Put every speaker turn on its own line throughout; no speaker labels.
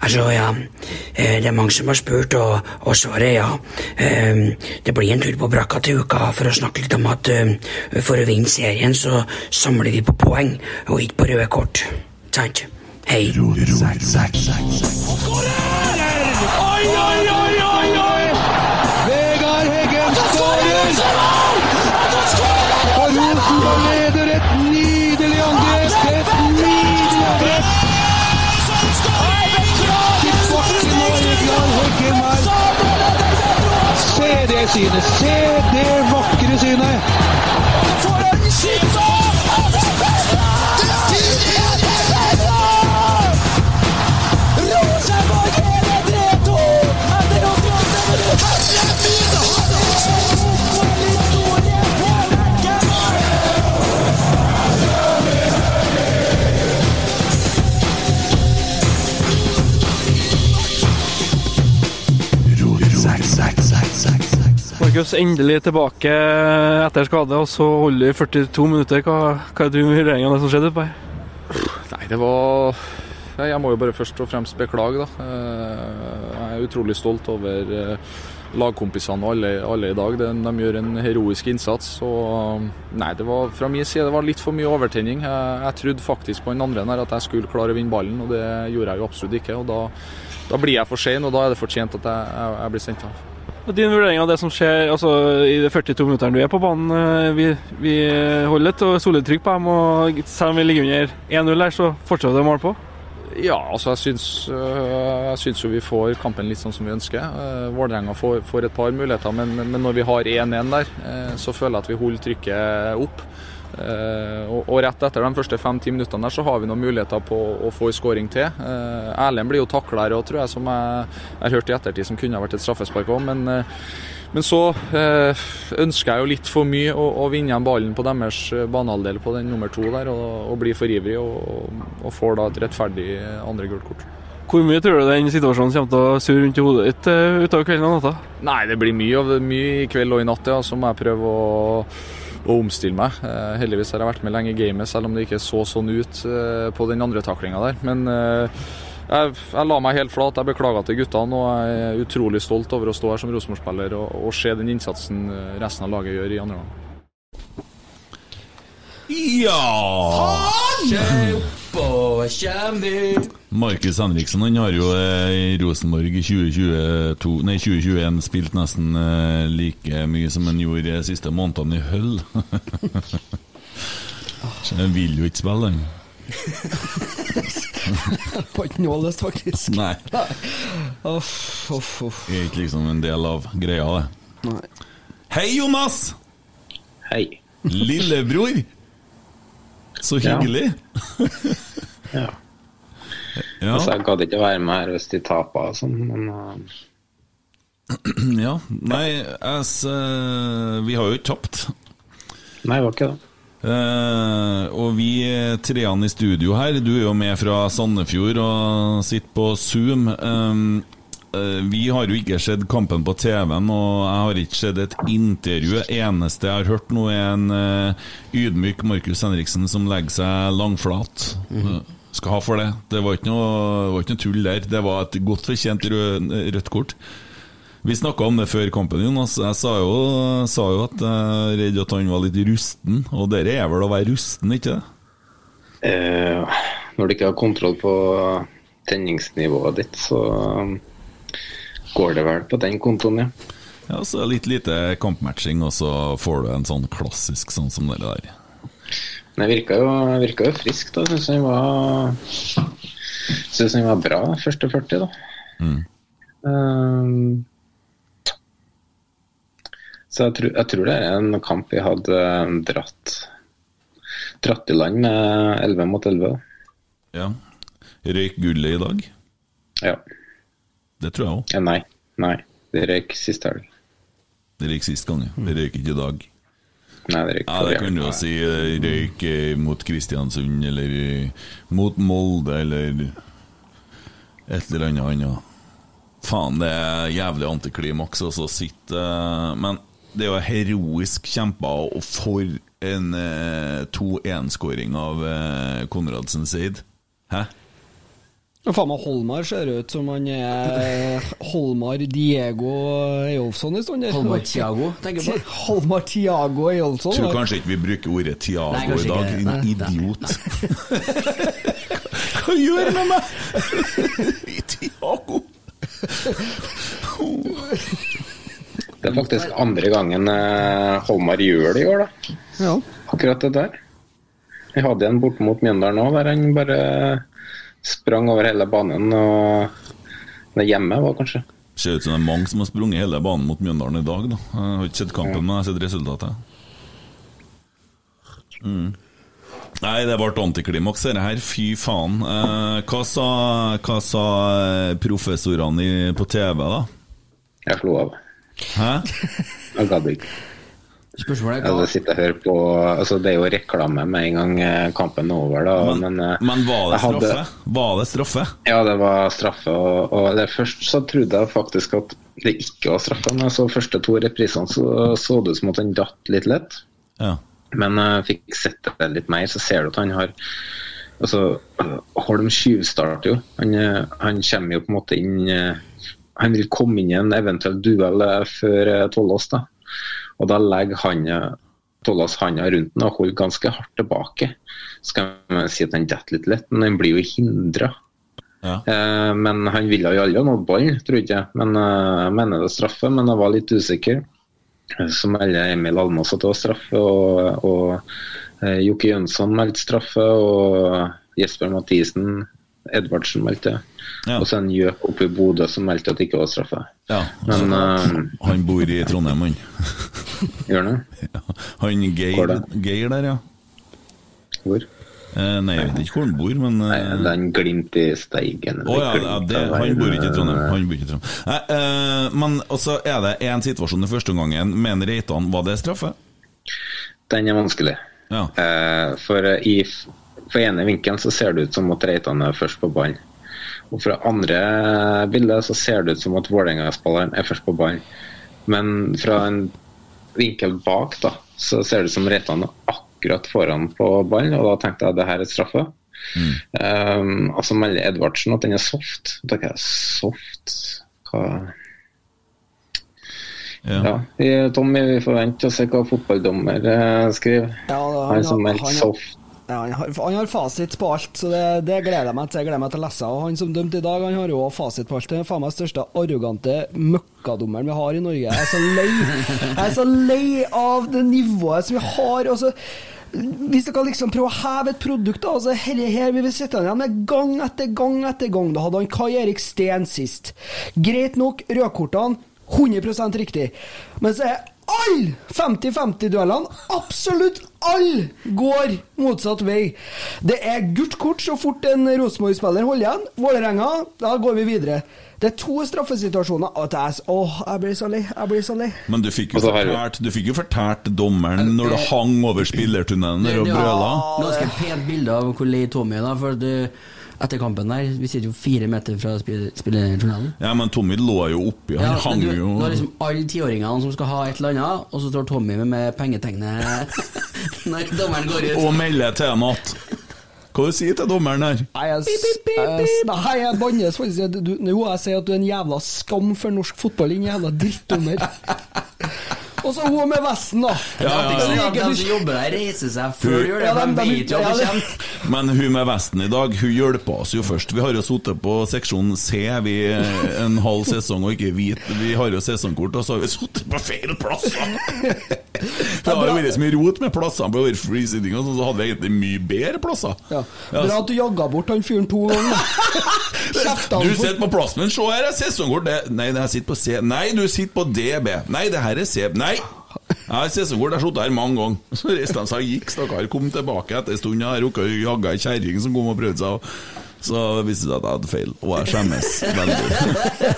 Altså, ja, eh, det er mange som har spurt, og, og svaret er ja. Eh, Det blir en tur på brakka til uka for å snakke litt om at eh, for å vinne serien så samler vi på poeng, og ikke på røde kort. Sant? Hei.
Oi, synet! Se det vakre synet! For en leder 3-2 etter å
Markus endelig tilbake etter skade, og så holder vi 42 minutter. Hva, hva er du vurdering av det som skjedde? på her?
Nei, det var Jeg må jo bare først og fremst beklage, da. Eh, Jeg er utrolig stolt over eh, lagkompisene og alle, alle i dag. De, de gjør en heroisk innsats. Og nei, det var fra min side det var litt for mye overtenning. Jeg, jeg trodde faktisk på den andre her at jeg skulle klare å vinne ballen, og det gjorde jeg jo absolutt ikke. og da, da blir jeg for sein, og da er det fortjent at jeg, jeg, jeg blir sendt av.
Din vurdering av det som skjer altså, i de 42 minuttene du er på banen. eh, Vi, vi holder et solid trykk på dem, og selv om vi ligger under 1-0 her, så fortsetter det måle på.
Ja, altså øh, jeg syns jo vi får kampen litt sånn som vi ønsker. Uh, Vålerenga får, får et par muligheter, men, men når vi har 1-1 der, eh, så føler jeg at vi holder trykket opp. Eh, og, og rett etter de første fem-ti minuttene der så har vi noen muligheter på å få en skåring til. Uh, Erlend blir jo takla her òg, tror jeg, som jeg har hørt i ettertid som kunne ha vært et straffespark òg. Men, eh, men så eh, ønsker jeg jo litt for mye å, å vinne igjen ballen på deres banehalvdel på den nummer to der, og, og blir for ivrig og, og får da et rettferdig andre gult kort.
Hvor mye tror du den situasjonen kommer til å surre rundt i hodet ditt eh, utover kvelden og natta?
Nei, det blir mye, mye i kveld og i natt, ja. Så må jeg prøve å, å omstille meg. Eh, heldigvis har jeg vært med lenge i gamet, selv om det ikke så sånn ut eh, på den andre taklinga der. Men eh, jeg, jeg la meg helt flat. Jeg beklager til guttene, og jeg er utrolig stolt over å stå her som Rosenborg-spiller og, og se den innsatsen resten av laget gjør i andre gang.
Ja! Markus Henriksen han har jo eh, i Rosenborg i 2022, nei, 2021 spilt nesten eh, like mye som han gjorde de siste månedene i Hull. Han vil jo ikke spille, han.
Har ikke noe lyst, faktisk.
Nei.
Uff, uff, uff.
Er ikke liksom en del av greia, det.
Nei.
Hei, Jonas!
Hei.
Lillebror! Så hyggelig.
Ja.
Ja.
Altså, jeg gadd ikke å være med her hvis de taper og sånn, men uh,
ja. Nei, as, uh, vi har jo ikke tapt.
Nei, det var ikke det.
Uh, og vi treene i studio her. Du er jo med fra Sandefjord og sitter på Zoom. Um, vi har jo ikke sett kampen på TV-en, og jeg har ikke sett et intervju. Eneste jeg har hørt nå, er en eh, ydmyk Markus Henriksen som legger seg langflat.
Mm.
Eh, Skal ha for det. Det var ikke noe, det var ikke noe tull der. Det var et godt fortjent rød, rødt kort. Vi snakka om det før kampen, Jonas. Jeg sa jo, sa jo at jeg er redd at han var litt rusten. Og det er vel å være rusten, ikke det?
Eh, når du ikke har kontroll på tenningsnivået ditt, så går det vel på den kontoen, ja.
Ja, så litt lite kampmatching, og så får du en sånn klassisk sånn som det der.
Men jeg virka jo, virka jo frisk, da. Syns han var Syns han var bra første 40, da.
Mm.
Um, så jeg tror, jeg tror det er en kamp vi hadde um, dratt dratt i land med 11 mot 11.
Ja. Røyk gullet i dag?
Ja.
Det tror jeg òg.
ja. Nei. Nei. Det røyk siste helg.
Det røyk sist gang, ja. Det røyk ikke i dag.
Nei, det røyk
Ja, det
kunne
kan du jo si. eh, Røyk eh, mot Kristiansund, eller eh, mot Molde, eller et eller annet annet. Faen, det er jævlig antiklimaks å sitte Men det er jo heroisk kjempa, og for en eh, 2-1-skåring av Konradsen Seid. Hæ?
Ja, Faen meg Holmar ser ut som han er Holmar Diego Eyolfsson i stund.
Holmar Tiago, tenker jeg på.
Holmar Tiago Eyolfsson.
Tror kanskje ikke vi bruker ordet
Nei,
Tiago i dag.
En
Din idiot. Hva gjør du med meg? Tiago!
Det er faktisk andre gangen eh, Holmar gjør det i år, da.
Ja.
Akkurat det der. Jeg hadde en borte mot Mjøndalen òg, der han bare sprang over hele banen. og Det hjemme var kanskje.
Ser ut som det er mange som har sprunget hele banen mot Mjøndalen i dag. da Jeg har ikke sett kampen, men jeg har sett resultatet. Mm. Nei, det ble antiklimaks, dette her. Fy faen. Eh, hva, sa, hva sa eh, professorene i- på TV, da?
Jeg slo av.
Hæ?
Jeg gadd ikke.
Spørsmålet er hva
sittet og på altså Det er jo reklame med en gang eh, kampen er over, da.
Men,
Men, eh,
men var det
hadde-
straffe? Var det straffe?
Ja, det var straffe. Og, og det først så trodde jeg faktisk at det ikke var straffe. Men så første to reprisene, så så det ut som at han datt litt lett.
Ja.
Men jeg fikk sett det litt mer, så ser du at han har Altså, Holm tjuvstarter jo. Han, eh, han kommer jo på en måte inn Han vil komme inn i en eventuell duell før Tollås, da. Og da legger han Tollas handa rundt den og holder ganske hardt tilbake. Skal man si at han detter litt lett, men han blir jo hindra.
Ja.
Eh, men han ville jo aldri ha nådd ballen, trodde jeg. Men eh, jeg mener det er straffe, men jeg var litt usikker. Så melder Emil Almås at det var straffe, og, og eh, Jokke Jønsson meldte straffe, og Jesper Mathisen Edvardsen meldte.
Ja.
Og så en gjøk oppe i Bodø som meldte at det ikke var straffe.
ja.
Men uh,
Han bor i Trondheim, han.
gjør han det?
Ja. Han Geir, Geir der, ja.
Hvor?
Eh, nei, jeg vet ikke hvor han bor, men eh,
Nei, det er en glimt i Steigen.
Oh, ja, ja det, han bor ikke i Trondheim. Han bor ikke i Trondheim. Nei, eh, men også er det en situasjon i første omgangen Mener en Reitan. Var det straffe?
Den er vanskelig.
Ja.
Eh, for eh, i for ene vinkelen så ser det ut som at Reitan er først på ballen. Og fra andre bilder så ser det ut som at Vålerenga-spilleren er først på ballen. Men fra en vinkel bak da, så ser det ut som Reitan er akkurat foran på ballen, og da tenkte jeg at det her er straffe. Um, altså melder Edvardsen at den er soft. Da tenker jeg soft Hva
Ja.
Ja, Tommy, vi får vente og se hva fotballdommer eh, skriver.
Ja, han,
han som meldte soft.
Ja, han, har, han har fasit på alt, så det, det gleder jeg meg til. Jeg gleder meg til å lese. Og han som dømte i dag, han har jo fasit på alt. Det er faen meg største arrogante møkkadommeren vi har i Norge. Jeg er så lei Jeg er så lei av det nivået som vi har. Altså, hvis dere liksom prøver å heve et produkt, da, altså herre her vil vi sitte igjen med gang etter gang etter gang. Da hadde han Kai Erik Steen sist. Greit nok, rødkortene 100% riktig. Men så er alle 50-50-duellene, absolutt alle, går motsatt vei. Det er gult kort så fort en Rosenborg-spiller holder igjen. Vålerenga, da går vi videre. Det er to straffesituasjoner. Åh, oh, åh, jeg blir så lei. Jeg blir så lei.
Men du fikk jo
fortært, du-
fikk jo fortært dommeren når du hang over spillertunnelen der og brøla.
Ganske pent bilde av hvor lei Tommy er, da. For det, etter kampen der Vi sitter jo fire meter fra spill- spillertunnelen.
Ja, men Tommy lå jo oppi, han
Ja,
hang
du,
jo
Nå er liksom alle tiåringene som skal ha et eller annet, og så står Tommy med, med pengetegnet når dommeren går ut.
og melder til ham at Hva du sier til dommeren her?
Nei, jeg, bannes faktisk. Du, jo, jeg sier at du er en jævla skam for norsk fotball, din jævla drittdommer. Og så hun med vesten, da.
Ja, ja, ja.
Så de som jobber der, reiser seg før de gjør det, for
de-
vet jo at det kommer.
Men hun med vesten i dag, hun hjelper oss jo først. Vi har jo sittet på seksjon C vi en halv sesong og ikke hvit. Vi har jo sesongkort, og så har vi sittet på feil plasser! Det har jo vært så mye rot med plassene på freesitting, og sånn, så hadde vi egentlig mye bedre plasser.
Ja. Bra at du jaga bort han fyren to ganger.
Du sitter på plassen min, se her er sesongkort. Det, nei, jeg sitter på C. Nei, du sitter på DB. Nei, det her er C. Nei! Jeg har sesongkort, jeg har sittet her mange ganger. Så reiste de seg og gikk, stakkar. Kom tilbake etter en stund. Jeg rukka å jagge ei kjerring som kom og prøvde seg. Så viste det seg at jeg hadde feil, og jeg skjemmes veldig.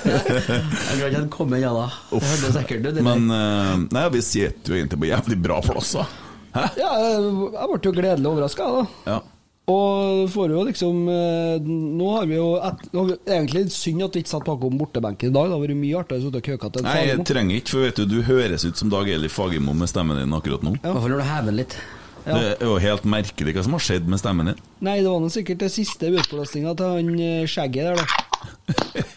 Jeg tror ikke han kom inn, ja da. Det hørtes ekkelt ut. det
Men eh, nei, vi sitter jo egentlig på jævlig bra plasser. Hæ?
Ja, jeg ble jo gledelig overraska, da.
Ja.
Og får jo liksom eh, Nå har vi jo et, har vi, Egentlig synd at vi ikke satt bakom bortebenken i dag. Det hadde vært mye artigere å sitte og køke til en
Nei, jeg trenger ikke, for vet du, du høres ut som Dag Eli Fagermo med stemmen din akkurat nå.
I hvert fall når du hever litt.
Ja.
Det er jo helt merkelig hva som har skjedd med stemmen din.
Nei, det var nå sikkert det siste utblåsninga til han eh, skjegget der, da.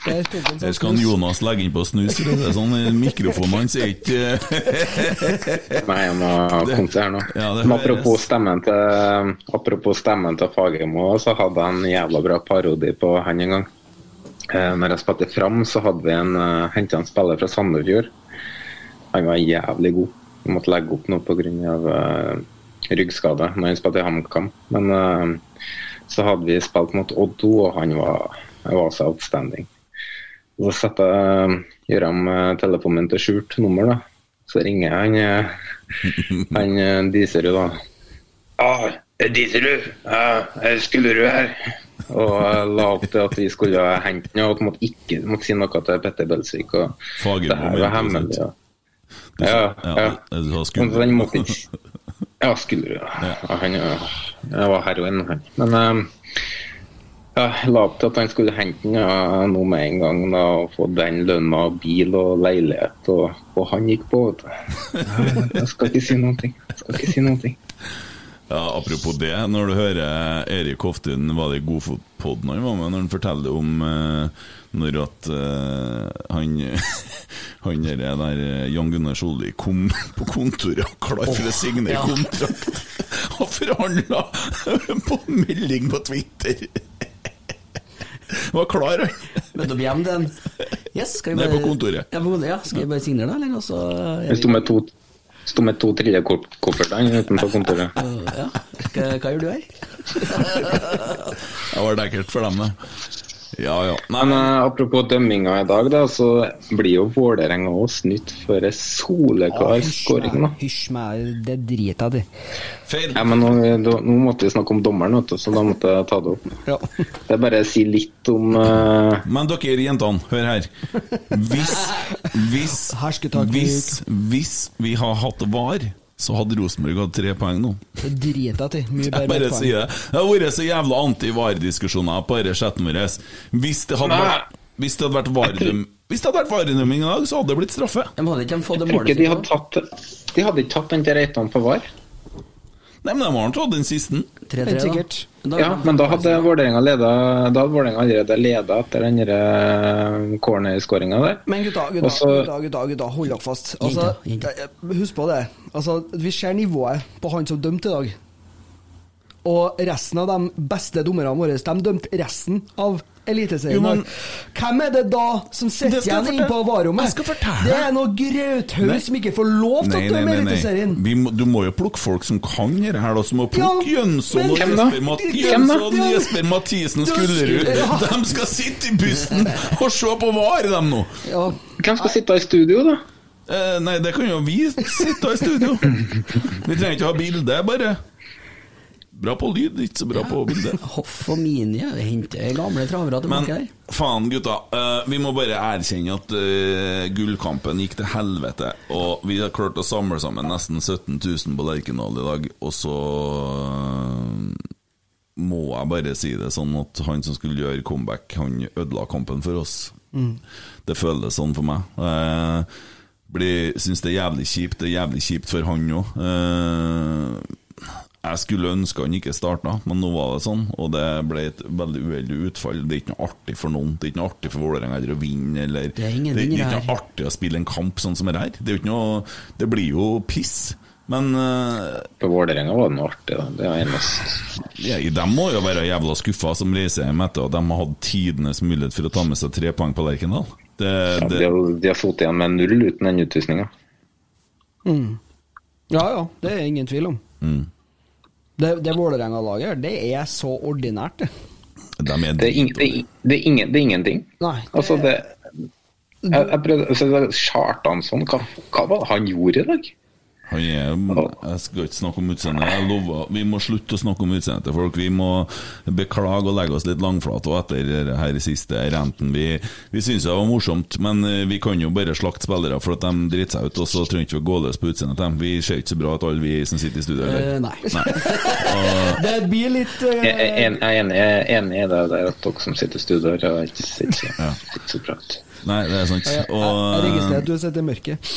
Her skal han. Jonas legge inn på snus. for Det er sånn, Mikrofonen hans er ikke
Nei, jeg må komme til her nå.
Ja, det
Men apropos stemmen til Apropos stemmen til Fagermo, så hadde jeg en jævla bra parodi på han en gang. Eh, når jeg spilte Fram, så hadde vi en uh, henta en spiller fra Sandefjord. Han var jævlig god. Vi måtte legge opp noe pga. Uh, ryggskade når han spilte i HamKam. Men eh, så hadde vi spilt mot Oddo, og han var, var så outstanding. Så setter jeg gjør han eh, telefonen min til skjult nummer, da. Så ringer jeg han eh, Han eh, Diserud, da. Ja, ah, Diserud. Ja, er Skullerud her. Og la opp til at vi skulle hente den, og at måtte ikke måtte si noe til Petter Belsvik. Og
Fagermo,
det her var hemmelig. Ja.
Du
Ja, ja.
du Skullerud.
han måtte ikke Ja, Skullerud. Ja. Ja, han ja, var heroin, han. Men eh, ja, jeg la opp til at han skulle hente den ja, nå med en gang. Da, og få den lønna, bil og leilighet. Og, og han gikk på, vet du. Jeg skal ikke si noen ting. Jeg skal ikke si noen ting.
Ja, apropos det, når du hører Erik Hoftun var det i Godfotpodden han var med, når han forteller om eh, når at eh, han han der, der eh, Jan Gunnar Solli kom på kontoret og klar for å signere kontrakt, og forhandla på melding på Twitter. Var klar, han.
Møtte opp hjem til en Yes, skal vi bare Nede
på kontoret.
Ja, på kontoret, ja. Skal vi bare signere, da? Eller? Og så er vi-
sto med to, sto med to trillekofferter utenfor kontoret.
Ja. Hva, hva gjør du her?
Det var ekkelt for dem, det. Ja, ja. Nei,
Men eh, apropos dømminga i dag, da, så blir jo Vålerenga òg snytt for ei soleklar skåring. da.
Hysj meg, det driter jeg i.
Ja, men nå, nå måtte vi snakke om dommeren, vet du, så da måtte jeg ta det opp.
Ja.
Det er bare å si litt om uh...
Men dere jentene, hør her. Hvis Hvis. Hvis, hvis vi har hatt VAR, så hadde Rosenborg hatt tre poeng nå.
Det driter jeg. Mye
Jeg
bedre
bare
poeng.
sier det. Det har vært så jævla anti-VAR-diskusjoner på denne chatten vår. Hvis det hadde vært hvis det hadde vært varedøm- Hvis det hadde vært varedømming i dag, så hadde det blitt straffe.
De hadde ikke fått det
Jeg tror
målet
ikke de hadde tatt De hadde ikke tatt den til Reitan på VAR.
Nei, men de har tatt den siste.
3-3, da.
sikkert.
Da-
Ja, men da hadde Vålerenga allerede leda etter den der cornerskåringa der.
Men gutta, gutta,
Også,
gutta, gutta, gutta, hold dere fast. Altså, eh, husk på det. Altså, vi ser nivået på han som dømte i dag. Og resten av de beste dommerne våre, de dømte resten av Eliteserien. Hvem er det da som sitter igjen inne på varerommet? Det er noe grauthaug som ikke får lov til å dømme. Eliteserien.
Må, du må jo plukke folk som kan dette her, da. Som må
Ja,
plukke Jønsson og Jesper, Mat Jønsson, Jesper Mathisen og Skullerud. De skal sitte i bussen og se på VAR, dem nå!
Ja.
Hvem skal sitte i studio, da?
Eh, nei, det kan jo vi sitte i studio. Vi trenger ikke ha bilde, bare. Bra på lyd, ikke så bra på bilde.
Hoff og Mini ja, henter gamle travere
Men
tilbake der.
faen, gutta. Uh, vi må bare erkjenne at uh, gullkampen gikk til helvete. Og vi har klart å samle sammen nesten 17 000 på Lerkendal i dag, og så uh, må jeg bare si det sånn at han som skulle gjøre comeback, han ødela kampen for oss.
Mm.
Det føles sånn for meg. Jeg blir- synes det er jævlig kjipt. Det er jævlig kjipt for han òg. Jeg skulle ønske han ikke starta, men nå var det sånn, og det ble et veldig uheldig utfall. Det er ikke noe artig for noen. Det er ikke noe artig for Vålerenga å vinne, eller
Det er ingen
det er ikke noe artig å spille en kamp sånn som det her. Det er ikke noe Det blir jo piss. Men uh,
På Vålerenga var det noe artig, da. Det var eneste.
ja, de må jo være jævla skuffa som reiser hjem etter at de har hatt tidenes mulighet for å ta med seg tre poeng på Lerkendal. Det,
Ja,
det,
de har, de har fått igjen med null uten den utvisninga.
Mm. Ja ja, det er ingen tvil om.
mm.
Det, det Vålerenga-laget her, det er så ordinært, det.
de er
Det er, ing, det, er, det, er ingen, det er ingenting.
Nei.
Altså, det Jeg, jeg prøvde Kjartansson, hva, hva var det han gjorde i dag?
Han er, jeg skal ikke snakke om utseendet. Jeg lover. Vi må slutte å snakke om utseendet til folk. Vi må beklage og legge oss litt langflate og etter det her siste renten. Vi, vi syns det var morsomt, men eh, vi kan jo bare slakte spillere for at de driter seg ut, og så trenger ikke vi å gå løs på utseendet til dem. Vi ser ikke så bra ut, alle vi som sitter i studio.
Eh,
Eller?
nei.
Det blir litt uh...
Jeg er enig, jeg er enig i det, det er at dere som sitter i studio har ikke sett så, ikke så bra ut.
Nei, det er sant.
Jeg, jeg, jeg registrerer at du har sett i mørket.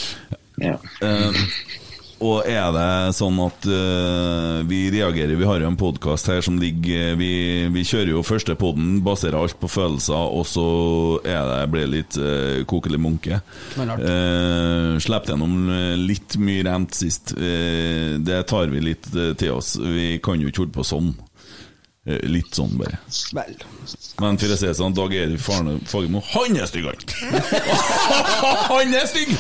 Ja.
Eh, og er det sånn at uh, vi reagerer Vi har jo en podkast her som ligger vi, vi kjører jo første podden, baserer alt på følelser, og så er det blir litt uh, kokelig munke. Uh, Slapp gjennom eh, litt mye rent sist. Uh, det tar vi litt eh, til oss. Vi kan jo ikke holde på sånn. Eh, litt sånn, bare.
Vel.
Men for å si det sånn, Dag Erik Farne Fagermo, han er stygg, han! han er stygg!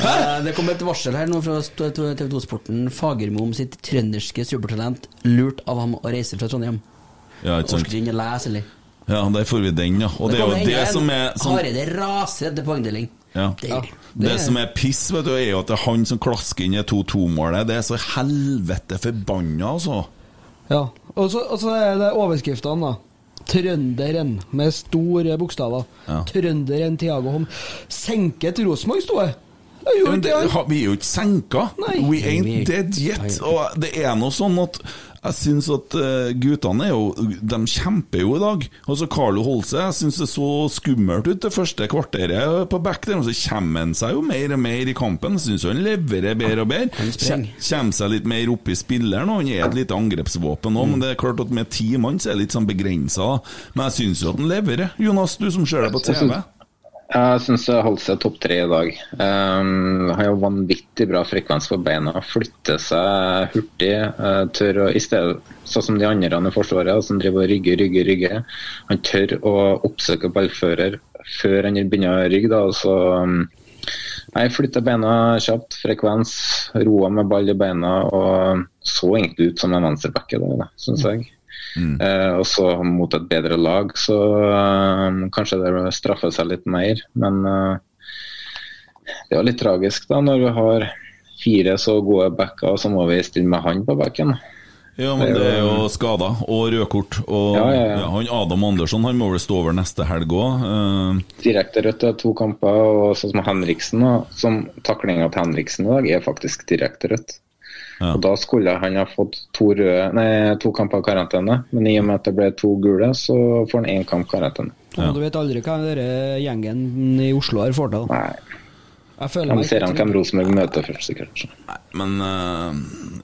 Eh, Det kom et varsel her nå fra TV 2-sporten. Fagermo om sitt trønderske supertalent lurt av ham å reise fra Trondheim.
Ja, ikke sant?
Orker lese, eller?
Ja, der får vi den, ja. Og det, er jo det som er sånn...
Hareide raser etter poengdeling.
ja.
Det,
Det som er piss, vet du, er jo at det er han som klasker inn i 2-2-målet. Det er så helvete forbanna, altså.
Ja. Og så, og så er det overskriftene, da. Trønderen, med store bokstaver.
Ja.
Trønderen Tiago Holm. Senket Rosenborg, sto det. Det
Men det, vi er jo ikke senka.
Nei.
We ain't dead yet. Og det er noe sånn at jeg syns at eh, guttene er jo De kjemper jo i dag. Altså Carlo Holse, jeg syns det så skummelt ut det første kvarteret på back der, og så kommer han seg jo mer og mer i kampen. Syns han leverer bedre og bedre. Kommer seg litt mer opp i spilleren, og han er et lite angrepsvåpen òg, men det er klart at med ti mann så er det litt sånn begrensa. Men jeg syns jo at han leverer. Jonas, du som ser det på TV.
Jeg syns det holdt seg topp tre i dag. Um, har jo vanvittig bra frekvens på beina. Flytter seg hurtig. Uh, tør å, i stedet, Sånn som de andre i Forsvaret, som driver og rygger, rygger, rygger. Han tør å oppsøke ballfører før han begynner å rygge. Da, så um, Jeg flytter beina kjapt, frekvens, roa med ball i beina og så egentlig ut som en venstreback i dag, syns jeg. Eh, og så mot et bedre lag, så uh, kanskje det straffer seg litt mer. Men uh, det er litt tragisk da, når vi har fire så gode backer, og så må vi stille med han på backen.
Ja, men det er jo skada og rødkort. Og
Ja, ja, ja.
han Adam Andersson han må vel stå over neste helg òg.
Direkte rødt er to kamper, og sånn som Henriksen, som taklinga til Henriksen i dag, er faktisk direkte rødt.
Ja.
Og Da skulle han ha fått to, røde, nei, to kamper karantene, men i og med at det ble to gule, så får han én kamp karantene.
Ja.
Du vet aldri hva denne gjengen i Oslo har fått til.
Nei,
Jeg
ser han hvem. Rosenborg møter først, sikkert.
Men uh,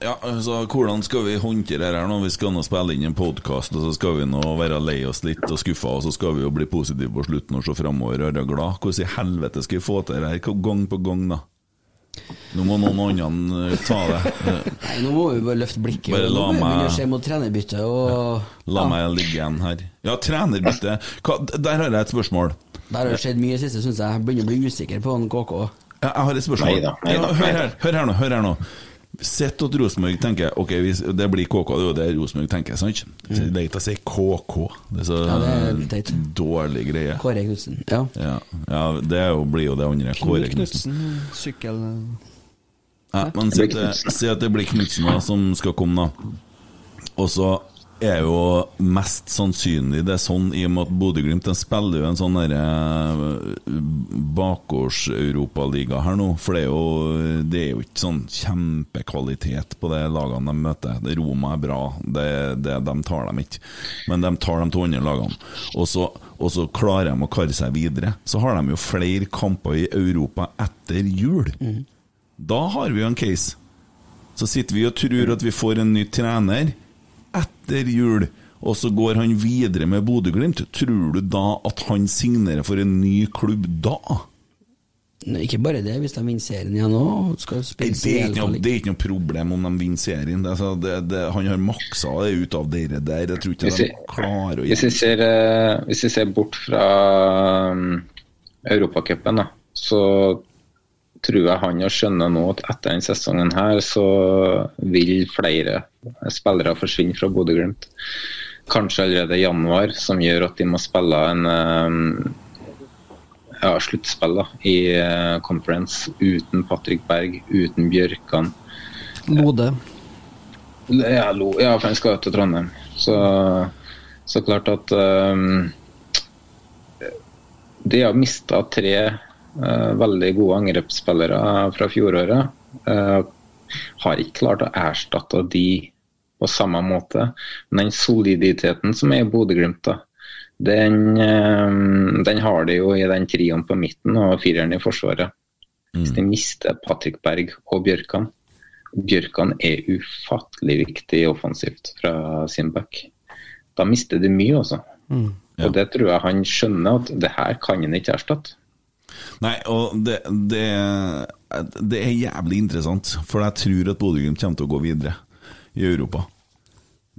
ja, altså, hvordan skal vi håndtere det her nå? Vi skal nå spille inn en podkast, og så skal vi nå være lei oss litt og skuffa, og så skal vi jo bli positive på slutten og se framover og være glad. Hvordan i helvete skal vi få til det her gang på gang, da? Nå må noen andre ta det. Eh,
Nei, nå må vi bare løfte blikket.
Bare la meg-
begynne å se mot trenerbytte og
La meg ligge igjen her. Ja, trenerbytte. Hva- Der har jeg et spørsmål.
Der har det skjedd mye i det siste, syns jeg. Jeg begynner å bli usikker på en KK.
Ja, Jeg har et spørsmål.
Neida, neida,
ja, hør, her, hør her nå. Hør her nå. Sett at Rosenborg tenker Ok, det blir KK, det er jo det Rosenborg tenker, sant? Det er leit å si KK. Det er så
Mm. Ja, det er
dårlig greie.
Kåre Knutsen. Ja.
Ja, ja det jo, blir jo det andre. Kåre
Knut
Knutsen.
Sykkel...
Ja, men si at det blir Knutsen som skal komme, da. Og så er jo mest sannsynlig det er sånn i og med at Bodø-Glimt spiller jo en sånn derre bakgårds-europaliga her nå. For det er, jo, det er jo ikke sånn kjempekvalitet på de lagene de møter. Det Roma er bra, det, det, de tar dem ikke. Men de tar dem til andre lagene. Og så, og så klarer de å karre seg videre. Så har de jo flere kamper i Europa etter jul. Da har vi jo en case. Så sitter vi og tror at vi får en ny trener etter jul, og så går han videre med Bodø-Glimt. Tror du da at han signerer for en ny klubb da?
Nei, Ikke bare det, hvis de vinner serien igjen òg. Skal spille
Det er, ikke noe, det er ikke noe problem om de vinner serien. Det, er altså, det, det, han har maksa det ut av dere der. Jeg tror ikke
Hvis
de
vi-
klarer å
Hvis vi ser, eh, hvis vi ser bort fra um, Europacupen, så tror jeg han jo skjønner nå at etter denne sesongen her, så vil flere spillere forsvinne fra Bodø-Glimt. Kanskje allerede i januar, som gjør at de må spille en um, ja, sluttspill da, i eh, conference uten Patrick Berg, uten Bjørkan.
Lode.
Ja, lo, ja, for han skal jo til Trondheim. Så, så klart at um, De har mista tre eh, veldig gode angrepsspillere fra fjoråret. Eh, har ikke klart å erstatte de på samme måte. Men den soliditeten som er i Bodø-Glimt, den, eh, den har de jo i den trioen på midten og fireren i forsvaret. Hvis de mister Patrick Berg og Bjørkan Bjørkan er ufattelig viktig offensivt fra sin back. Da mister de mye, altså. Og det tror jeg han skjønner, at det her kan han ikke erstatte.
Nei, og det, det, det er jævlig interessant, for jeg tror at Bodø-Glimt kommer til å gå videre i Europa.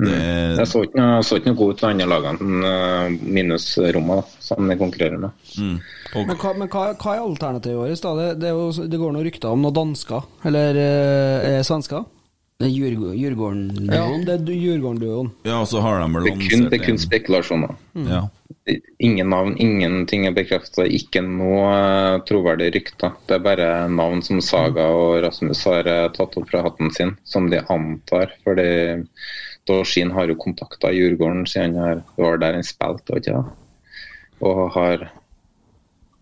Det,
Jeg så ikke noe, så ikke noe god ut til andre lagene, eh, minus Roma, da, som de konkurrerer med.
mm. og,
Men, hva, men hva, hva er alternativet vårt? Det, det, er jo, det går noen rykter om noen dansker, eller eh, svensker?
Det er Djurgården Djurgården-
Ja, det er du- Djurgården-duoen.
ja, og så har de vel
er kun, det er kun
spekulasjoner.
spekulasjoner.
ja.
Ingen navn, ingenting er bekreftet. Ikke noe troverdig troverdige rykter. Det er bare navn som Saga og Rasmus har eh, tatt opp fra hatten sin, som de antar. fordi Dorsin har jo kontakta Djurgården siden han var der han spilte, og ja. Og har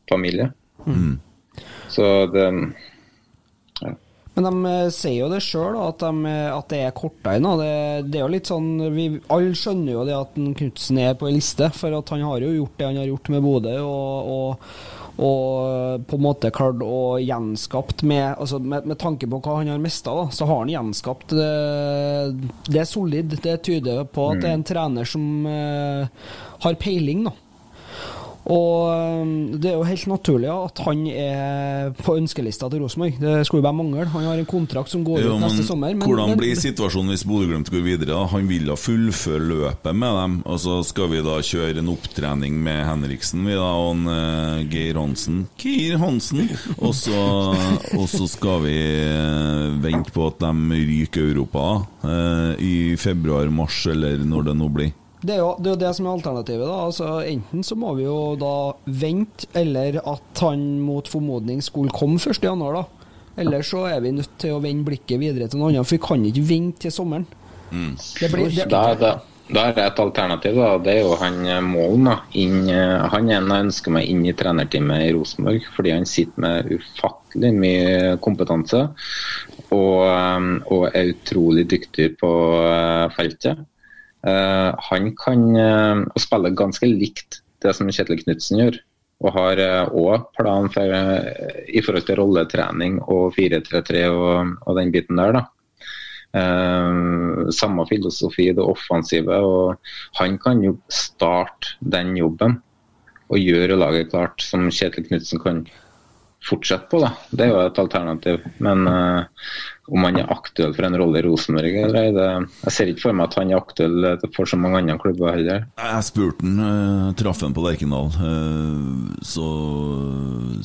familie.
Mm.
Så det
Men de eh, sier jo det sjøl, at, de, eh, at det er korta inn. da. Det, det er jo litt sånn vi, Alle skjønner jo det at en Knutsen er på ei liste, for at han har jo gjort det han har gjort med Bodø. og, og og på en måte klart å gjenskapt med, altså med, med tanke på hva han har mista, så har han gjenskapt det, det er solid. Det tyder på at det er en trener som uh, har peiling, da. Og eh, det er jo helt naturlig at han er på ønskelista til Rosenborg. Det skulle jo bare mangle. Han har en kontrakt som går
Jo,
ut neste
men
sommer. men-
hvordan
men-
blir situasjonen hvis Bodø-Glimt går videre? da? Han vil da fullføre løpet med dem, og så skal vi da kjøre en opptrening med Henriksen vi da, og en, uh, Geir Hansen Geir Hansen! Og så, og så skal vi uh, vente på at de ryker Europa uh, i februar-mars, eller når det nå blir.
Det er, jo, det er jo det som er alternativet. da altså, Enten så må vi jo da vente, eller at han mot formodning skulle komme 1. januar, da. Eller så er vi nødt til å vende blikket videre til noe annet, for vi kan ikke vente til sommeren. Det blir, det,
Da, da, da er det et alternativ. da, Det er jo han eh, Målen. da, inn, eh, Han er en jeg ønsker meg inn i trenerteamet i Rosenborg, fordi han sitter med ufattelig mye kompetanse. Og, eh, og er utrolig dyktig på feltet. Eh, han kan uh, spille ganske likt det som Kjetil Knutsen gjør. Og har òg plan for, eh, i forhold til rolletrening og 4-3-3 og, og den biten der. da. Uh, samme filosofi, det offensive. og Han kan jo starte den jobben og gjøre laget klart, som Kjetil Knutsen kan fortsette på. da. Det er jo et alternativ. Men eh, om han er aktuell for en rolle i Rosenborg. Jeg ser ikke for meg at han er aktuell eh, for så mange andre klubber heller.
Jeg spurte han, uh, traff han på Lerkendal, eh, så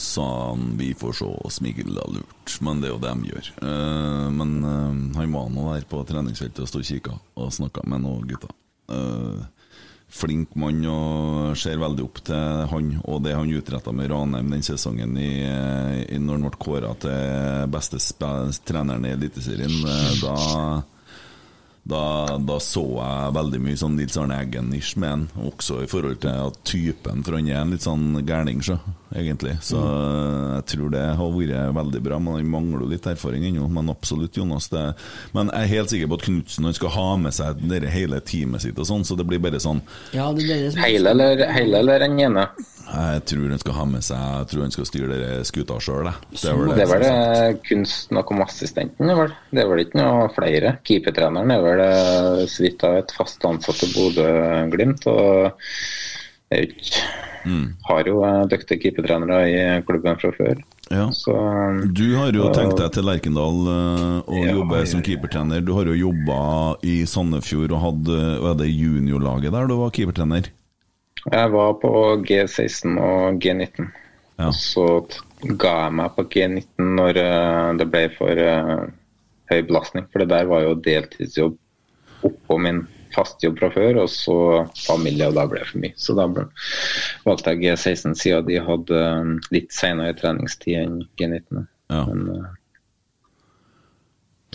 sa han vi får se smigla lurt, men det er jo det de gjør. Eh, men eh, han var nå der på treningsfeltet og sto og kikka og snakka med noen gutter. Flink mann og ser veldig opp til han og det han utretta med Ranheim den sesongen i, i når han ble kåra til beste treneren i Eliteserien. Da da, da så jeg veldig mye sånn Nils Arne Eggen-ish med han, også i forhold til at typen, for han er en litt sånn gærning, så, egentlig. Så jeg tror det har vært veldig bra, men han mangler jo litt erfaring ennå. Men absolutt, Jonas. Det, men jeg er helt sikker på at Knutsen han skal ha med seg dere hele teamet sitt og sånn, så det blir bare sånn
Ja, det det som
Hele eller, hele eller en ene?
Jeg tror han skal ha med seg Jeg tror han skal styre dere skuta sjøl, det. Det er vel
Det vel
som
eh, kun snakk om assistenten, er vel. Det er vel ikke noe flere. Keepertreneren er vel eh, så vidt jeg vet fast ansatt i Bodø-Glimt. Og er jo har jo eh, dyktige keepertrenere i klubben fra før.
Ja.
Så, eh,
Du har jo tenkt deg til Lerkendal Å og
Ja,
jobbe som keepertrener. Du har jo jobba i Sandefjord og hadde Var det juniorlaget der du var keepertrener?
Jeg var på G16 og G19.
Ja.
Så ga jeg meg på G19 når eh, det ble for eh, høy belastning. For det der var jo deltidsjobb oppå min faste jobb fra før, og så familie, og da ble det for mye. Så da ble, valgte jeg G16 siden de hadde eh, litt senere treningstid enn G19.
Ja.
Men, eh,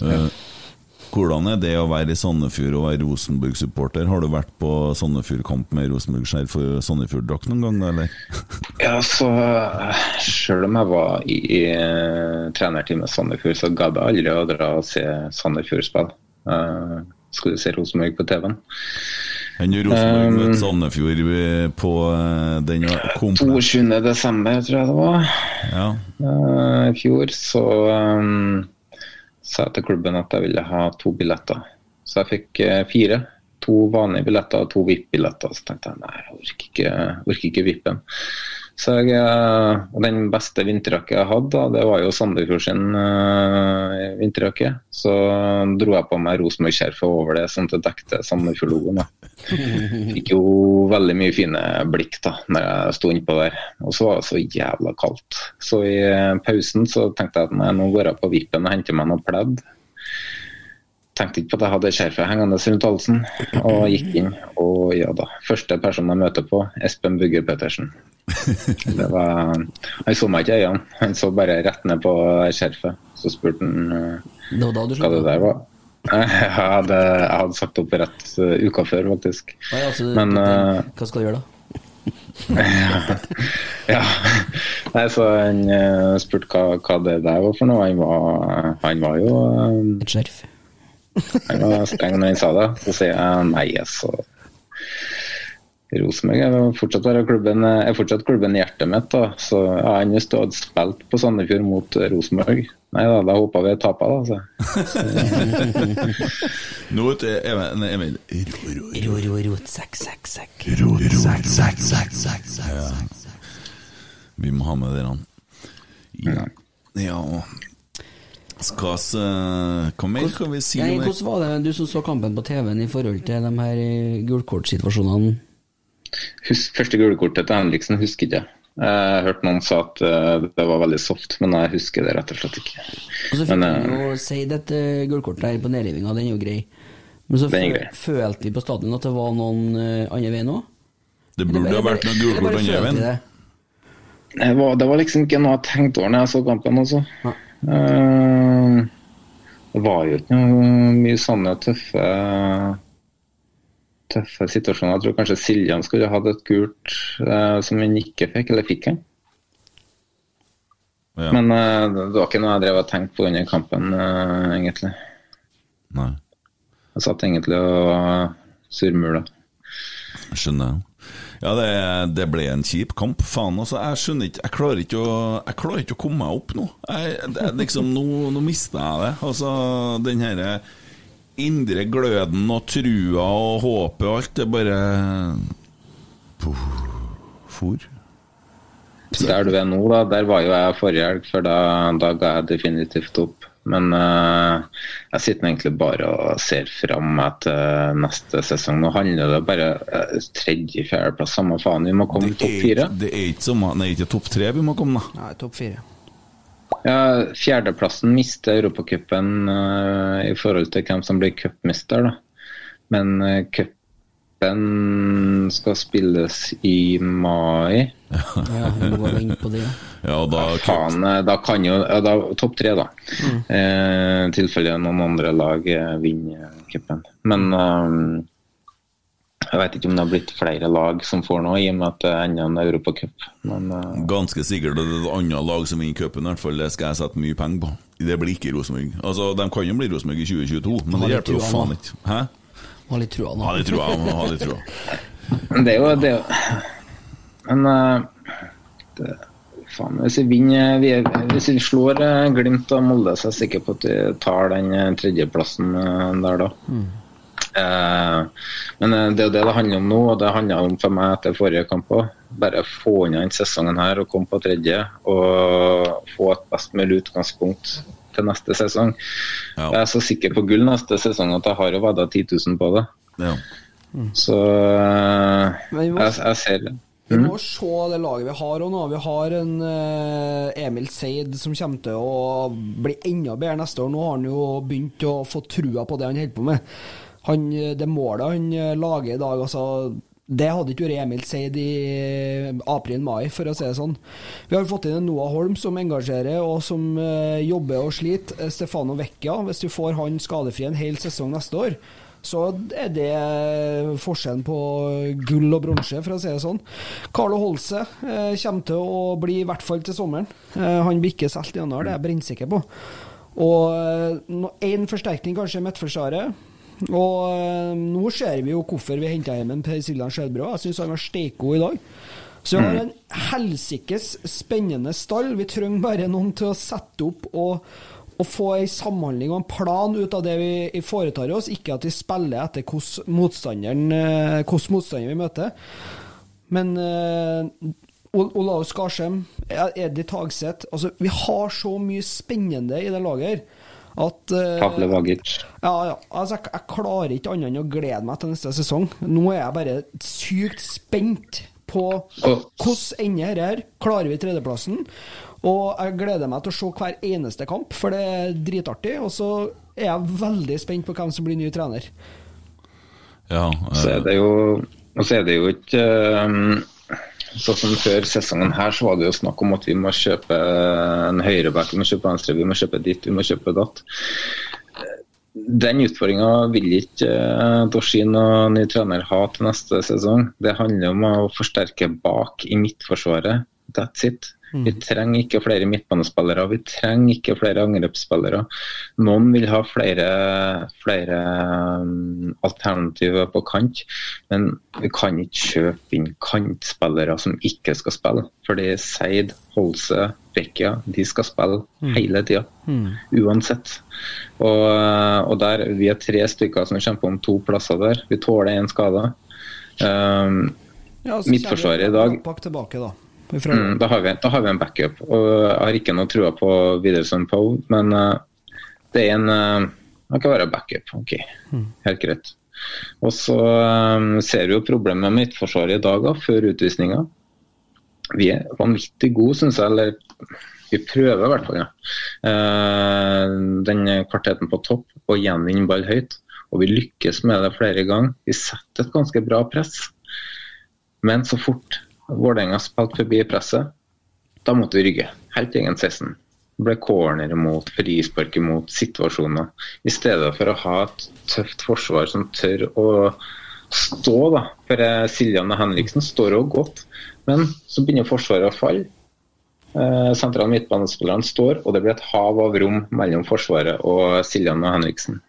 Eh, Hvordan er det å være i Sandefjord og være Rosenborg-supporter? Har du vært på Sandefjord-kamp med Rosenborg-skjerf og Sandefjord-drakt noen gang, eller?
Ja, så eh, Selv om jeg var i, i eh, trenerteamet Sandefjord, så gadd jeg aldri å dra og se Sandefjord spille. Eh, du se Rosenborg på TV-en.
Enn Rosenborg
Um,
møtte Sandefjord eh, på eh, den komple...
22. desember, tror jeg det var,
Ja.
eh, i fjor, så um, sa jeg til klubben at jeg ville ha to billetter. Så jeg fikk eh, fire. To vanlige billetter og to VIP-billetter. Så tenkte jeg nei, jeg orker ikke, orker ikke VIP-en. Så jeg, eh, Den beste vinterjakka jeg hadde, da, det var jo Sandefjord sin uh, vinterjakke. Så dro jeg på meg Rosenborg-skjerfet over det, sånn at det dekte Sandefjord-logoen. Fikk jo veldig mye fine blikk da når jeg sto innpå der. Og så var det så jævla kaldt. Så i eh, pausen så tenkte jeg at nei, nå går jeg på vippen og henter meg noe pledd. Tenkte ikke på at jeg hadde skjerfet hengende rundt halsen, og gikk inn. Og ja da. Første person jeg møter på, Espen Bugge Pettersen. Var, han så meg ikke i øynene, han så bare rett ned på skjerfet. Så spurte han eh,
da du
hva det der var. Jeg hadde, jeg hadde sagt opp rett uh, uka før, faktisk.
Nei, altså,
Men uh,
Hva skal du gjøre da?
ja. Nei, så han uh, spurte hva, hva det der var for noe. Han var, han var jo
Et skjerf?
Han var streng når han sa det. Så sier jeg nei, altså. Rosenborg er fortsatt, klubben, er fortsatt klubben i hjertet mitt. da. Så Jeg har ennå stått spilt på Sandefjord mot Rosenborg Nei da, da håpa vi tapa, da. Så.
Nå vet du, Even, Emil
Ro, ro, rot, sekk, sekk, sekk.
Vi må ha med dere. Ja. ja. Skal vi Hva mer kan vi si
Nei, hvordan var det du som så kampen på TV-en i forhold til de her gulkortsituasjonene?
Hus, første gulekortet til Henriksen husker ikke jeg. Jeg hørte noen sa at eh, det var veldig soft, men jeg husker det rett og slett ikke.
Og så fikk
Men, eh,
jo si dette gulkortet her på nedrivinga, den er jo grei. Men så
grei.
følte vi på stadion at det var noen uh, andre veien òg.
Det burde ha vært noen gullkort andre veien.
Det var, det var liksom ikke noe jeg tenkte over når jeg så kampen, altså. Eh, det var jo ikke noe mye sånne tøffe tøffe situasjoner. Jeg tror kanskje Siljan skulle hatt et gult uh, som han ikke fikk, eller fikk han.
Ja.
Men uh, det var ikke noe jeg drev og tenkte på under kampen, uh, egentlig.
Nei.
Jeg satt egentlig og surmula.
Skjønner. Ja, det, det ble en kjip kamp. Faen, altså. Jeg skjønner ikke Jeg klarer ikke å, jeg klarer ikke å komme meg opp nå. Jeg, det, liksom, nå, nå mister jeg det. Altså, den herre indre gløden og trua og håpet og alt, det bare Puh, For.
Der du er nå, da, der var jo jeg forrige helg, for da, da ga jeg definitivt opp. Men uh, jeg sitter egentlig bare og ser fram til neste sesong. Nå handler det bare uh, tredje-fjerdeplass, samme faen. Vi må komme topp fire.
Det er ikke ikke topp tre vi må komme, da.
Nei, topp fire.
Ja, Fjerdeplassen mister Europacupen uh, i forhold til hvem som blir cupmester. Men uh, cupen skal spilles i mai.
Ja, vi må gå inn på det.
Ja, da,
Faen, eh, da kan jo ja, da, Topp tre, da.
Mm.
uh, tilfelle noen andre lag vinner cupen. Men jeg vet ikke om det har blitt flere lag som får noe, i og med at det er enda en europacup. Men eh,
Ganske sikkert det er et annet lag som vinner cupen, i hvert fall. Det skal jeg sette mye penger på. Det blir ikke Rosenborg. Altså, De kan jo bli Rosenborg i 2022, men det hjelper jo faen ikke. Hæ?
Ha litt trua nå.
Ha litt trua. Ha litt trua.
Det er jo det er jo- Men uh, det, faen, hvis vi vinner vi, er- Hvis vi slår eh, Glimt og Molde, så er jeg sikker på at vi tar den tredjeplassen der da. Eh, men eh, det er jo det det handler om nå, og det handler om for meg etter forrige kamp òg. Bare få unna denne sesongen her og komme på tredje, og få et best mulig utgangspunkt til neste sesong. Jeg er så sikker på gull neste sesong at jeg har jo vedda 10 000 på det.
Ja.
Så eh,
Men vi må-
jeg, jeg ser det.
Vi
Mm.
må se det laget vi har òg nå. Vi har en eh, Emil Seid som kommer til å bli enda bedre neste år. Nå har han jo begynt å få trua på det han holder på med. Han, eh, det målet han eh, lager i dag, altså det hadde ikke Emil Seid i april-mai, for å si det sånn. Vi har fått inn en Noah Holm som engasjerer og som eh, jobber og sliter. Stefano Vecchia, hvis du får han skadefri en hel sesong neste år, så er det forskjellen på gull og bronse, for å si det sånn. Carlo Holse kommer til å bli i hvert fall til sommeren. Han blir ikke solgt i januar, det er jeg brennsikker på. Og én forsterkning kanskje i midtforsvaret. Og eh, nå ser vi jo hvorfor vi henta hjem en Per Siljan Skjelbrød. Jeg syns han var steikgod i dag. Så vi har en helsikes spennende stall. Vi trenger bare noen til å sette opp og, og få ei samhandling og en plan ut av det vi foretar oss, ikke at vi spiller etter hvordan motstanderen eh, hvordan motstander vi møter. Men Ol- Olaus Skarsheim, Eddie Tagseth altså, Vi har så mye spennende i det laget her at eh,
Pavle Vagic.
ja, ja. Altså, jeg, jeg klarer ikke annet enn å glede meg til neste sesong. Nå er jeg bare sykt spent på hvordan ender dette her. Klarer vi tredjeplassen? Og jeg gleder meg til å se hver eneste kamp, for det er dritartig. Og så er jeg veldig spent på hvem som blir ny trener.
Ja,
Så er det jo, og så er det jo ikke um, Sånn som før sesongen her, så var det jo snakk om at vi må kjøpe en høyreback, vi må kjøpe venstre, vi må kjøpe ditt, vi må kjøpe datt. Den utfordringa vil ikke Dorsin og ny trener ha til neste sesong. Det handler om å forsterke bak i midtforsvaret. That's it. Vi trenger ikke flere midtbanespillere, vi trenger ikke flere angrepsspillere. Noen vil ha flere, flere um, alternativer på kant, men vi kan ikke kjøpe inn kantspillere som ikke skal spille. Fordi Seid, Holse, Vecchia, de skal spille
Mm.
hele tida. Uansett. Og, og der, Vi er tre stykker som kjemper om to plasser der. Vi tåler én skade. Um,
Ja,
Midtforsvaret i dag
tilbake, da.
Mm, da, har vi, da har vi en backup. og Jeg har ikke noe trua på Widerson Poe, men uh, det er en uh, Det kan være backup. Ok, helt greit. Og så um, ser vi jo problemet med midtforsvaret i dag, da, før utvisninga. Vi er vanvittig gode, syns jeg. Eller vi prøver i hvert fall. Ja. Uh, den kvartetten på topp og gjenvinne ball høyt. Og vi lykkes med det flere ganger. Vi setter et ganske bra press. Men så fort Vålerenga spilte forbi presset, da måtte vi rygge. Helt egen 16. Det ble corner imot, frispark imot, situasjoner. I stedet for å ha et tøft forsvar som tør å stå, da. For eh, Siljan og Henriksen står òg godt, men så begynner Forsvaret å falle. Eh, Sentrale midtbanespillerne står, og det blir et hav av rom mellom Forsvaret og Siljan og Henriksen.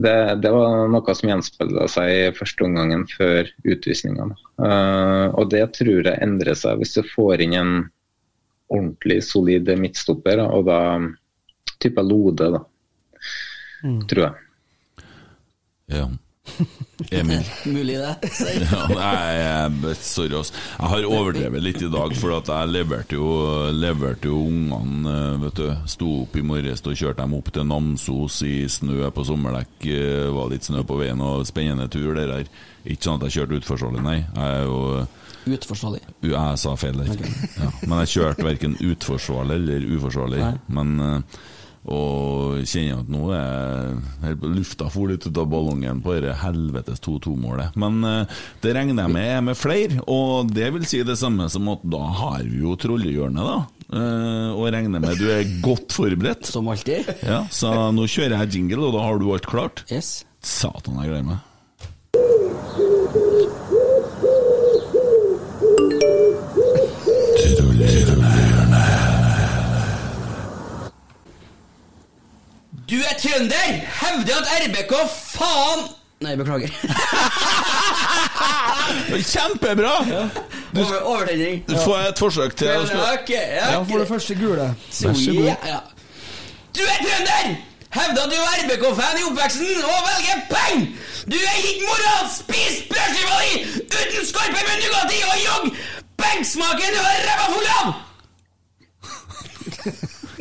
Det, det var noe som gjenspeila seg i første omgangen før utvisningene. Uh, og det tror jeg endrer seg hvis du får inn en ordentlig solid midtstopper, og da type Lode, da. Tror jeg.
Ja. Emil.
Mulig det.
Ja, nei, sorry, ass. Jeg har overdrevet litt i dag, for at jeg leverte jo, leverte jo ungene Vet du, Sto opp i morges og kjørte dem opp til Namsos i snø på sommerdekk. eh, Var litt snø på veien og spennende tur, det der. Ikke sånn at jeg kjørte utforståelig, nei. Jeg er jo
Utforsvarlig.
Jeg sa feil der. Ja, men jeg kjørte verken utforsvarlig eller uforsvarlig.
Nei.
Men eh, Og kjenner at nå er lufta for litt ut av ballongen på dette helvetes 2-2-målet. Men eh, det regner jeg med er med flere, og det vil si det samme som at da har vi jo trollehjørnet, da. Eh, og regner med du er godt forberedt.
Som alltid.
Ja, Så nå kjører jeg jingle, og da har du alt klart?
Yes.
Satan, jeg gleder meg.
Du er trønder! Hevder at RBK faen Nei, beklager.
Kjempebra!
Over, overtenning.
Du får et forsøk til.
Ja,
å slå-
ok, ja,
Ja, for det første gule.
Vær så god.
Ja, ja. Du er trønder! Hevder at du er RBK-fan i oppveksten og velger peng! Du er gitt moral! Spis brødskiva di uten skorpe med Nugatti og jogg! Pengsmaken du er ræva full av!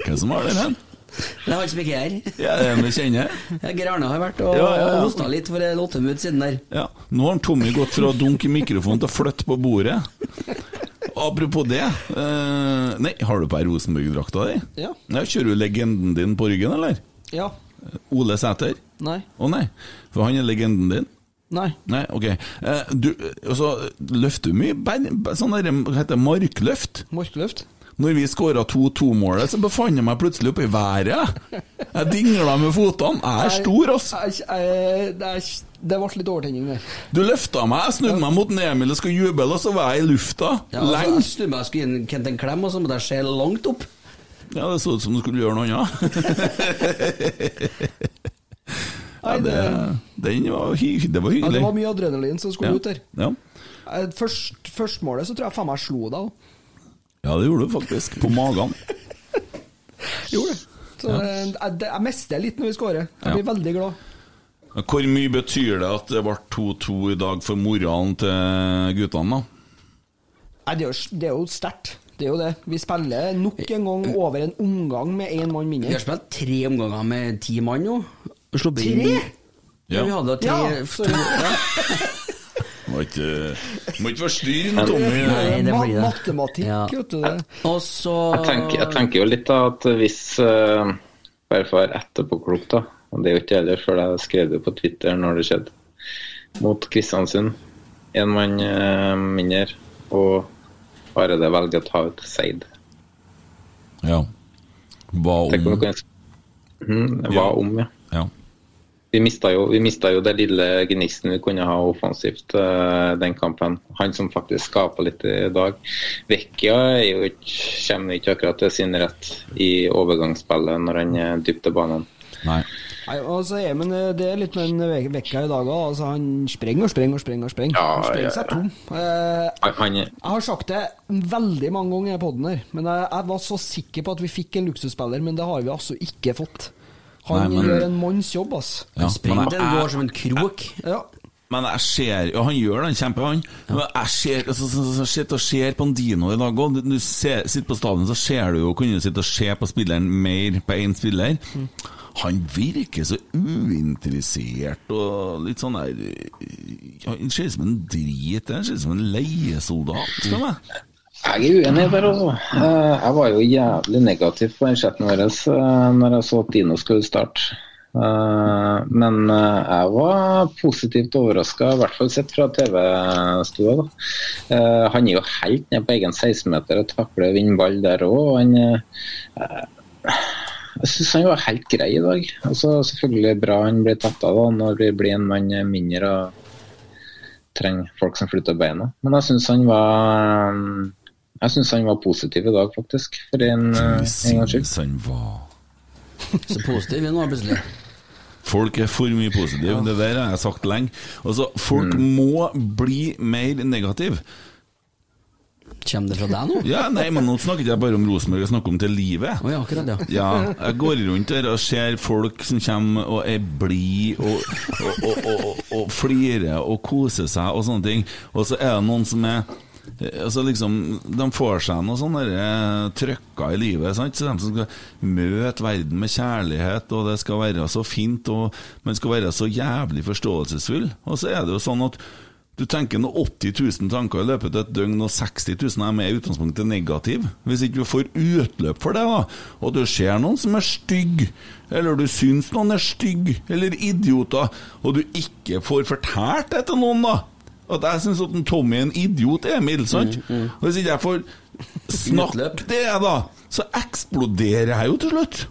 Hvem som har den?
Det er han som ikke er her.
Ja, det er vi kjenner.
Ja, Geir Arne har vært og
Ja, ja, ja.
hosta litt for en åttemut siden der.
Ja. Nå har Tommy gått fra å dunke i mikrofonen til å flytte på bordet. Apropos det eh, Nei, har du på deg Rosenborg-drakta di?
Ja.
Ja, Kjører du legenden din på ryggen, eller?
Ja.
Ole Sæter?
Nei.
Å nei, for han er legenden din?
Nei.
Nei, ok. Eh, du, altså, løfter du mye sånn der, hva heter det, markløft?
Markløft.
Når vi skåra 2-2-målet, så befant jeg meg plutselig oppe i været. Jeg dingla med fotene. Jeg er stor,
jeg- Det det ble litt overtenning der.
Du løfta meg, jeg snudde meg mot Emil og skulle juble, og så var jeg i lufta.
Ja, altså,
Lenge.
jeg snudde meg og skulle gi en- Kent en klem, og så måtte jeg se langt opp.
Ja, det så ut som du skulle gjøre noe annet. ja, det, den var, hy det var
Ja,
hyggelig.
det var mye adrenalin som skulle
Ja.
ut der.
Ja.
Først, Først, målet så tror jeg faen meg slo deg òg.
Ja, det gjorde du faktisk. På magen.
Gjorde det. Så ja. jeg, det- jeg mister litt når vi skårer. Jeg blir veldig glad.
Hvor mye betyr det at det ble 2-2 i dag for moralen til guttene, da?
Nei, det er jo, det jo sterkt. Det er jo det. Vi spiller nok en gang over en omgang med én mann
Vi har spilt tre omganger med ti mann nå.
Tre?
Ja, vi hadde tre
Ja.
Må ikke, må ikke forstyrre Tommy.
Nei, det blir det.
Matematikk,
Ja.
vet du det.
Og så
Jeg tenker, jeg tenker jo litt da at hvis uh, Bare for å være etterpåklok, da. Og det er jo ikke heller før jeg skrev det på Twitter når det skjedde. Mot Kristiansund. Én mann uh, mindre, og bare det velger å ta ut Seid.
Ja. Hva
Tenk om
om
du kan Hva
Ja.
om, ja.
Ja.
Vi mista jo, vi mistet jo det lille gnisten vi kunne ha offensivt eh, den kampen. Han som faktisk skaper litt i dag. Vecchia ikke, kommer ikke akkurat til sin rett i overgangsspillet når han er dypt til banen.
Nei.
Nei, altså, er, men eh, Det er litt med en Vekka i dag òg. Altså, han sprenger og sprenger og sprenger. og sprenger
Ja,
Han sprenger
ja,
seg tom. Eh, jeg har sagt det veldig mange ganger i poden her, men jeg, jeg var så sikker på at vi fikk en luksusspiller, men det har vi altså ikke fått. Han
Nei, men-
gjør en manns jobb, ass.
Ja,
springer,
men
den går som en krok.
Ja.
Men jeg ser Ja, han gjør den kjempe, han. Men jeg ser altså, så, så, så, sitter og ser på en Dino i dag òg. Du ser, sitter på stadion, så ser du jo Kunne du sitte og se på spilleren mer på én spiller. Han virker så uinteressert og litt sånn der Han ser ut som en drit. Han ser ut som en leiesoldat. Skal meg.
Jeg er uenig der, altså. Eh, Jeg var jo jævlig negativ på den chatten vår eh, når jeg så at Dino skulle starte. Eh, Men jeg var positivt overraska, i hvert fall sett fra TV-stua. Han er jo helt ned på egen 16-meter og takler å vinne ball der òg. Jeg syns han var helt grei i dag. Altså, selvfølgelig bra han blir tatt av da, når vi blir en mann mindre og trenger folk som flytter beina. Men jeg syns han var jeg synes han var positiv i dag, faktisk. For en, eh, en gangs skyld.
Han var
Så positiv er nå plutselig.
Folk er for mye positive, det der har jeg sagt lenge. Altså, folk
Mm.
må bli mer negative.
Kommer det fra deg nå?
Ja, nei, men nå snakker jeg bare om Rosenborg, jeg snakker om til livet.
Oh, ja, akkurat, ja.
Ja, jeg går rundt her og ser folk som kommer og er blide og, og, og, og, og, og flirer og koser seg og sånne ting. Og så er det noen som er Altså liksom, De får seg noe sånn derre trøkker i livet. Sant? Så De som skal møte verden med kjærlighet, og det skal være så fint, og man skal være så jævlig forståelsesfull. Og så er det jo sånn at du tenker nå 80 000 tanker i løpet av et døgn, og 60 000 er med i utgangspunktet negativ. Hvis ikke du får utløp for det, da, og du ser noen som er stygg, eller du syns noen er stygg, eller idioter, og du ikke får fortalt det til noen, da At jeg syns Tommy er en idiot, Emil, sant? Og Hvis ikke jeg får snakke det, da, så eksploderer jeg jo til slutt.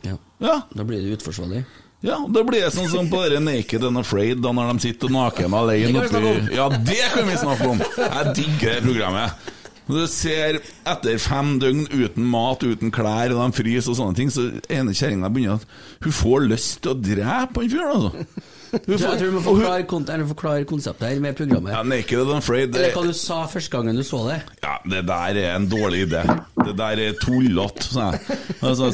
Ja.
Da blir det utforsvarlig.
Ja, da blir det sånn som på dere Naked and Afraid, da når de sitter naken alene oppi. Ja, det kan vi snakke om! Jeg digger det programmet. Når du ser etter fem døgn uten mat, uten klær, og de fryser og sånne ting, så ene kjerringa begynner at hun får lyst til å drepe han fyren, altså.
Jeg tror du må forklare, kont forklare konseptet her med programmet.
Ja, Naked and Afraid
Eller hva du sa første gangen du så det.
Ja, det der er en dårlig idé. Det der er tullete, sa jeg. Altså.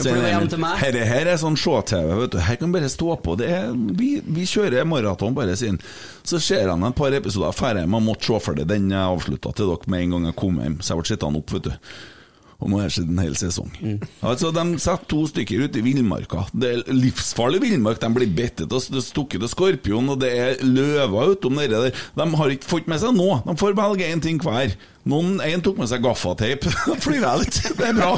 Herre her er sånn se-TV, vet du. Her kan bare stå på. Det er, vi, vi kjører maraton, bare sin. Så ser han et par episoder ferdig man måtte se ferdig den jeg avslutta til dere med en gang jeg kom hjem. Så jeg ble sittende opp, vet du. Og har jeg sett en hel sesong. Altså, De setter to stykker ut i villmarka. Det er livsfarlig villmark. De blir bitt av stukket av skorpion, og det er løver utom det der. De har ikke fått med seg noe. De får velge én ting hver. Noen, En tok med seg gaffateip. Flirer jeg litt. Det er bra.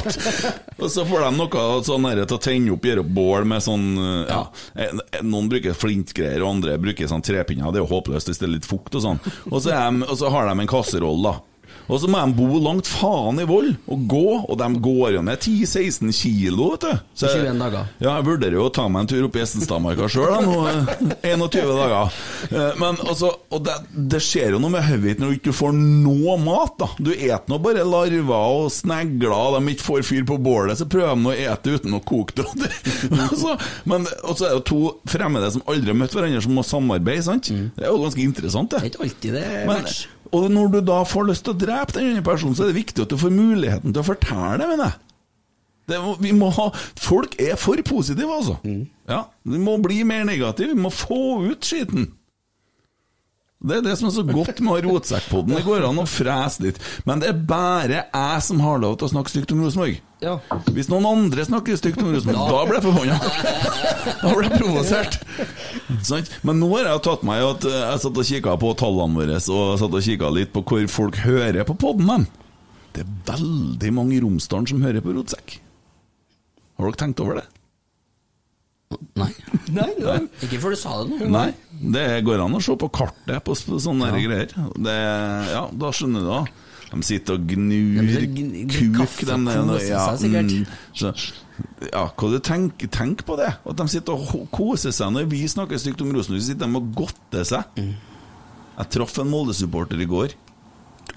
Og så får de noe sånn her til å tenne opp, gjøre opp bål med sånn uh, ja. Eh, Noen bruker flintgreier, og andre bruker sånn trepinner. Det er jo håpløst hvis det er litt fukt og sånn. Og så, er og så har de en kasseroll, da. Og så må de bo langt faen i vold og gå, og de går jo ned 10-16 kilo, vet du. Så jeg-
21 dager.
Ja, jeg vurderer jo å ta meg en tur opp i Estenstadmarka sjøl, nå. eh, 21 dager. Eh, Men altså, og det, det skjer jo noe med hodet når du ikke får noe mat, da. Du et nå bare larver og snegler, og de ikke får fyr på bålet, så prøver de å ete uten å koke det. Altså, men og så er det jo to fremmede som aldri har møtt hverandre, som må samarbeide, sant? Det er jo ganske interessant, det.
Det er ikke alltid det er
Men,
match.
Og når du da får lyst til å drepe den andre personen, så er det viktig at du får muligheten til å fortelle det, mener jeg. Det vi må ha, folk er for positive, altså. Ja, Vi må bli mer negative. Vi må få ut skiten. Det er det som er så godt med å ha rotsekkpodden. Det går an å frese litt. Men det er bare jeg som har lov til å snakke stygt om Rosenborg.
Ja.
Hvis noen andre snakker stygt om Rosenborg, da blir jeg forbanna. Da blir jeg provosert. Men nå har jeg tatt meg at eh, jeg satt og kikka på tallene våre, og satt og kikka litt på hvor folk hører på podden. Det er veldig mange i Romsdalen som hører på Rotsekk. Har dere tenkt over det?
Nei.
Nei, nei.
Ikke før du sa det nå.
Nei, det går an å se på kartet på sånne ja. greier. Det, ja, da skjønner du da. De sitter og gnur
De
kuk. de,
de-
ja, mm, så, ja, hva du tenker tenk på det. At de sitter og koser seg når vi snakker stygt om Rosenborg. Sitter de og godter seg.
Mm.
Jeg traff en Molde-supporter i går.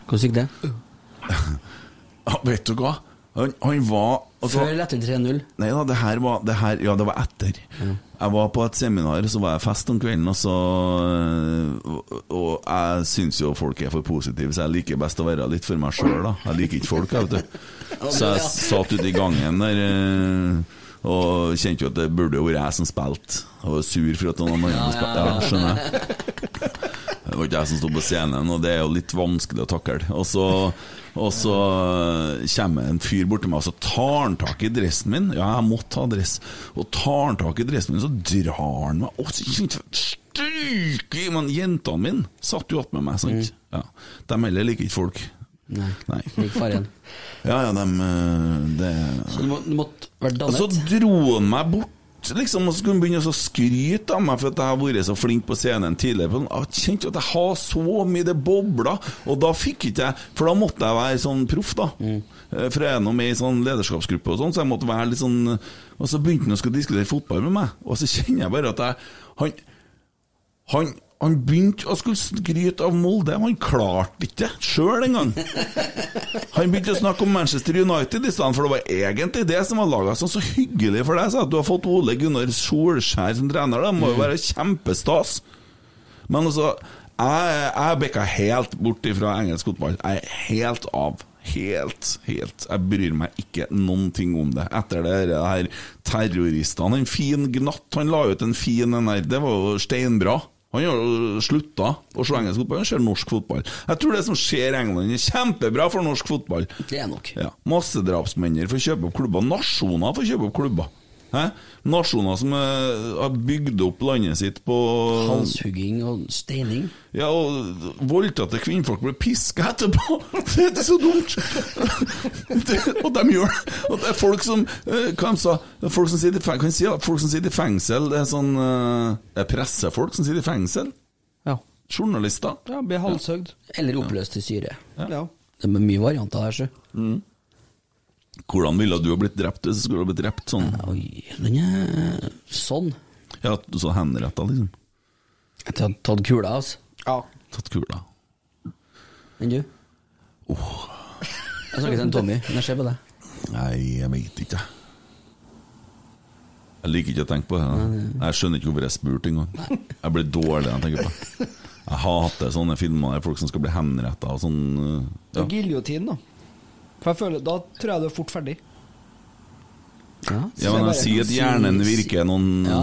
Hvordan gikk det?
Ja, vet du hva? Han, han var altså,
Før eller etter 3-0?
Nei da, det her var det her, Ja, det var etter. Jeg var på et seminar, så var jeg fest om kvelden, og så Og, og jeg syns jo folk er for positive, så jeg liker best å være litt for meg sjøl, da. Jeg liker ikke folk, jeg, vet du. Så jeg satt ute i gangen der eh, og kjente jo at det burde jo vært jeg som spilte. Og var sur for at noen andre spilte. Ja, skjønner jeg. Det var ikke jeg som sto på scenen, og det er jo litt vanskelig å takle. Og så, og så kommer en fyr bort til meg, og så tar han tak i dressen min. Ja, jeg måtte ha dress. Og tar han tak i dressen min, så drar han meg Og så kjente jeg stryke i Men jentene mine satt jo attmed meg, sant. Ja. De heller liker ikke folk.
Nei.
Nei.
Faren.
Ja, ja, de eh, det
Så du, må, du måtte vært
dannet? så dro han meg bort, liksom, og så skulle han begynne å skryte av meg for at jeg har vært så flink på scenen tidligere. Jeg kjente at jeg har så mye det bobla, og da fikk ikke jeg For da måtte jeg være sånn proff, da. Mm. For jeg er nå med i sånn lederskapsgruppe og sånn, så jeg måtte være litt sånn Og så begynte han å skulle diskutere fotball med meg, og så kjenner jeg bare at jeg Han, han han begynte å skulle skryte av Molde, han klarte ikke det sjøl engang. Han begynte å snakke om Manchester United i stedet, for det var egentlig det som var laga. Sånn, så hyggelig for deg, at du har fått Ole Gunnar Solskjær som trener. Det må jo være kjempestas. Men altså, jeg, jeg bikka helt bort fra engelsk fotball. Jeg er helt av. Helt, helt. Jeg bryr meg ikke noen ting om det. Etter det her det her terroristene En fin Gnatt, han la ut en fin. Det var jo steinbra. Han har jo slutta å se engelsk fotball, han ser norsk fotball. Jeg tror det som skjer i England, er kjempebra for norsk fotball.
Det er nok.
Ja, Massedrapsmenn får kjøpe opp klubber. Nasjoner får kjøpe opp klubber. Hæ? Nasjoner som eh, har bygd opp landet sitt på
Halshugging og steining.
Ja, og voldtatte kvinnfolk blir piska etterpå! Det er så dumt! Det, og de gjør! Og det er folk som eh, Hva de sa Folk som sitter i fengsel, kan jeg si, da? folk som sitter i fengsel Det er sånn eh, Det er pressefolk som sitter i fengsel.
Ja.
Journalister.
Ja, blir halshøgd.
Eller oppløst i syre.
Ja.
Det er mye varianter der, sjø.
Hvordan ville du ha blitt drept hvis du skulle ha blitt drept sånn?
Oi, den er sånn.
Ja, så henretta, liksom.
Jeg har tatt kula, altså.
Ja.
Tatt kula.
Enn du? Jeg snakker til en Tommy, men jeg ser på deg.
Nei, jeg veit ikke. Jeg liker ikke å tenke på det. Jeg skjønner ikke hvorfor jeg spurte engang. Jeg blir dårlig når jeg tenker på det. Jeg hater sånne filmer der folk som skal bli henretta og sånn.
Det
Ja.
giljotin, da. For jeg føler, Da tror jeg du er fort ferdig.
Ja,
Ja, men jeg sier at hjernen virker noen
Ja,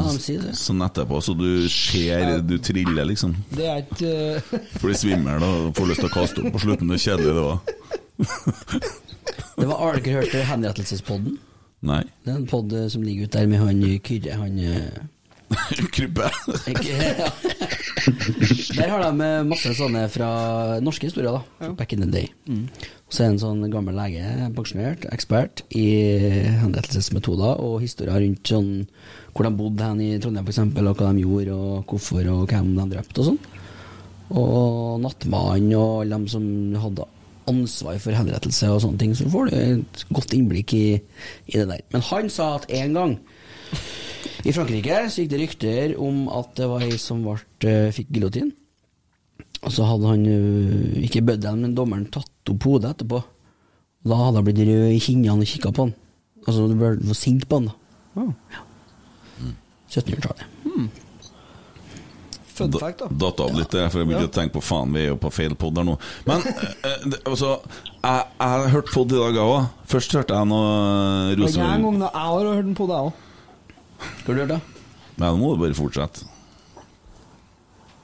sånn etterpå, så du ser, du triller, liksom.
Det er ikke eh,
Blir svimmel og får lyst til å kaste opp på slutten. Det er kjedelig, det òg.
Det var, Har dere hørt Henrettelsespodden?
Nei.
Det er en podd eh, som ligger ute der med han eh, Kyrre, han eh, ja. Der har de eh, masse sånne fra norske historier, da. Back in the day. Og så er en sånn gammel lege, pensjonert, ekspert i henrettelsesmetoder og historier rundt sånn hvor de bodde hen i Trondheim, f.eks., og hva de gjorde, og hvorfor, og hvem de drepte, og sånn. Og nattmannen og alle dem som hadde ansvar for henrettelse og sånne ting, så får du et godt innblikk i, i det der. Men han sa at en gang i Frankrike så gikk det rykter om at det var ei som ble, eh, fikk giljotin. Og så hadde han eh, ikke bøddelen, men dommeren tatt opp hodet etterpå. Og da hadde han blitt rød i kinnene og kikka på han. Altså, du ble sint på han, da. Ja. 1700-tallet.
fun fact, da.
Datt av litt, for jeg begynte å tenke på faen, vi er jo på feil pod der nå. Men eh, det, altså, jeg, jeg har hørt pod i dag, jeg òg. Først hørte jeg noe
jeg, en
Rosenborg
gang, da, jeg har hørt den på deg òg.
Hva har du hørt, da?
Nei, nå må du bare fortsette.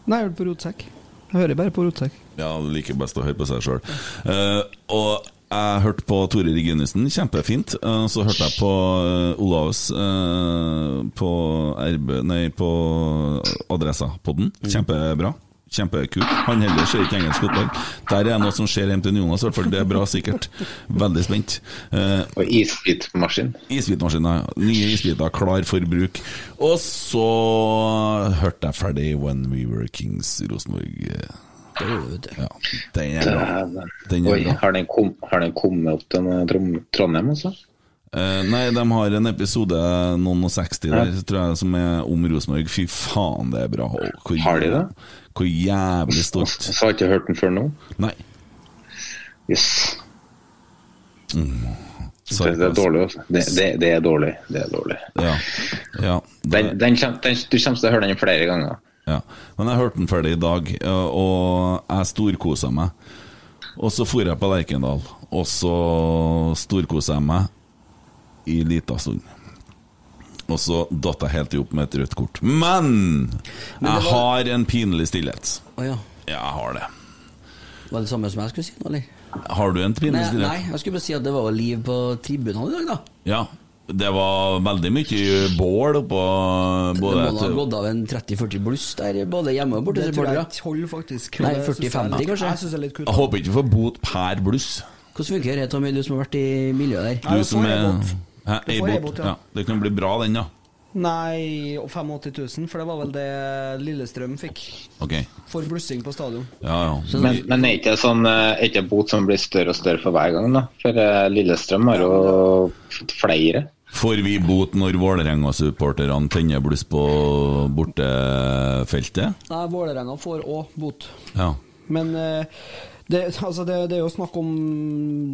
Nei, jeg hørte på Rotsekk. Jeg hører bare på Rotsekk.
Ja, du liker best å høre på seg sjøl. og jeg hørte på Tore Reginussen, kjempefint. Uh, så hørte jeg på uh, Olavs uh, på, RB, nei, på Adressa-podden. Kjempebra. Kjempekult. Han heller ser ikke engelsk fotball. Der er noe som skjer hjemme til Jonas, i hvert fall. Det er bra, sikkert. Veldig spent. Eh,
Og isbitmaskin.
Isbitmaskin, ja. Nye isbiter klar for bruk. Og så hørte jeg ferdig When We Were Kings Rosenborg.
Det du.
Ja, den er bra. Den er
Oi,
bra.
har den, kom, har den kommet opp til Trondheim også?
Uh, nei, de har en episode noen og 60 der, tror jeg, som er om Rosenborg. Fy faen, det er bra. Hvor,
Har de det?
Hvor jævlig stolt.
Så har jeg ikke hørt den før nå?
Nei.
Yes.
Så-
Det, det er dårlig, altså. Det, det, det er dårlig. Det er dårlig.
Ja. ja.
Den, den, den, du kommer til å høre den flere ganger.
Ja, men jeg hørte den ferdig i dag, og jeg storkosa meg. Og så for jeg på Lerkendal, og så storkosa jeg meg i lita stund. Og så datt jeg helt i opp med et rødt kort. Men jeg har en pinlig stillhet.
Oh, ja.
Ja, jeg har det.
Var det samme som jeg skulle si nå, eller?
Har du en pinlig stillhet?
nei, jeg skulle bare si at det var liv på tribunene i dag, da.
Ja. Det var veldig mye bål oppå
Det må ha gått av en 30-40 bluss der, både hjemme og borte.
Det tror jeg ikke holder, faktisk.
Nei,
Det synes jeg-
40-50 kanskje?
Jeg synes det er litt kult.
Jeg håper ikke vi får bot per bluss.
Hvordan funker det, Tommy, du som har vært i miljøet der?
Du
du
som er. Hæ,
Du får
E-bot,
e-bot, ja.
ja. Det kan bli bra, den, da.
Nei, og 85 000, for det var vel det Lillestrøm fikk.
Okay.
For blussing på stadion.
Ja, ja.
Men, men er ikke sånn eh, Er ikke bot som blir større og større for hver gang, da? For eh, Lillestrøm har jo flere.
Får vi bot når Vålerenga-supporterne tenner bluss på bortefeltet?
Nei, Vålerenga får òg bot.
Ja.
Men eh, det, altså det, det er jo snakk om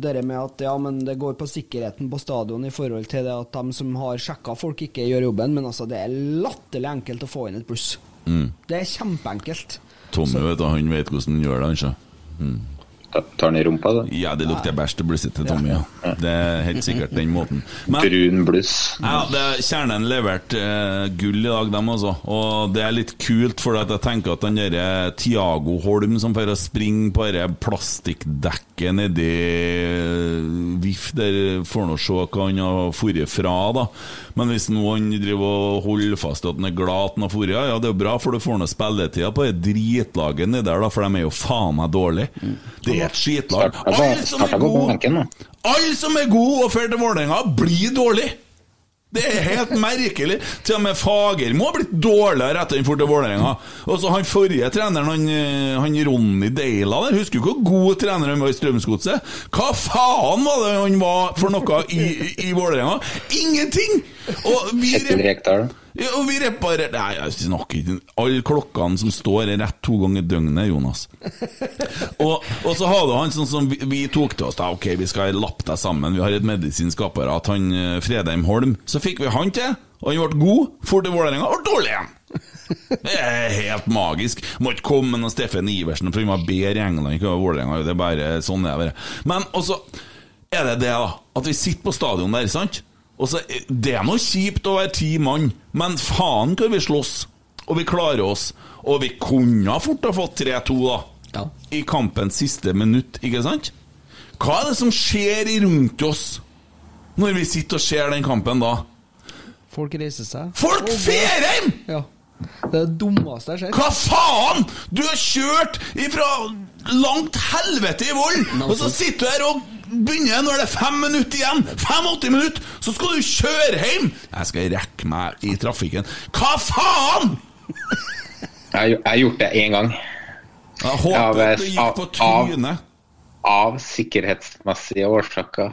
det med at ja, men det går på sikkerheten på stadion i forhold til det at de som har sjekka folk, ikke gjør jobben. Men altså, det er latterlig enkelt å få inn et pluss.
Mm.
Det er kjempeenkelt.
Tommy vet han vet hvordan han gjør det, kanskje. Mm.
Ta- Tar den i rumpa, da?
Ja, det lukter bæsj til blusset til Tommy, ja. Det er helt sikkert den måten. Men
Brun bluss.
ja, det, Kjernen leverte eh, gull i dag, dem også. Og det er litt kult, for jeg tenker at den derre Tiago Holm som får springe på det plastikkdekket nedi eh, VIF, der får nå se hva han har dratt fra, da. Men hvis noen driver og holder fast at han er glad at han har dratt, ja, det er jo bra, for du får nå spilletida på det dritlaget nedi der, da, for de er jo faen meg dårlige. Det et skitlag. Alle som er gode alle som er gode og drar til Vålerenga, blir dårlig! Det er helt merkelig. Til og med Fagermo har blitt dårligere etter han dro til Vålerenga. Og så han forrige treneren, han, eh, han Ronny Deila der, husker du hvor god trener han var i Strømsgodset? Hva faen var det han var for noe i, i, i Vålerenga? Ingenting! Og vi
Kjetil Rekdal.
Og vi reparerer Nei, jeg snakker ikke Alle klokkene som står, er rett to ganger døgnet, Jonas. Og, og så har du han sånn som vi, vi tok til oss da, Ok, vi skal lappe deg sammen. Vi har et medisinsk apparat. Han eh, Fredheim Holm. Så fikk vi han til, og han ble god. For til Vålerenga, og dårlig igjen. Det er helt magisk. Må ikke komme med noen Steffen Iversen, for han var bedre i England enn Vålerenga. Det er bare sånn det er. Men også er det det, da. At vi sitter på stadion der, sant? Så, Det er noe kjipt å være ti mann, men faen hvor vi slåss. Og vi klarer oss. Og vi kunne fort ha fått 3-2, da.
Ja.
I kampens siste minutt, ikke sant? Hva er det som skjer rundt oss når vi sitter og ser den kampen da?
Folk reiser seg.
Folk fer hjem!
Ja. Det er det dummeste jeg ser.
Hva faen?! Du har kjørt ifra langt helvete i vold, og så sitter du her og begynner når det er fem minutter igjen! 85 minutter! Så skal du kjøre hjem! Jeg skal rekke meg i trafikken. Hva faen?!
Jeg har gjort det én gang.
Jeg håper
av,
at du gikk på
av-
trynet.
Av sikkerhetsmessige årsaker.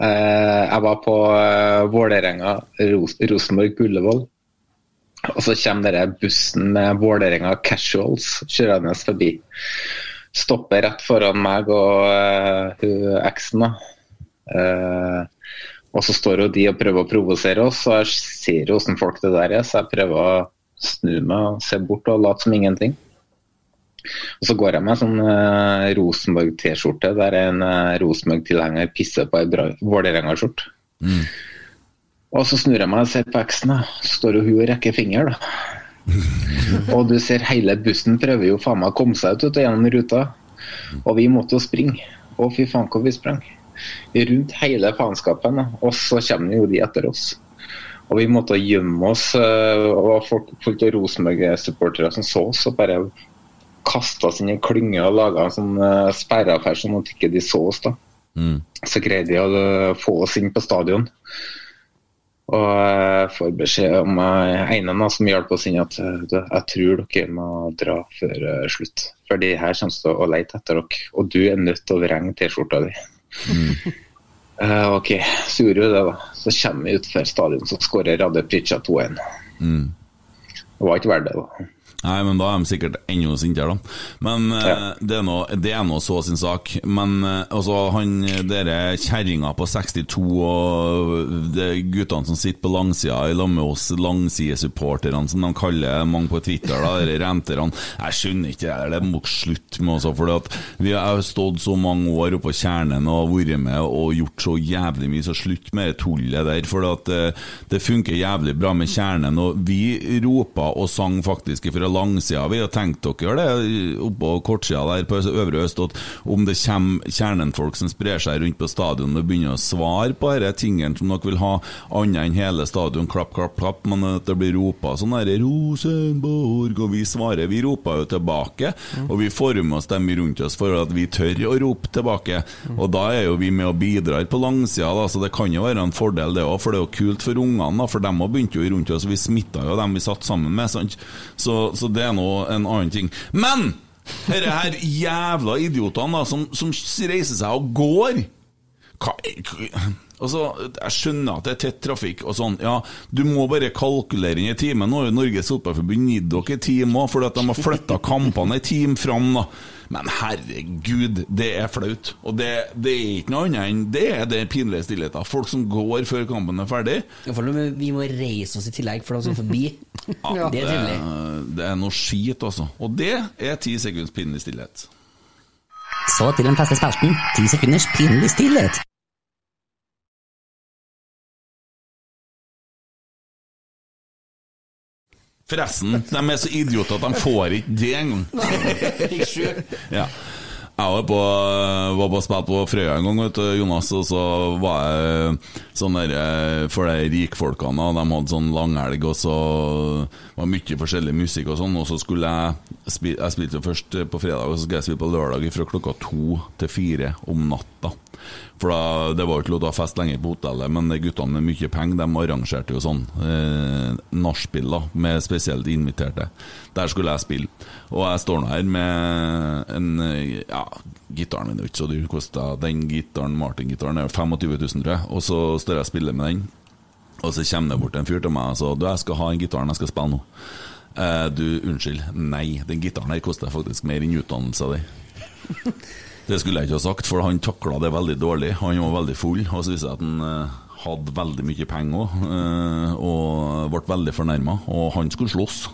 Eh, jeg var på eh, Vålerenga, Ros Rosenborg Ullevål. Og så kommer denne bussen med Vålerenga Casuals kjørende forbi. Stopper rett foran meg og uh, eksen. Eh, og så står jo de og prøver å provosere oss, og jeg ser jo hvordan folk det der er, så jeg prøver å snu meg og se bort og late som ingenting. Og så går jeg med sånn uh, Rosenborg-T-skjorte der en uh, Rosenborg-tilhenger pisser på ei Vålerenga-skjorte. Og så snur jeg meg og ser på eksen. Så står jo hun og rekker finger, da. Og du ser hele bussen prøver jo faen meg å komme seg ut ut gjennom ruta. Og vi måtte jo springe. Å, fy faen hvor vi sprang. Rundt hele faenskapen. Og så kommer jo de etter oss. Og vi måtte gjemme oss. eh, Og var folk, til Rosenborg-supportere som så oss og bare kasta oss inn i klynge og laga en sånn uh, sperreaffære sånn at ikke de så oss. da. Så greide de å eh, få oss inn på stadion. Og jeg får beskjed om uh, ene som hjalp oss inn, at eh, jeg tror dere må dra før eh, slutt. For de her kommer til å leite etter dere, og du er nødt til å vrenge T-skjorta di. Eh, ok, så gjorde vi det, da. Så kommer vi utfor stadion, så skårer Radde Pritja 2-1. Det var ikke verdt det, da.
Nei, men da er de sikkert enda sintere, da. Men ja. det er nå- det så sin sak. Men eh, altså, han dere kjerringa på 62 og de guttene som sitter på langsida i lag med oss langsidesupporterne, som de kaller mange på Twitter, da, de renterne Jeg skjønner ikke det der, det må slutte med også, for vi har stått så mange år oppå på kjernen og vært med og gjort så jævlig mye, så slutt med det tullet der. For at eh, det funker jævlig bra med kjernen, og vi ropa og sang faktisk fra langsida. Vi har tenkt dere det oppå kortsida der på Øvre Øst, at om det kommer kjernenfolk som sprer seg rundt på stadion og begynner å svare på disse tingene som dere vil ha, annet enn hele stadion, klapp, klapp, klapp, men at det blir ropa sånn der Rosenborg, og vi svarer. Vi roper jo tilbake, og vi former oss dem rundt oss for at vi tør å rope tilbake. Og da er jo vi med og bidrar på langsida, da, så det kan jo være en fordel det òg, for det er jo kult for ungene, for dem òg begynte jo rundt oss, vi smitta jo dem vi satt sammen med, sant? Så, så det er nå en annen ting. Men! Disse her jævla idiotene da, som, som reiser seg og går hva, Altså, Jeg skjønner at det er tett trafikk og sånn, ja, du må bare kalkulere inn i timen. Nå har jo Norges Fotballforbund gitt dere time òg, fordi at de har flytta kampene en time fram. da. Men herregud, det er flaut. Og det, det er ikke noe annet enn det er det pinlige stillheten. Folk som går før kampen er ferdig.
For vi må reise oss i tillegg for de som er forbi.
Ja,
Det er trivelig.
det er noe skit, altså. Og det er ti sekunds pinlig stillhet.
Så til den faste spalten. Ti sekunders pinlig stillhet.
Forresten, de er så idioter at de får ikke det engang. ja. Jeg var på, var på spill på Frøya en gang, vet du, Jonas, og så var jeg sånn der eh, for de rikfolkene. De hadde sånn langhelg, og så var mye forskjellig musikk og sånn. Og så skulle jeg spille Jeg spilte først på fredag, og så skulle jeg spille på lørdag fra klokka to til fire om natta. For da, Det var jo ikke lov til å fest lenger på hotellet, men de guttene med mye penger De arrangerte jo sånn eh, nachspiel med spesielt inviterte. Der skulle jeg spille. Og jeg står nå her med en Ja, gitaren min er jo ikke så dyr. Kosta den gitaren, Martin-gitaren, er 25 000, tror jeg. Og så står jeg og spiller med den. Og så kommer det bort en fyr til meg og sier Du, jeg skal ha den gitaren, jeg skal spille nå. Eh, du, unnskyld. Nei, den gitaren her koster faktisk mer enn utdannelsen din. Det skulle jeg ikke ha sagt, for han takla det veldig dårlig. Han var veldig full, og så viste det at han eh, hadde veldig mye penger òg, eh, og ble veldig fornærma. Og han skulle slåss.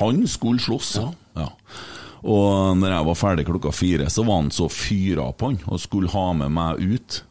Han skulle slåss. Ja. Og når jeg var ferdig klokka fire, så var han så fyra på han og skulle ha med meg ut.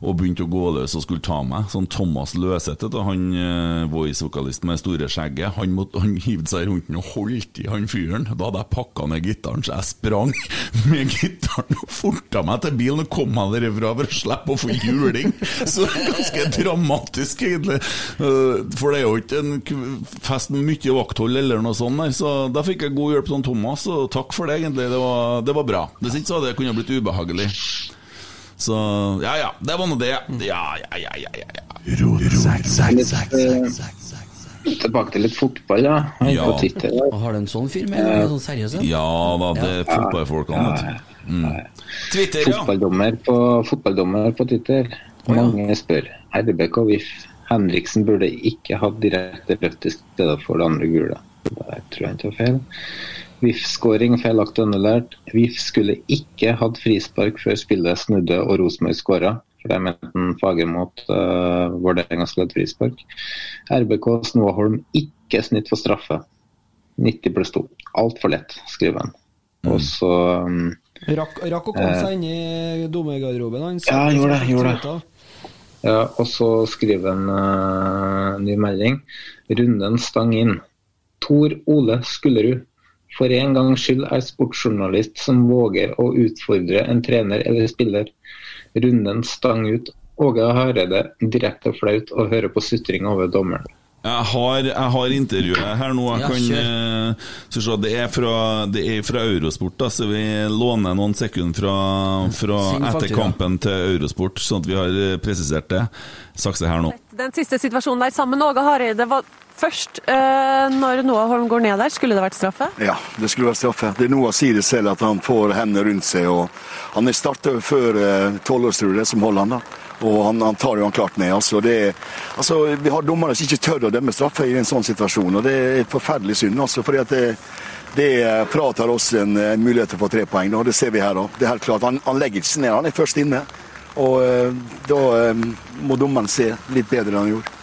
Og begynte å gå løs og skulle ta meg. Sånn Thomas Løseth, han eh, voice-vokalisten med store skjegget, han, måtte, han hivde seg rundt den og holdt i han fyren. Da hadde jeg pakka ned gitaren, så jeg sprang med gitaren og forta meg til bilen og kom meg derfra for å slippe å få juling. Så det ganske dramatisk, egentlig. Eh, For det er jo ikke en fest med mye vakthold eller noe sånt der, så da fikk jeg god hjelp av Thomas, og takk for det, egentlig. Det var, det var bra. Hvis ikke så hadde det kunnet blitt ubehagelig. Så ja ja, det var nå det. Ja ja ja ja. ja, ja.
Litt, eh, tilbake til litt fotball, da.
Ja.
Og har du en sånn fyr med? Sånn seriøs? ja?
Ja da, det er fotballfolkene. Mm. Twitter, ja.
Fotballdommer på, fotballdommer på Twitter. Mange spør. RBK VIF. Henriksen burde ikke hatt direkte rødt i stedet for det andre gule. Det tror jeg ikke var feil. VIF-skåring feilaktig underlært. VIF skulle ikke hatt frispark før spillet snudde og Rosenborg skåra. For det mente en Fagermo at uh, Vålerenga skulle hatt frispark. RBK Snoaholm ikke snitt for straffe. 90 pluss 2. Altfor lett, skriver han. Og så um,
Rakk, rakk å komme seg inn i dommergarderoben. Han
Ja, han gjorde det, gjorde det. Ja, og så skriver han uh, ny melding. Runden stang inn. Tor Ole Skullerud. For en gangs skyld er sportsjournalist som våger å utfordre en trener eller spiller. Runden stang ut. Åge Hareide direkte flaut å høre på sutring over dommeren.
Jeg har, jeg har intervjuet her nå. Jeg kan, eh, se, det, er fra, det er fra Eurosport, da, så vi låner noen sekunder fra, fra etter kampen til Eurosport, sånn at vi har eh, presisert det. Sakse her nå.
Den siste situasjonen der sammen Åge Hareide var først eh, når Noah Holm går ned der. Skulle det vært straffe?
Ja, det skulle vært straffe. Det er Noah sier det selv at han får hendene rundt seg. og Han er starta før eh, tolvårstruet som holder han da. Og han, han tar jo han klart ned. altså. Det, altså vi har dommere som ikke tør å dømme straffe i en sånn situasjon. og Det er et forferdelig synd. altså, fordi at det, det fratar oss en, en mulighet til å få tre poeng. og Det ser vi her. òg. Han, han legger ikke seg ned, han er først inne. Og eh, da eh, må dommeren se litt bedre enn han gjorde.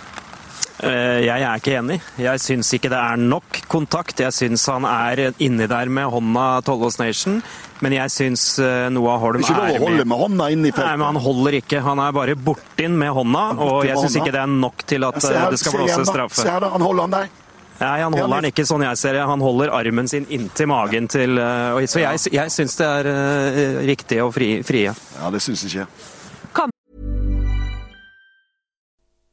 Eh, Jeg er ikke enig. Jeg syns ikke det er nok kontakt. Jeg syns han er inni der med hånda Tollås Nation, men jeg syns Noah Holm
er ikke lov å holde med hånda inni feltet.
Nei, men han holder ikke. Han er bare bortinn med hånda, og jeg syns ikke det er nok til at
her,
det skal
se igjen
blåses
da.
straffe.
Se her da, han holder han der.
Nei, han holder
han
den ikke sånn jeg ser det. Han holder armen sin inntil magen til Så jeg, jeg syns det er riktig å fri, frie.
Ja, det syns ikke jeg.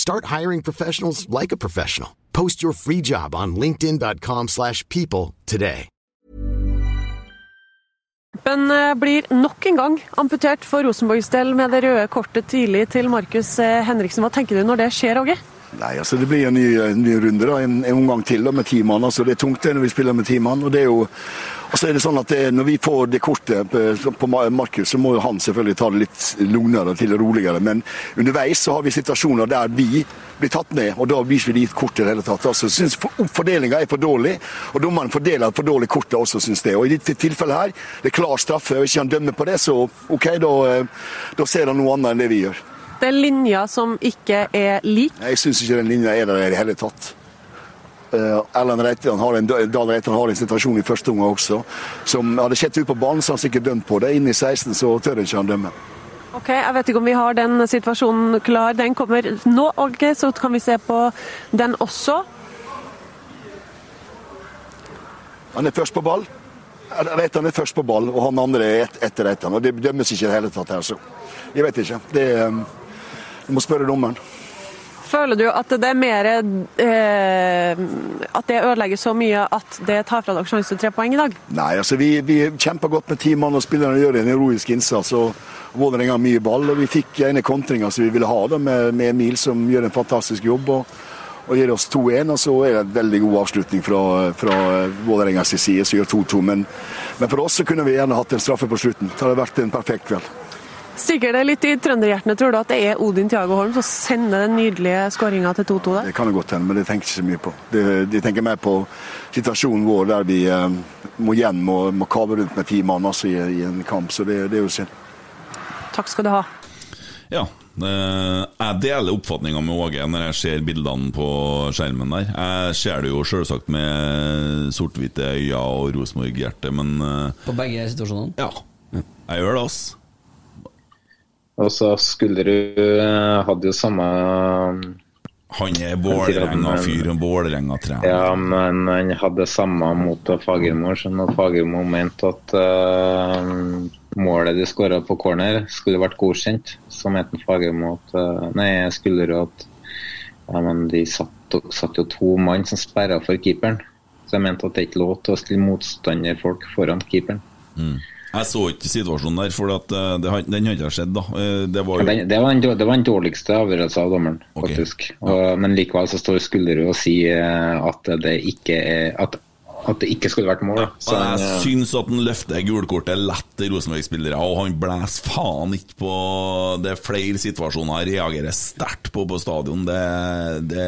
Start hiring professionals like a professional. Post your free job on linkedin.com/people slash people today.
Men eh, blir nok en gang amputert for Rosenborgs del med det røde kortet tidlig til Markus eh, Henriksen. Hva tenker du når det skjer, Åge?
Nei, altså Det blir en ny, en ny runde, da, en, en omgang til da, med ti mann. Altså, det er tungt det når vi spiller med ti mann. og det er jo og så er det sånn at det, Når vi får det kortet på, på Markus, så må han selvfølgelig ta det litt lugnere til roligere. Men underveis så har vi situasjoner der vi blir tatt ned, og da viser vi de kortet i det hele tatt. Altså, synes Fordelinga er for dårlig, og dommeren fordeler for dårlig kortet også, syns det. Og I dette tilfellet her, det er klar straffe, og ikke han dømmer på det, så OK, da, eh, da ser han noe annet enn det vi gjør.
Det er linjer som ikke er lik.
Jeg syns ikke den linja er der i det hele tatt. Uh, Erlend Reitan har en, Dahl Reitan har en situasjon i første omgang også. Som hadde skjedd ut på banen, så han sikkert dømt på det. Inn i 16 så tør ikke han dømme.
Ok, Jeg vet ikke om vi har den situasjonen klar. Den kommer nå, ok, så kan vi se på den også.
Han er først på ball. Reitan er først på ball, og han andre er et, etter Reitan. Og det dømmes ikke i det hele tatt her, så jeg vet ikke. Det, um, du må spørre dommeren.
Føler du at det er mer eh, At det ødelegger så mye at det tar fra dere sjansen til tre poeng i dag?
Nei, altså vi, vi kjemper godt med ti mann, og spillerne gjør en heroisk innsats. og Vålerenga har mye ball, og vi fikk ene kontringa som vi ville ha, da, med, med Emil, som gjør en fantastisk jobb. og og gir oss 2-1, og så er det en veldig god avslutning fra, fra Vålerengas side, som gjør 2-2. Men, men, for oss så kunne vi gjerne hatt en straffe på slutten. Det hadde vært en perfekt kveld.
Stikker det litt i trønderhjertene, tror du, at det er Odin Tiago Holm som sender den nydelige skåringa til 2-2 der?
Det kan det godt hende, men det tenker jeg ikke så mye på. De, de tenker mer på situasjonen vår der vi eh, må igjen og må kave rundt med ti mann altså, i, i, en kamp, så det, det er jo synd.
Takk skal du ha.
Ja, jeg deler oppfatninga med Åge når jeg ser bildene på skjermen der. Jeg ser det jo selvsagt med sort-hvite øyne og Rosenborg-hjerte, men
På begge situasjonene?
Ja. Jeg gjør det, ass.
Og så Skulderud hadde jo samme
Han er Vålerenga-fyr og Vålerenga-trener.
Ja, men han hadde samme mot Fagermo, så når Fagermo mente at uh, målet de skåra på corner, skulle vært godkjent, så mente Fagermo at uh, Nei, Skulderud at ja, men de satt, satt jo to mann som sperra for keeperen. Så jeg mente at det ikke lå lov til å stille motstanderfolk foran keeperen.
Mm. Jeg så ikke situasjonen der, for at uh, det, den hadde ikke skjedd. da Det var,
jo... den, det var, en, det var den dårligste avgjørelsen av dommeren, faktisk. Okay. Og, men likevel så står Skulderud og sier at det ikke er at, at det ikke skulle vært mål.
Ja, så jeg han, syns at han løfter gulkortet lett til Rosenborg-spillere, og han blåser faen ikke på Det er flere situasjoner jeg reagerer sterkt på på stadion. Det, det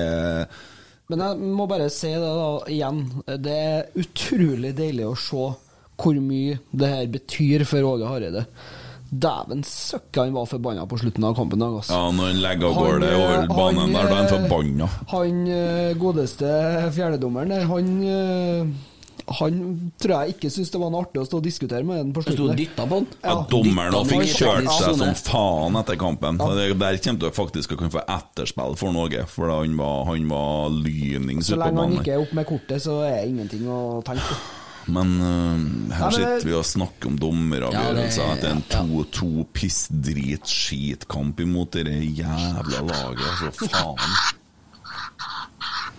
Men jeg må bare si det da igjen. Det er utrolig deilig å se hvor mye det her betyr for Åge Hareide. Dæven søkka han var forbanna på slutten av kampen. Altså.
Ja, når han legger av gårde over banen der, da er han forbanna.
Han godeste fjerdedommeren der, han Han tror jeg ikke syntes det var noe artig å stå og diskutere med den på slutten.
og dytta på han.
Ja, dommeren og fikk kjørt seg som faen etter kampen. Ja. Det, der kommer du faktisk å kunne få etterspill for noe, for han var, han var lynings
Så
ute på
lenge han ikke er oppe med kortet, så er det ingenting å tenke på.
Men uh, her sitter vi og snakker om dommeravgjørelser
Ja, det-
etter en 2-2 pissdrit-skitkamp imot det jævla laget. Altså, faen.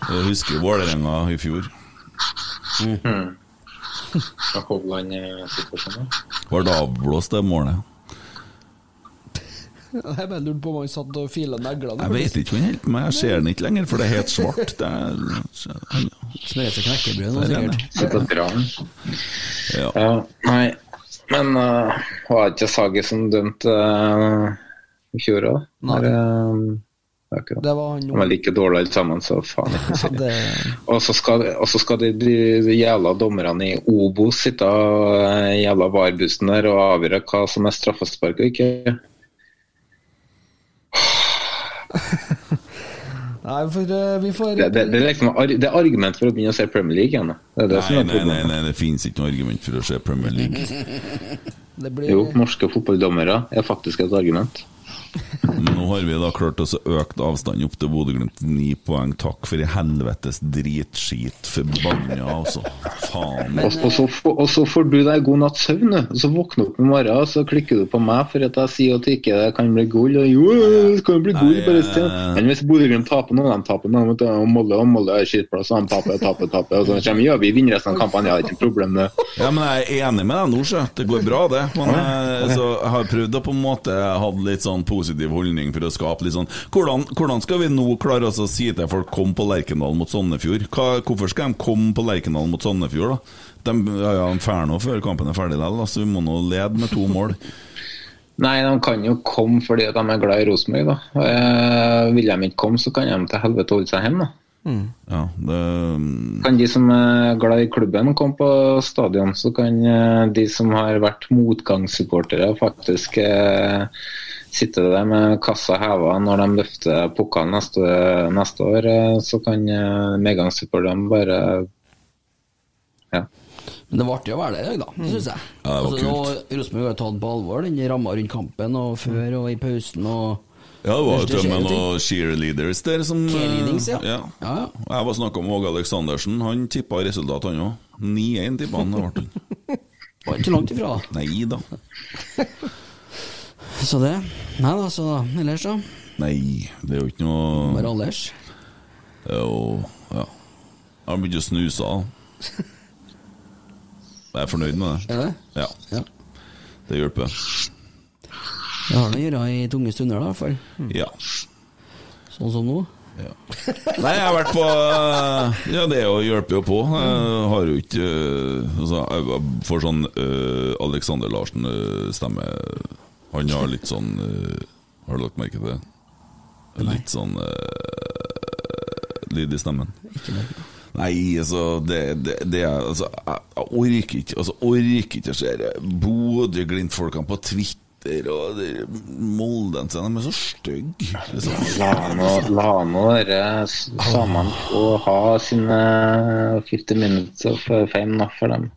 Jeg husker Vålerenga i fjor.
Mm.
Var det avblåst, det målet?
Jeg bare lurte på om han satt og fila neglene.
Jeg vet ikke hvor han holder på med, jeg ser den ikke lenger, for det er helt svart. Det er,
Smører seg knekkebrød nå,
er
sikkert.
Og.
Ja.
Ja, nei. Men uh, var det ikke Sagi som dømte uh, i fjor òg?
Nei.
det
Det var han
De var like dårlige alle sammen, så faen ikke si.
det.
Og så skal, skal de, de, de jævla dommerne i Obos sitte i jævla VAR-bussen der og avgjøre hva som er straffespark og ikke.
Nei, for eh, vi får
Det, det, det, er liksom, det er argument for å begynne å se Premier League igjen. Det er det som
Nei,
er
nei, nei, nei, det finnes ikke noe argument for å se Premier League.
Det blir
Jo, norske fotballdommere er faktisk et argument.
Nå har vi da klart å øke avstanden opp til Bodø-Glimt ni poeng. Takk for i helvetes dritskit. Forbanna, altså. Faen.
og, så, og så får du deg god natts søvn, du. så våkner du opp i morgen og så klikker du på meg for at jeg sier at det ikke kan bli gull. Og jo, det kan bli gull, bare se. Men hvis Bodø-Glimt taper nå, de taper nå, og Molde og Molde er skittplass, og de taper, taper, taper. Og så kommer ja, vi vinner resten av kampene, ja, er ikke noe problem det.
Ja, men jeg er enig med deg nå. Det går bra, det. Men jeg, altså, jeg har prøvd å på en måte ha litt sånn positiv holdning for å skape litt sånn Hvordan, hvordan skal vi nå klare oss å si til folk kom på Lerkendal mot Sandefjord? Hvorfor skal de komme på Lerkendal mot Sandefjord, da? De, ja, ja, de drar nå før kampen er ferdig likevel, så vi må nå lede med to mål.
Nei, de kan jo komme fordi de er glad i Rosenborg, da. Eh, vil de ikke komme, så kan de til helvete holde seg hjemme, da.
Ja, det
Kan de som er glad i klubben komme på stadion, så kan eh, de som har vært motgangssupportere faktisk eh, sitte der med kassa heva når de løfter pokalen neste, neste år. eh, Så kan eh, medgangssupporterne bare ja.
Men det var artig å være der i dag, da, syns jeg.
Ja, det var
altså, nå- Rosenborg har tatt på alvor den ramma rundt kampen, og før og i pausen. og
Ja, det var jo til og med noen cheerleaders der som
ja. ja.
ja. Jeg var snakka med Åge Aleksandersen, han tippa resultat, han òg. 9-1 tippa han. det ble han.
Var ikke langt ifra, da.
Nei da.
Så det Nei da, så ellers, da?
Nei, det er jo ikke noe
Bare ellers?
Jo, ja. Jeg har begynt å snuse. da. Jeg er fornøyd med det.
Er det?
Ja. Det hjelper.
Det har noe å gjøre i tunge stunder, da, i hvert fall.
Ja.
Sånn som nå.
Nei, jeg har vært på eh, Ja, det jo hjelper jo på. Jeg har jo ikke eh, altså, Jeg får sånn uh, Alexander Larsen-stemme. Han har litt sånn uh, Har du lagt merke til det? Litt sånn uh, lyd i stemmen. Nei, altså Det, det, det er altså, jeg orker ikke Altså, orker ikke å se Bodø-Glimt-folkene på Twitter og de moldensene. De er så stygge. Liksom.
La nå, samene få ha sine 50 minutes of fame, da, for dem.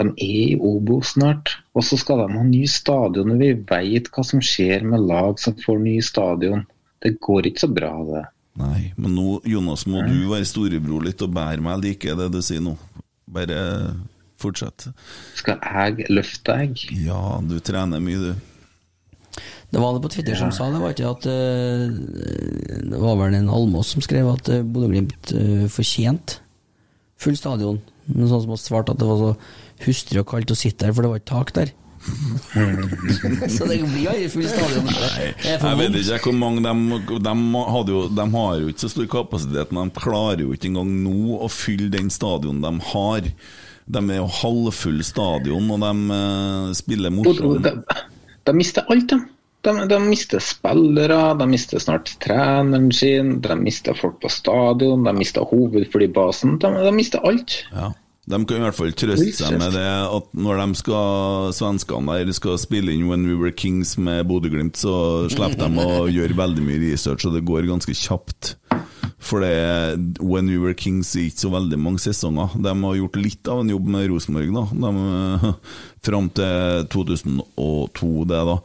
De er i Obo snart. Og så skal de ha ny stadion, og vi vet hva som skjer med lag som får ny stadion. Det går ikke så bra, det.
Nei, men nå, Jonas, må du være storebror litt og bære meg. like det du sier nå. Bare fortsett.
Skal jeg løfte deg?
Ja, du trener mye, du.
Det var det på Twitter som sa det, var ikke at eh, Det var vel en Almås som skrev at uh, Bodø-Glimt uh, fortjente full stadion. Noen sånn som har svart at det var så hustrig og kaldt å sitte der, for det var ikke tak der. så det blir aldri full stadion.
Jeg vet ikke hvor mange de, de, hadde jo, de har jo ikke så stor kapasitet, men de klarer jo ikke engang nå å fylle den stadion de har. De er jo halvfull stadion, og de uh, spiller morsomt.
de, de mister alt, de. De, de mister spillere, de mister snart treneren sin, de mister folk på stadion, de mister hovedflybasen. De, de mister alt.
Ja. De kan i hvert fall trøste seg med det at når de skal, svenskene der skal spille inn When We Were Kings med Bodø-Glimt, så slipper de å gjøre veldig mye research, og det går ganske kjapt. For det, When We Were Kings er ikke så veldig mange sesonger. De har gjort litt av en jobb med Rosenborg, da. De, fram til 2002, det da.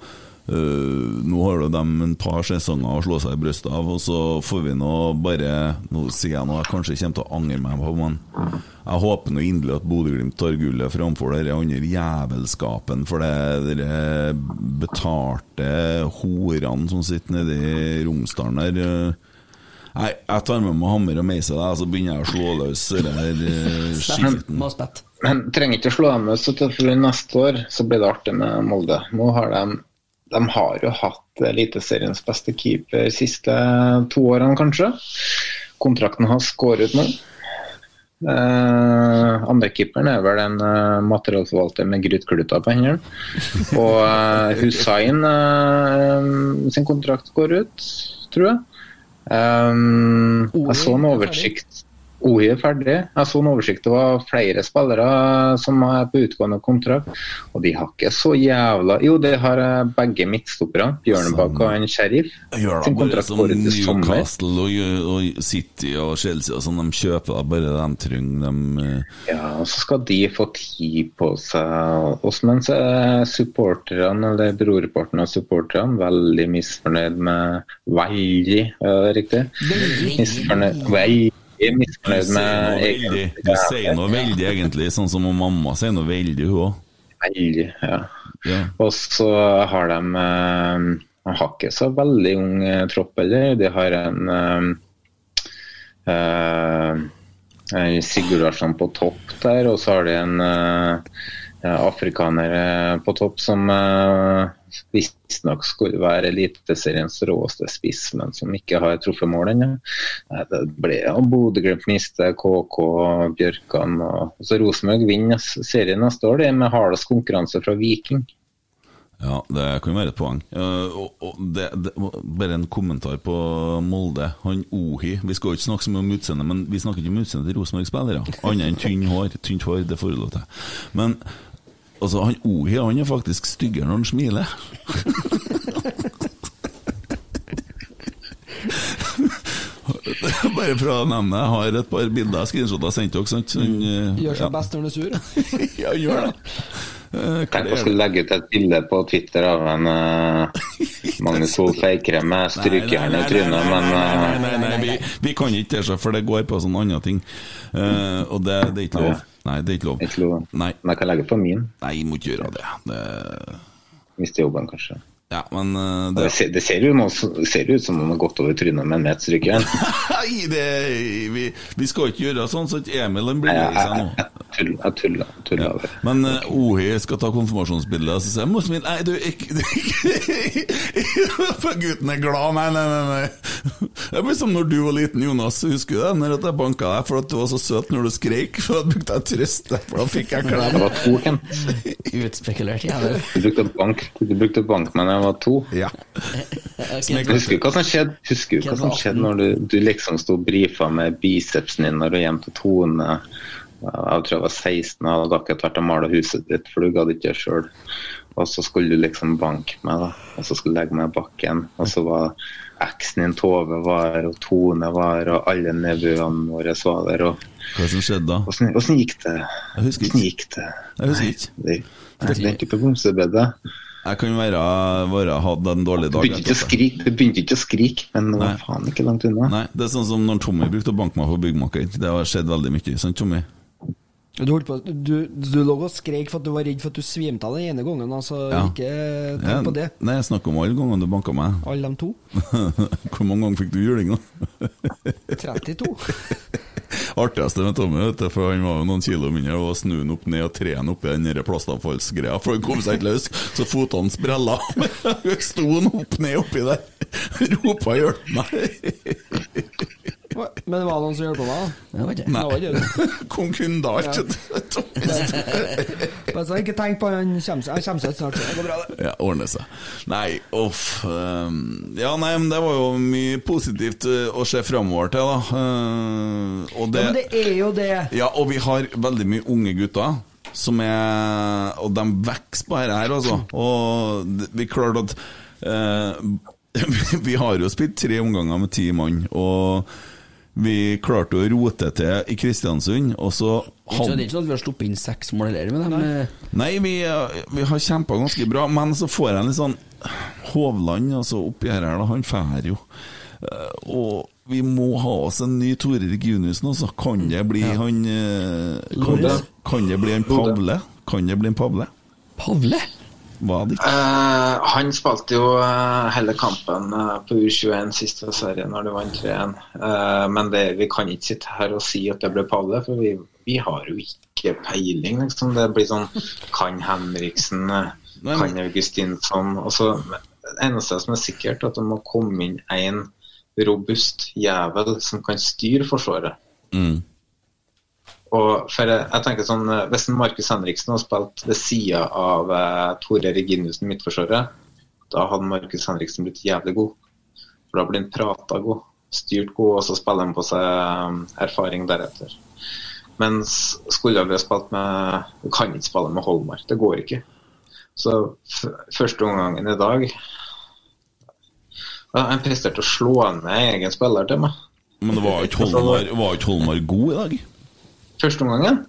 Eh, nå har de en par sesonger å slå seg i brystet av, og så får vi nå bare Nå sier jeg noe jeg kanskje kommer til å angre meg på, men jeg håper nå inderlig at Bodø-Glimt tar gullet framfor de andre jævelskapen for det de betalte horene som sitter nede i Romsdalen der. Nei, jeg tar med meg hammer og meise, der, så begynner jeg å slå løs den eh, skitten.
Men trenger ikke å slå dem løs, så til for neste år så blir det artig med Molde. Nå har de de har jo hatt Eliteseriens beste keeper de siste to årene, kanskje. Kontrakten har skåret nå. Uh, Andrekeeperen er vel en uh, materialforvalter med grytkluter på hendene. Og uh, Hussein uh, sin kontrakt går ut, tror jeg. Um, jeg så en oversikt OI er ferdig. Jeg så en oversikt. Det var flere spillere som er på utgående kontrakt. Og de har ikke så jævla Jo, det har begge midtstopperne. Bjørnebakk og en Sheriff.
Gjør da bare som. Newcastle og, og City og Chelsea og sånn, de kjøper da bare de trenger. De, eh,
Ja, og så skal de få tid på seg. Også mens er supporterne, eller brorparten av supporterne, veldig misfornøyd med Veldig, er det riktig? Misfornøyd, veldig misfornøyd
sier noe
med
veldig, du sier noe veldig, egentlig, sånn som om mamma sier noe veldig, hun òg.
Veldig, ja. Og så har de eh, De har ikke så veldig ung eh, tropp heller. De har en uh, en Sigurdarsson på topp der, og så har de en eh, eh, på topp som uh, visstnok skulle være Eliteseriens råeste spiss, men som ikke har truffet mål ennå. Det ble ja, Bodø-Glimt mister KK, Bjørkan og så Rosenborg vinner serien neste år, det med hardest konkurranse fra Viking.
Ja, det kan være et poeng. Uh, og, og det, det, bare en kommentar på Molde. Han Ohi Vi skal jo ikke snakke så mye om utseendet, men vi snakker ikke om utseendet til Rosenborg-spillere. Annet enn tynn hår. Tynt hår, det får du lov til. Men altså, han Ohi han er faktisk styggere når han smiler. Bare for å nevne Jeg har et par bilder jeg jeg sendt dere. han, eh,
Gjør seg
ja.
best når han er sur.
ja, gjør det. Eh,
Tenk å skulle legge ut et bilde på Twitter av en uh, Magnus Wolff Eikrem med strykejern i trynet, men
Nei,
eh,
nei, nei, vi, vi kan ikke det, så, for det går på sånne andre ting. Uh, og det, det er ikke lov. Nei, det er ikke lov. Nei.
Men jeg kan legge på min.
Nei, jeg må ikke gjøre det. det...
Mister jobben, kanskje.
Ja, men eh,
Det, ser, det ser jo noe, ser ut som om han har gått over trynet med en metstrykejern.
Nei, det, vi, vi skal ikke gjøre sånn, så ikke Emil blir lei seg nå.
Jeg tuller. Jeg tuller, tuller.
Ja. Men uh, Ohi skal ta konfirmasjonsbildet, og så sier jeg «Må smile». Nei, du, ikke, For gutten er glad. Nei, nei, nei. nei. Det blir som når du var liten, Jonas. Husker du det? Når jeg banka deg for at du var så søt når du skrek? For da brukte jeg trøst for da fikk jeg klem.
Det var to, Kent.
Utspekulert jævel.
Du brukte bank, du brukte bank men jeg var to.
Ja.
Husker du hva som skjedde Husker du hva som skjedde når du, du liksom sto og brifa med bicepsen din når du hjem til Tone? Jeg tror jeg var 16 og hadde akkurat vært og mala huset ditt, for du gadd ikke det sjøl. Og så skulle du liksom banke meg, da. Og så skulle du legge meg i bakken. Og så var eksen din Tove var her, og Tone var her, og alle nevøene våre var der. Og
Hva som skjedde da?
Åssen gikk det?
Jeg husker ikke.
Det?
Jeg husker ikke.
Nei, det, det er ikke på blomsterbedet.
Jeg kan være, være hatt en dårlig
Du
dag.
begynte du begynte ikke å skrike, men det var faen ikke langt unna.
Nei, Det er sånn som når Tommy brukte å banke meg på byggmaker. Det har skjedd veldig mye. Sant, Tommy?
Du, holdt på, du, du lå og skrek for at du var redd for at du svimte av den ene gangen. Altså,
Ja.
Ikke tenk
jeg,
på det.
Nei, jeg snakker om alle gangene du banka meg.
Alle de to.
Hvor mange ganger fikk du juling, da?
32.
Artigste med Tommy, vet du, for han var jo noen kilo mindre, og snu han opp ned og tre han oppi den plastavfallsgreia, for han kom seg ikke løs, så føttene sprella. Sto han opp ned oppi der, ropa 'hjelp meg'.
Men det var noen som hjalp meg?
Det var ikke
Det var ikke.
Kom kunder alt.
Men så ikke tenk på han kommer seg han kommer seg snart. Det går bra, det.
Ja, ordner seg. Nei, uff. ehm, ja, nei, men det var jo mye positivt eh, å se framover til, da. Eh, og det,
Ja, men det er jo det.
Ja, og vi har veldig mye unge gutter. Som er Og de vokser på dette her, altså. Og vi klarte at eh, Vi har jo spilt tre omganger med ti mann, og Vi klarte å rote til i Kristiansund, og så
han... det er ikke sånn at vi har sluppet inn seks mål heller med dem.
Nei, vi, eh, vi har kjempa ganske bra, men så får jeg en litt sånn Hovland altså oppi her, da, han drar jo. Eh, Og vi må ha oss en ny Tore Reginiussen så Kan det bli han eh, kan,
Lode.
kan det bli en Pavle? Kan det bli en Pavle?
Pavle?
Var det ikke?
Eh, han spilte jo eh, hele kampen eh, på U21 siste serie når det vant 3-1. Eh, men det, vi kan ikke sitte her og si at det ble Palle, for vi, vi har jo ikke peiling. Liksom. Det blir sånn Kan Henriksen? eh,
Nei,
Kan Augustinsson? Altså, det eneste som er sikkert, er at det må komme inn en robust jævel som kan styre Forsvaret.
Mm.
Og for jeg, jeg tenker sånn, eh, Hvis Markus Henriksen hadde spilt ved sida av eh, Tore Reginiussen midtforsvaret, da hadde Markus Henriksen blitt jævlig god. For da blir han prata god, styrt god, og så spiller han på seg eh, erfaring deretter. Mens skulle vi ha spilt med Du kan ikke spille med Holmar, det går ikke. Så første omgangen i dag ja, Han presterte å slå ned egen spiller til meg.
Men var ikke Holmar, var ikke Holmar god i dag?
Første omgangen?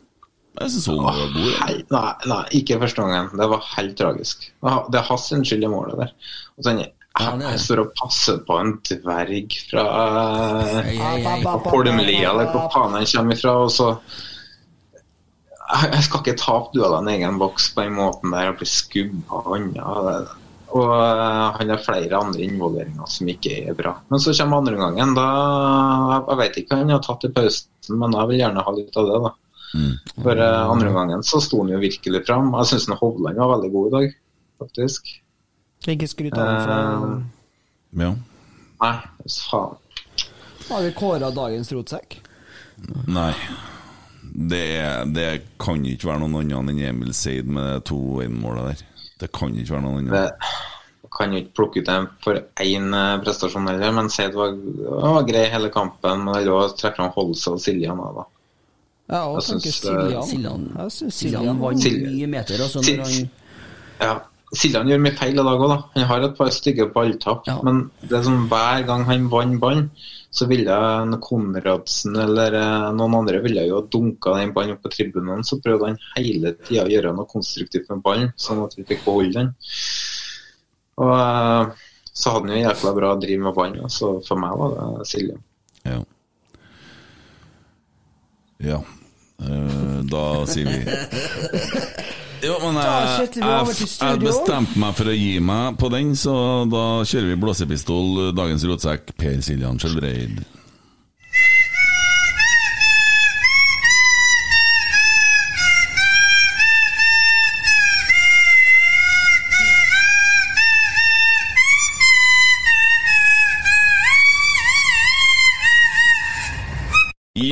Jeg syns hun var god.
Hei, nei, nei, ikke første gangen. Det var helt tragisk. Det er- hans sin skyld i målet der. Og sånn, jeg står og passer på en dverg fra fra Holmlia, eller hvor faen han kommer ifra, og så Jeg jeg skal ikke tape duellene i egen boks på den måten der og bli skubba unna. Og eh, han har flere andre involveringer som ikke er bra. Men så kommer andre gangen. Da Jeg vet ikke hva han har tatt i pausen, men jeg vil gjerne ha litt av det, da. For eh, andre gangen så sto han jo virkelig fram. Jeg syns Hovland var veldig god i dag, faktisk.
Ikke skryt av ham fra
Ja.
Nei, faen.
Har vi kåra dagens rotsekk?
Nei. Det, er, det kan ikke være noen annen enn Emil Seid med de to 1-måla der. Det kan ikke være noen annen.
Det kan jo ikke plukke ut en for én eh, prestasjon heller, men Seid var, var grei hele kampen. Men det lå å trekke fram Holse og Siljan òg, da. Jeg
tenker
syns, eh,
Siljan.
Siljan,
Jeg
Siljan
Siljan
vant mye meter, altså, når han
Ja, Siljan gjør mye feil i dag òg, da. Han har et par stygge balltap. Men det er sånn hver gang han vant ballen, så ville en Konradsen eller eh, noen andre ville jo dunka den ballen opp på tribunen. Så prøvde han hele tida å gjøre noe konstruktivt med ballen, sånn at vi fikk beholde den. Og eh, så hadde han jo jækla bra driv med ballen, så for meg var det Siljan.
Ja. Ja. Eh, da sier vi Jo, men jeg, jeg, jeg bestemte meg for å gi meg på den, så da kjører vi blåsepistol, dagens rotsekk, Per Siljan Skjelbreid.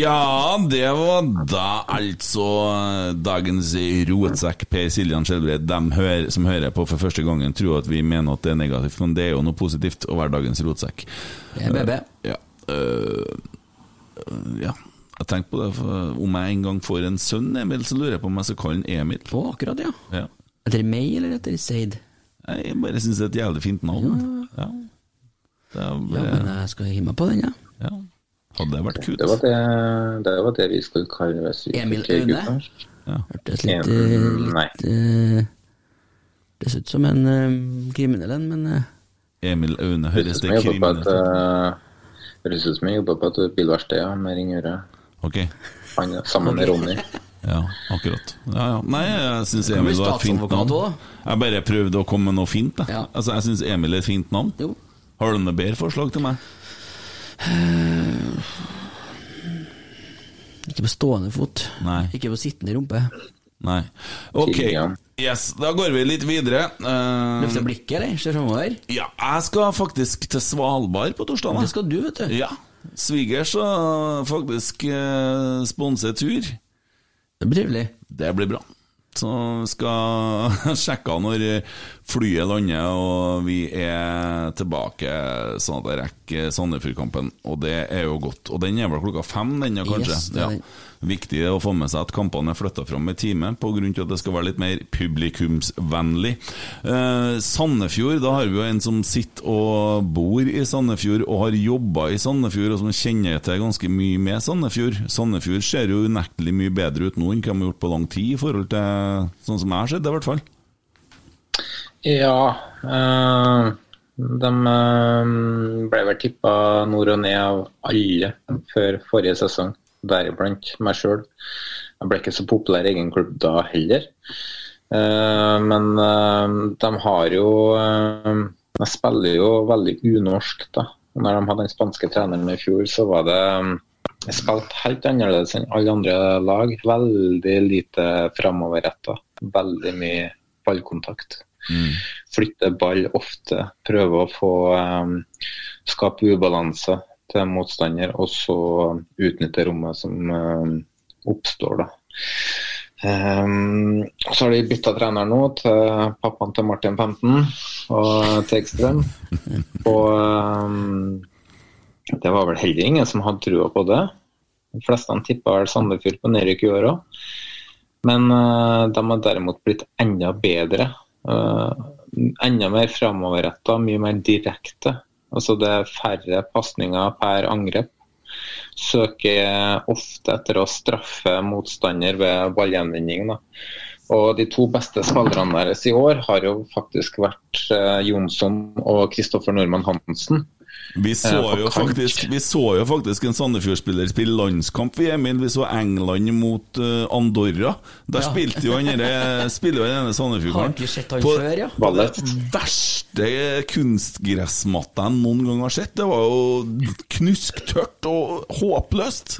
Ja, det var da altså dagens rotsekk. Per Siljan Skjelbred. De som hører på for første gangen, tror at vi mener at det er negativt, men det er jo noe positivt å være dagens rotsekk.
Det er BB.
Ja. Uh, ja. Jeg tenkte på det, for om jeg en gang får en sønn, Emil, så lurer jeg på om jeg skal kalle han Emil.
Å, akkurat, ja.
Ja.
Etter meg eller etter Seid?
Jeg bare syns det er et jævlig fint navn. Ja. Det er
Ja, men jeg skal gi meg på den, ja.
ja. Hadde det vært kult.
Det var det, det var det vi skulle kalle hvis vi
Emil Aune?
Ja.
Hørtes litt, eh, litt uh, Det ser ut som en uh, kriminell en, men uh,
Emil Aune høres det kriminelt ut.
eh, Høres ut som jeg jobber på et bilverksted ja, med Ringøre.
Okay.
Han sammen med Ronny.
Ja, akkurat. Ja, ja. Nei, jeg syns Emil var et fint navn. Jeg bare prøvde å komme med noe fint. Jeg, altså, jeg syns Emil er et fint navn. Har du noe bedre forslag til meg?
Ikke på stående fot.
Nei.
Ikke på sittende rumpe.
Nei. Ok, yes, da går vi litt videre. Uh,
Løfte blikket, eller? Ser framover.
Ja, jeg skal faktisk til Svalbard på torsdag.
Det skal du, vet du.
Ja. Svigers har faktisk uh, sponse tur.
Det blir trivelig.
Det blir bra. Så skal sjekke når flyet lander og vi er tilbake sånn at det rekker Sandefjord-kampen. Og det er jo godt. Og den er vel klokka fem, den kanskje?
Yes, det er den.
Viktig å få med seg at kampene er flytta fram med time, til at det skal være litt mer publikumsvennlig. Eh, Sandefjord, da har vi jo en som sitter og bor i Sandefjord og har jobba i Sandefjord, og som kjenner til ganske mye med Sandefjord. Sandefjord ser jo unektelig mye bedre ut nå enn hva de har gjort på lang tid, i forhold til sånn som jeg har sett det, i hvert fall.
Ja. Øh, de eh, ble vel tippa nord og ned av alle før forrige sesong, deriblant meg sjøl. Jeg ble ikke så populær i egen klubb da heller. Eh, men eh, de har jo eh, De spiller jo veldig unorsk, da. Når de hadde den spanske treneren i fjor, så var det jeg spilte helt annerledes enn alle andre lag. Veldig lite framoverretta. Veldig mye ballkontakt. Flytte ball ofte. Prøve å få um, skape ubalanse til motstander, og så utnytte rommet som um, oppstår, da. Um, så har de bytta trener nå til pappaen til Martin 15 og Tegstrøm. Og um, det var vel heller ingen som hadde trua på det. De fleste tippa vel Sandefjord på nedrykk i år òg. Men uh, de har derimot blitt enda bedre. Uh, enda mer framoverretta, mye mer direkte. Altså Det er færre pasninger per angrep. Søker ofte etter å straffe motstander ved ballgjenvinning. Og De to beste spillerne deres i år har jo faktisk vært uh, Jonsson og Kristoffer Nordmann Hansen.
Vi så,
Eh,
jo faktisk, vi så jo faktisk en Sandefjord-spiller spille landskamp, vi, Emil. Vi så England mot uh, Andorra. Der
Ja.
spilte jo han spiller jo
Har
Sandefjord-karen. På-
før, ja.
På det verste kunstgressmatta jeg noen gang har sett. Det var jo knusktørt og håpløst.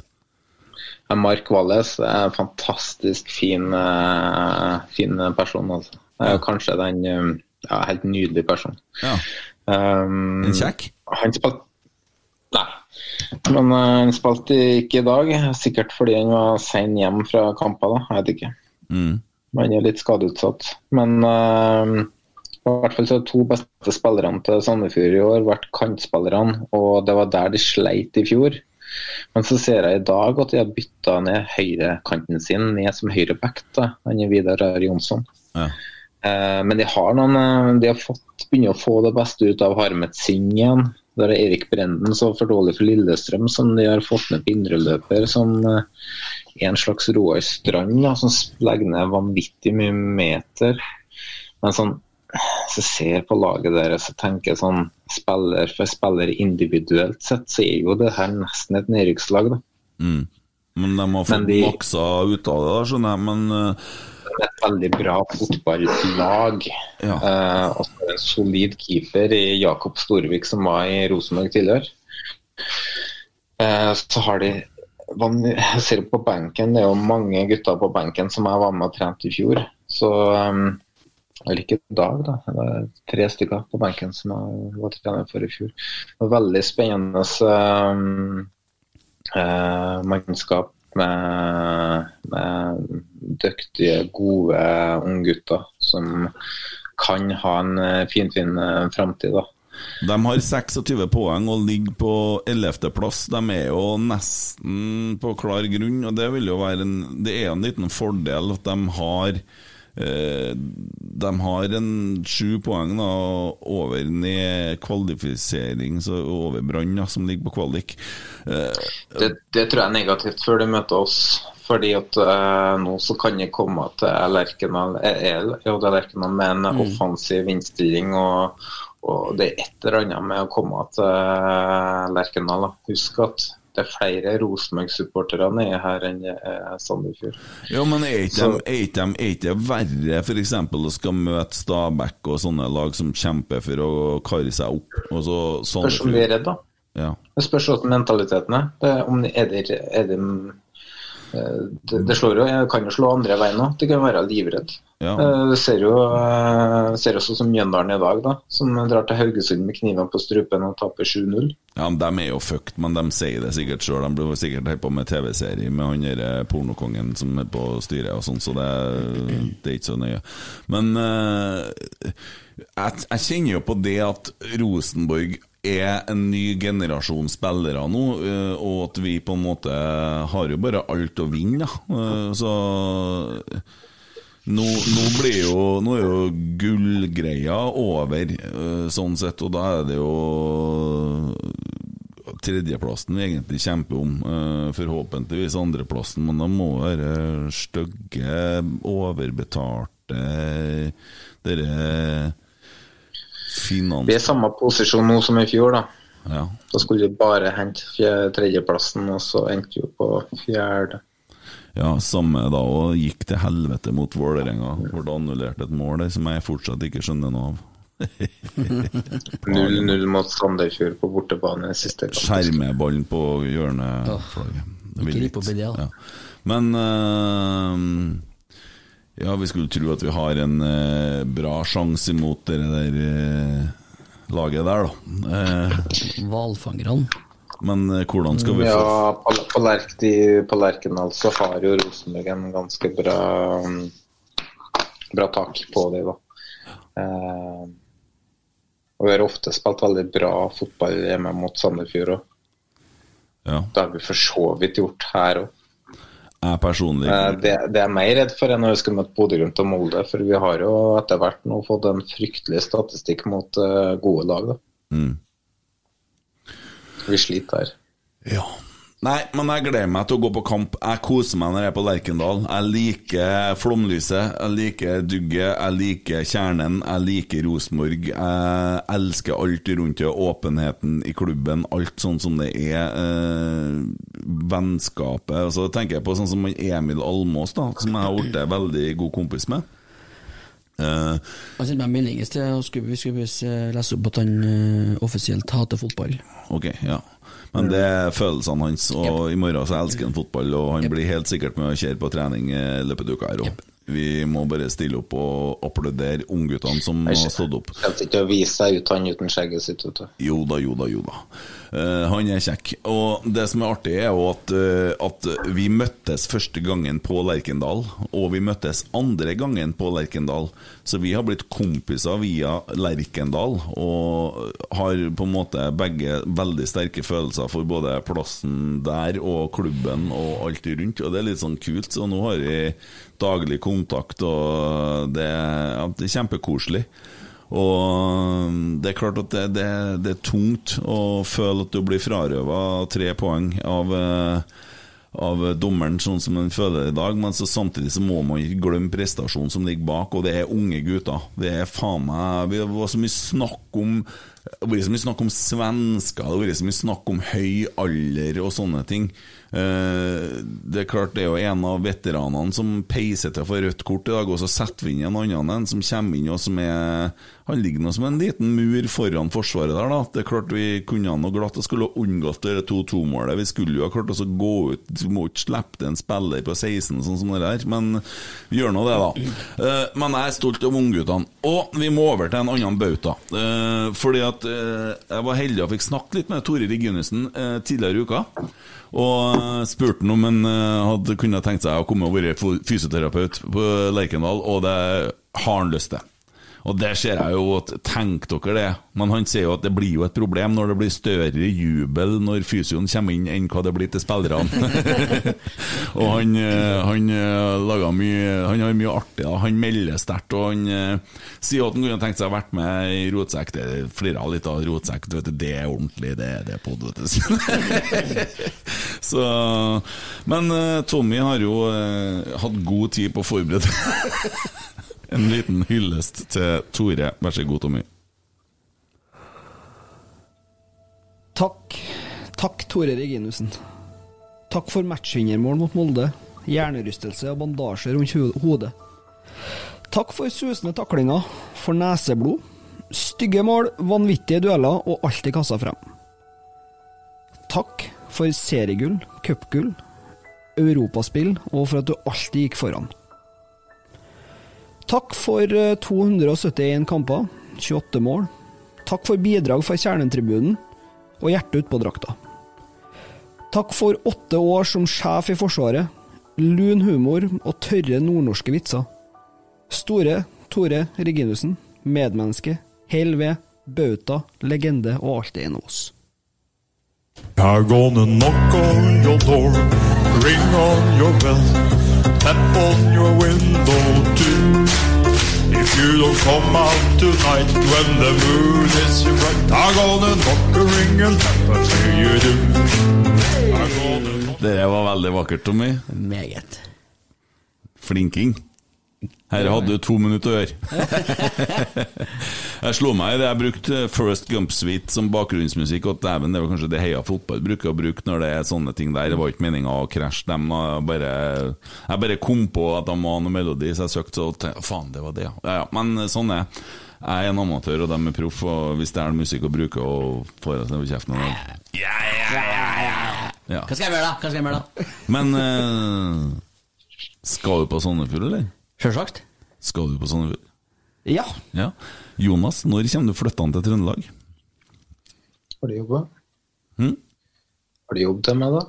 Mark Walles er en fantastisk fin, eh, fin person. Altså. Kanskje den ja, helt nydelig person. Um,
En kjekk?
Han spilte Nei. Men uh, han spilte ikke i dag. Sikkert fordi han var sen hjem fra kamper. da, Jeg vet ikke.
Mm.
Han er litt skadeutsatt. Men uh, i hvert fall så har to beste spillerne til Sandefjord i år vært kantspillerne, og det var der de sleit i fjor. Men så ser jeg i dag at de har bytta ned høyrekanten sin ned som høyreback. Han er Vidar Jonsson.
Ja.
Eh, men de har noen eh, De har fått, begynner å få det beste ut av Harmet Singh igjen. Der er Erik Brenden så for dårlig for Lillestrøm, som de har fått med på indreløper. Som eh, en slags Roar Strand, som legger ned vanvittig mye meter. Men sånn, så ser på laget deres og tenker sånn spiller for spiller individuelt sett, så er jo det her nesten et nedrykkslag. da.
Mm. Men de har fått
de-
maksa ut av det, skjønner jeg. Men
et veldig bra fotballag. Eh, og så er en solid keeper i Jakob Storvik, som var i Rosenborg tidligere. Eh, så har de Jeg ser på benken, det er jo mange gutter på benken som jeg var med og trente i fjor. Så eh, Eller ikke i dag, da. Det er tre stykker på benken som jeg var trener for i fjor. Det var veldig spennende eh, eh, mannskap med, med dyktige, gode unggutter som kan ha en fin, finfin eh, framtid.
De har 26 poeng og ligger på 11.-plass. De er jo nesten på klar grunn, og det vil jo være en Det er en liten fordel at de har eh, De har en sju poeng da over ned kvalifisering, så over Brann, som ligger på kvalik. Eh,
Det, det tror jeg er negativt før de møter oss. Fordi at eh, nå så kan de komme til eh, eh, det er Lerkendal med en
Mm.
offensiv innstilling. Og, og det er et eller annet med å komme til eh, Lerkendal. Husk at det er flere Rosenborg-supportere nede her enn det er Sandefjord.
Ja, men er ikke det verre f.eks. å skal møte Stabæk og sånne lag som kjemper for å karre seg opp? Og så
Spørs om de er redd, da.
Ja.
Det spørs hvordan mentaliteten er. Det, om er, det, er de Eh, Det, det slår jo, jeg kan jo slå andre veien òg. Det kan være livredd.
Ja.
Eh, ser jo eh, ser også som Mjøndalen i dag, da, som drar til Haugesund med kniven på strupen og taper 7-0.
Ja, men De er jo fucked, men de sier det sikkert sjøl. De blir sikkert helt på med TV-serie med han der eh, pornokongen som er på styret og sånn, så det, det er ikke så nøye. Men uh, jeg, jeg kjenner jo på det at Rosenborg er en ny generasjon spillere nå, eh, og at vi på en måte har jo bare alt å vinne. Eh, Så nå, nå jo Nå er jo gullgreia over, eh, sånn sett, og da er det jo tredjeplassen vi egentlig kjemper om. Forhåpentligvis andreplassen, men da må være stygge, overbetalte Dere finans...
Vi er i samme posisjon nå som i fjor, da.
Ja.
Da skulle vi bare hente tredjeplassen, og så endte vi på fjerde.
Ja, samme da, og gikk til helvete mot Vålerenga. Hvor det annullerte et mål der som jeg fortsatt ikke skjønner noe av.
0-0 mot Sandefjord på bortebane i siste kamp.
Skjermeballen på hjørneflagget. Ja. Men eh, Ja, vi skulle tro at vi har en eh, bra sjanse imot det der eh, laget der, da. Eh,
Hvalfangerne.
men eh, hvordan skal vi få
Ja, på, på, Lerk, de, på Lerkendal så har jo Rosenborg en ganske bra, bra tak på det, da. Eh, og vi har ofte spilt veldig bra fotball hjemme mot Sandefjord òg.
Ja.
Det har vi for så vidt gjort her òg.
Jeg personlig
Eh, det, det er jeg mer redd for enn når vi skal møte Bodø-Glimt og Molde, for vi har jo etter hvert nå fått en fryktelig statistikk mot eh, gode lag. da.
Mm.
Vi sliter her.
Ja. Nei, men jeg gleder meg til å gå på kamp. Jeg koser meg når jeg er på Lerkendal. Jeg liker flomlyset, jeg liker dugget, jeg liker kjernen, jeg liker Rosenborg. Jeg elsker alt rundt det, åpenheten i klubben, alt sånn som det er. Eh, vennskapet. Og så tenker jeg på sånn som Emil Almås, da, som jeg har blitt veldig god kompis med. Eh,
Han sendte meg en melding i sted, og skulle, vi skulle lese opp at han uh, offisielt hater fotball.
Ok, ja. Men det er følelsene hans, og i morgen så elsker han fotball, og han blir helt sikkert med å kjøre på trening i løpet av uka her òg. Vi må bare stille opp og applaudere ungguttene som har stått opp.
Helt ikke å vise seg ut han uten skjegget sitt. vet du.
Jo da, jo da, jo da. Eh, han er kjekk. Og det som er artig, er jo at, eh, at vi møttes første gangen på Lerkendal, og vi møttes andre gangen på Lerkendal. Så vi har blitt kompiser via Lerkendal, og har på en måte begge veldig sterke følelser for både plassen der og klubben og alt rundt. Og det er litt sånn kult. Så nå har vi daglig kontakt, og det, ja, det er kjempekoselig. Og det er klart at det, det, det er tungt å føle at du blir frarøva tre poeng av, eh, av dommeren, sånn som han føler det i dag. Men så samtidig så må man ikke glemme prestasjonen som ligger bak, og det er unge gutter. Det er faen meg Vi var så mye snakk om det har vært så mye snakk om svensker, det har vært så mye snakk om høy alder og sånne ting. Eh, Det er klart det er jo en av veteranene som peiser til for rødt kort i dag, og så setter vi inn en annen en som kommer inn og som er Han ligger nå som en liten mur foran forsvaret der, da. Det er klart vi kunne noe glatt og skulle ha unngått det 2-2-målet. Vi skulle jo ha klart oss å gå ut vi må ikke slippe til en spiller på 16 sånn som det der, men vi gjør nå det, da. Eh, Men jeg er stolt av ungguttene. Og vi må over til en annen bauta. Eh, Fordi at eh, jeg var heldig og fikk snakke litt med Tore Reginiussen eh, tidligere i uka. Og spurte han om han hadde kunnet tenkt seg å komme og være fysioterapeut på Lerkendal, og det har han lyst til. Og det ser jeg jo at Tenk dere det. Men han sier jo at det blir jo et problem når det blir større jubel når fysioen kommer inn, enn hva det blir til spillerne. og han, eh, han eh, mye Han har mye artig. Da. Han melder sterkt, og han eh, sier at han kunne tenkt seg å vært med i Rotsekk. Det flirer litt av Rotsekk. Vet, det er ordentlig, det, det er pod, vet du. Så Men Tommy har jo hatt god tid på å forberede en liten hyllest til Tore. Vær så god, Tommy.
Takk. Takk, Tore Reginussen. Takk for matchvinnermål mot Molde, hjernerystelse og bandasje rundt hodet. Takk for susende taklinger, for neseblod, stygge mål, vanvittige dueller og alltid kassa frem. Takk for seriegull, cupgull, europaspill, og for at du alltid gikk foran. Takk for eh, 271 kamper, 28 mål. Takk for bidrag fra kjernetribunen og hjertet utpå drakta. Takk for åtte år som sjef i Forsvaret, lun humor og tørre nordnorske vitser. Store Tore Reginussen, medmenneske, hell ved, bauta, legende og alt en av oss.
I'm gonna knock on your door, ring on your bell, tap on your window too. If you don't come out tonight when the moon is bright, I'm gonna knock a ring and tap until you do. Gonna
Det var veldig vakkert, Tommy.
Meget.
Flinking. Her hadde du to minutter å gjøre. jeg slo meg i det. Jeg brukte First Gump Suite som bakgrunnsmusikk. Og dæven, det var kanskje det Heia Fotball bruker å bruke når det er sånne ting der. Det var ikke meninga å krasje dem. Jeg bare, jeg bare kom på at de var noe melodi, så jeg søkte, så tenkte, faen, det var det, ja. ja. ja. Men sånn er. Jeg er en amatør, og de er proff, og hvis det er musikk å bruke og får oss over kjeften og- ja.
Hva skal jeg gjøre, da? Hva skal jeg gjøre da?
Men eh, skal du på Sandefjord, eller?
Sjølsagt.
Skal du på Sandefjord?
Ja.
ja. Jonas, når kommer du flyttende til Trøndelag?
Har du jobba?
Hm?
Har du jobb til meg, da?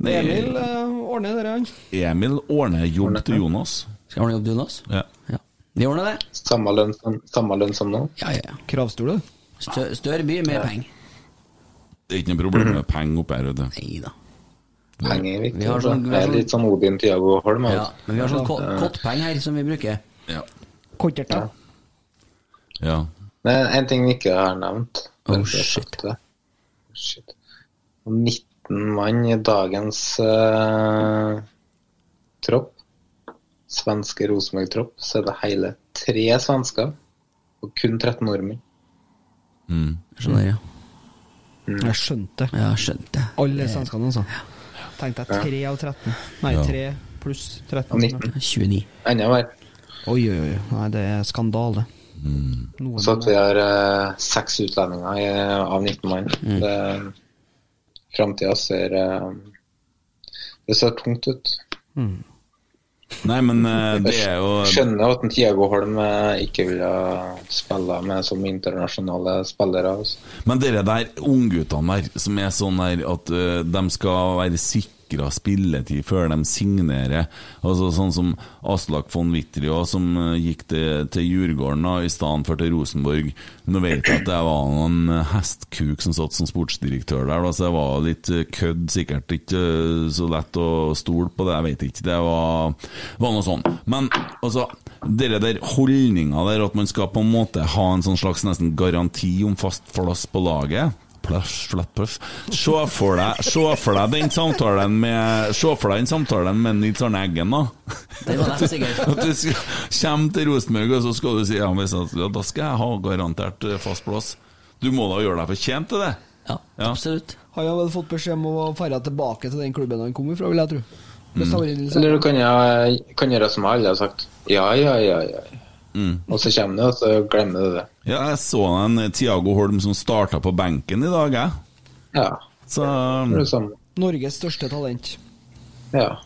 Nei,
Emil uh, ordner det, han.
Emil ordner jobb til Jonas.
Skal ordne jobb til Jonas?
Ja.
Vi ordner det.
Samme lønn som, samme lønn som nå?
Ja, ja.
Kravstol, du.
Stør, større by, mer penger.
Det er ikke noe problem med penger oppe her, Nei du.
Penger er.
Vi har sånn- vi
det
har sånn-
litt sånn Odin Tiago Holm.
Ja,
altså.
men vi har sånn ko-
Eh,
kottpenger her som vi bruker.
Ja.
Kotterta.
Ja.
Men en ting vi ikke har nevnt
Oh,
shit. det. Shit. 19 mann i dagens uh, tropp, svenske Rosenborg-tropp, så er det hele tre svensker og kun 13 nordmenn.
Mm.
Skjønner jeg.
Jeg skjønte det.
Ja, skjønte
Alle svenskene, altså. Tenkte deg 3 av 13. Nei, 3 pluss 13.
Og 19.
29.
Enda mer.
Oi, oi, oi. Nei, det er skandale.
Mm.
Så at vi har eh, seks utlendinger i, av 19 mann. Mm. Framtida ser eh, Det ser tungt ut.
Nei, men eh, det er jo
Skjønner at Tiago Holm eh, ikke ville spille med som internasjonale spillere. Også.
Men dere der ungguttene der, som er sånn der at uh, de skal være sikra spilletid før de signerer, altså sånn som Aslak von Wittria, som eh, gikk til, til Djurgården i stedet for til Rosenborg. Nå vet jeg at det var noen eh, hestkuk som satt som sportsdirektør der, da, så det var litt eh, kødd, sikkert ikke så lett å stole på det, jeg vet ikke. Det var, var noe sånn. Men altså, dere der holdninga der at man skal på en måte ha en sånn slags nesten garanti om fast plass på laget. Se for deg, se for deg den samtalen med Se for deg den samtalen med Nils Arne Eggen, da.
Det var lett, sikkert.
At du skal, kommer til Rosenborg, og så skal du si ja, hvis at, ja, da skal jeg ha garantert eh, fast plass. Du må da gjøre deg fortjent til det.
Ja, absolutt.
Han har vel fått beskjed om å dra tilbake til den klubben han kom ifra, vil jeg tro. Sånn.
Eller du kan, ja, kan gjøre som alle har sagt. Ja, ja, ja. ja. Og så kommer det, og så glemmer du det.
Ja, jeg så en Tiago Holm som starta på benken i dag, jeg.
Ja.
Så
Det det.
Norges største talent.
Ja.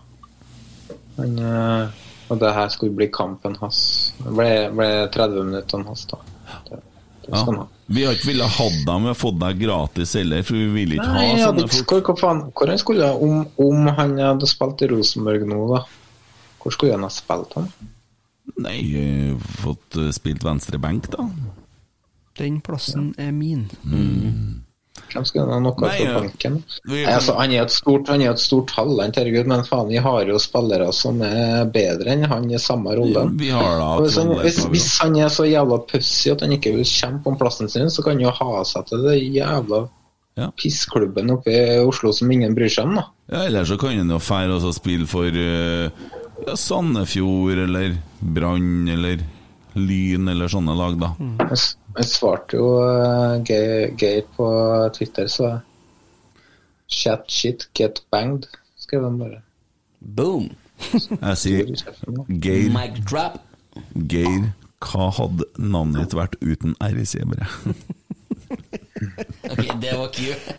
Men, eh, og det her skulle bli kampen hans. Det ble, ble 30 minutter hans, da. Det, det
ja.
ha.
Vi har ikke villet ha dem, vi har fått deg gratis heller, for vi vil ikke
Nei,
ha sånne
ikke
folk.
hvor, faen, hvor han skulle om, om han hadde spilt i Rosenborg nå, da? Hvor skulle han ha spilt han?
Nei, eh, fått eh, spilt venstre benk, da.
Den plassen er min.
Hvem skal ha noe
Nei,
på
ja.
Nei, altså, han er et stort, han er et stort talent, herregud, men faen, vi har jo spillere som er bedre enn han i samme rolle.
Vi har da
hvis, han, hvis, hvis han er så jævla pussig at han ikke vil kjempe om plassen sin, så kan han jo ha seg til det jævla pissklubben oppe i Oslo som ingen bryr seg om, da.
Ja, Eller så kan han jo fære og spille for eh, ja, Sandefjord eller Brann eller Lyn eller sånne lag, da.
Jeg, jeg svarte jo uh, Geir, Geir på Twitter, så Chat shit, get banged, skrev han bare.
Boom!
Jeg sier Geir
Mic drop.
Geir, hva hadde navnet ditt vært uten R-severe?
Ok, det var cute.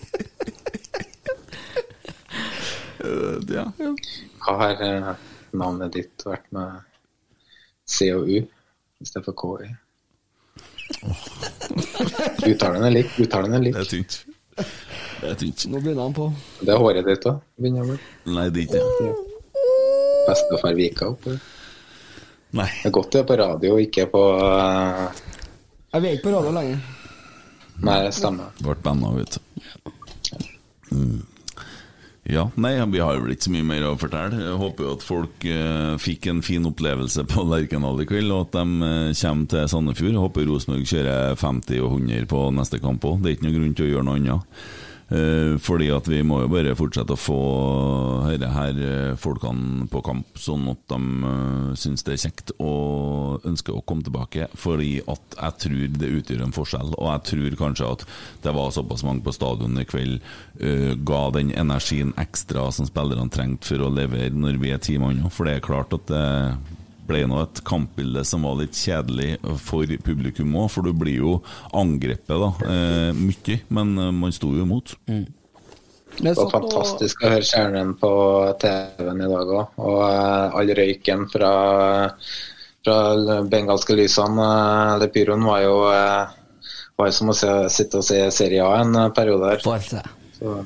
Eh, ja.
Hva har eh, navnet ditt vært med C og U istedenfor KI? Uttalen er lik. Uttalen er lik.
Det er tynt. Det er tynt.
Nå begynner han på.
Det er håret ditt òg, begynner å bli.
Nei, det er ikke det.
Bestefar Vika opp.
Nei.
Det er godt du er på radio ikke på uh...
Jeg er ikke på radio lenger.
Nei, det stemmer.
Ble banna, vet du. Mm. Ja, nei, vi har vel ikke så mye mer å fortelle. Jeg håper jo at folk eh, fikk en fin opplevelse på Lerkendal i kveld, og at de eh, kommer til Sandefjord. Jeg håper Rosenborg kjører 50 og 100 på neste kamp òg. Det er ikke noe grunn til å gjøre noe annet. Eh, fordi at vi må jo bare fortsette å få disse her eh, folkene på kamp, sånn at de uh, syns det er kjekt og ønsker å komme tilbake. Fordi at jeg tror det utgjør en forskjell, og jeg tror kanskje at det var såpass mange på stadion i kveld, uh, ga den energien ekstra som spillerne trengte for å levere når vi er ti mann. For det er klart at det ble nå et kampbilde som var litt kjedelig for publikum òg, for du blir jo angrepet da, eh, mye, men eh, man sto jo imot.
Det var fantastisk å høre Kjernen på TV-en i dag òg. Og eh, all røyken fra, fra bengalske lysene, eh, eller pyroen, var jo, eh, var som å se, sitte og se Serie A en eh, periode her. Så,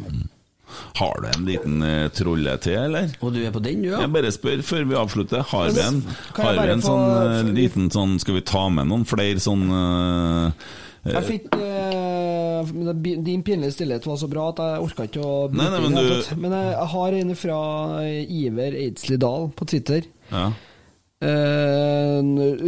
Har du en liten eh, trolle til, eller?
Og du er på den, du, ja?
Jeg bare spør før vi avslutter. Har vi en, har vi en
få-
sånn eh, liten sånn Skal vi ta med noen flere sånn eh,
Jeg fikk eh, Din pinlige stillhet var så bra at jeg orka ikke å
Nei, nei, men du-
Men jeg har en fra Iver Eidsli Dahl på Twitter.
Ja.
Eh,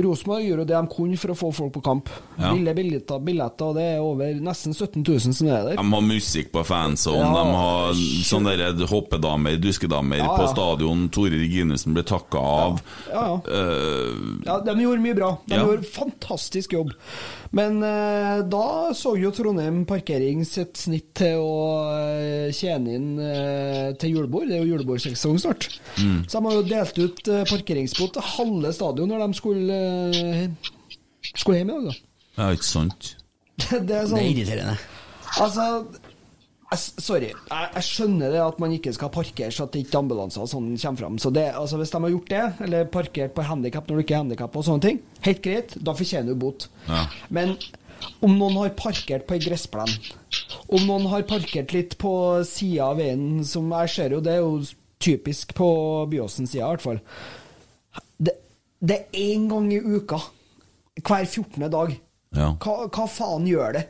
Rosenborg gjør det de kunne for å få folk på kamp.
Ja.
Ville billetter, billetter, og det er over nesten 17 000 som er der.
De har musikk på fansonen,
Ja.
de har sånne der hoppedamer, duskedamer
Ja,
på stadion. Tore Reginussen ble takka av.
Ja, ja.
Eh,
Ja, de gjorde mye bra. De gjorde fantastisk jobb. Men eh, da så jo Trondheim Parkering sitt snitt til å eh, tjene inn eh, til julebord. Det er jo julebordsesong snart.
Mm.
Så de har jo delt ut eh, parkeringsbot til halve stadion når de skulle, eh, skulle hjem i dag, da.
ja, ikke sant?
Det, det er sånn
Det er irriterende.
Altså jeg, Sorry, jeg, jeg skjønner det at man ikke skal parkere så at ikke ambulanser og sånn kommer fram. Så det, altså Hvis de har gjort det, eller parkert på handikap når du ikke er handikap og sånne ting, helt greit, da fortjener du bot.
Ja.
Men om noen har parkert på ei gressplen, om noen har parkert litt på sida av veien, som jeg ser jo, det er jo typisk på Byåsen-sida i hvert fall. Det, det er én gang i uka, hver 14. dag.
Ja.
Hva, hva faen gjør det?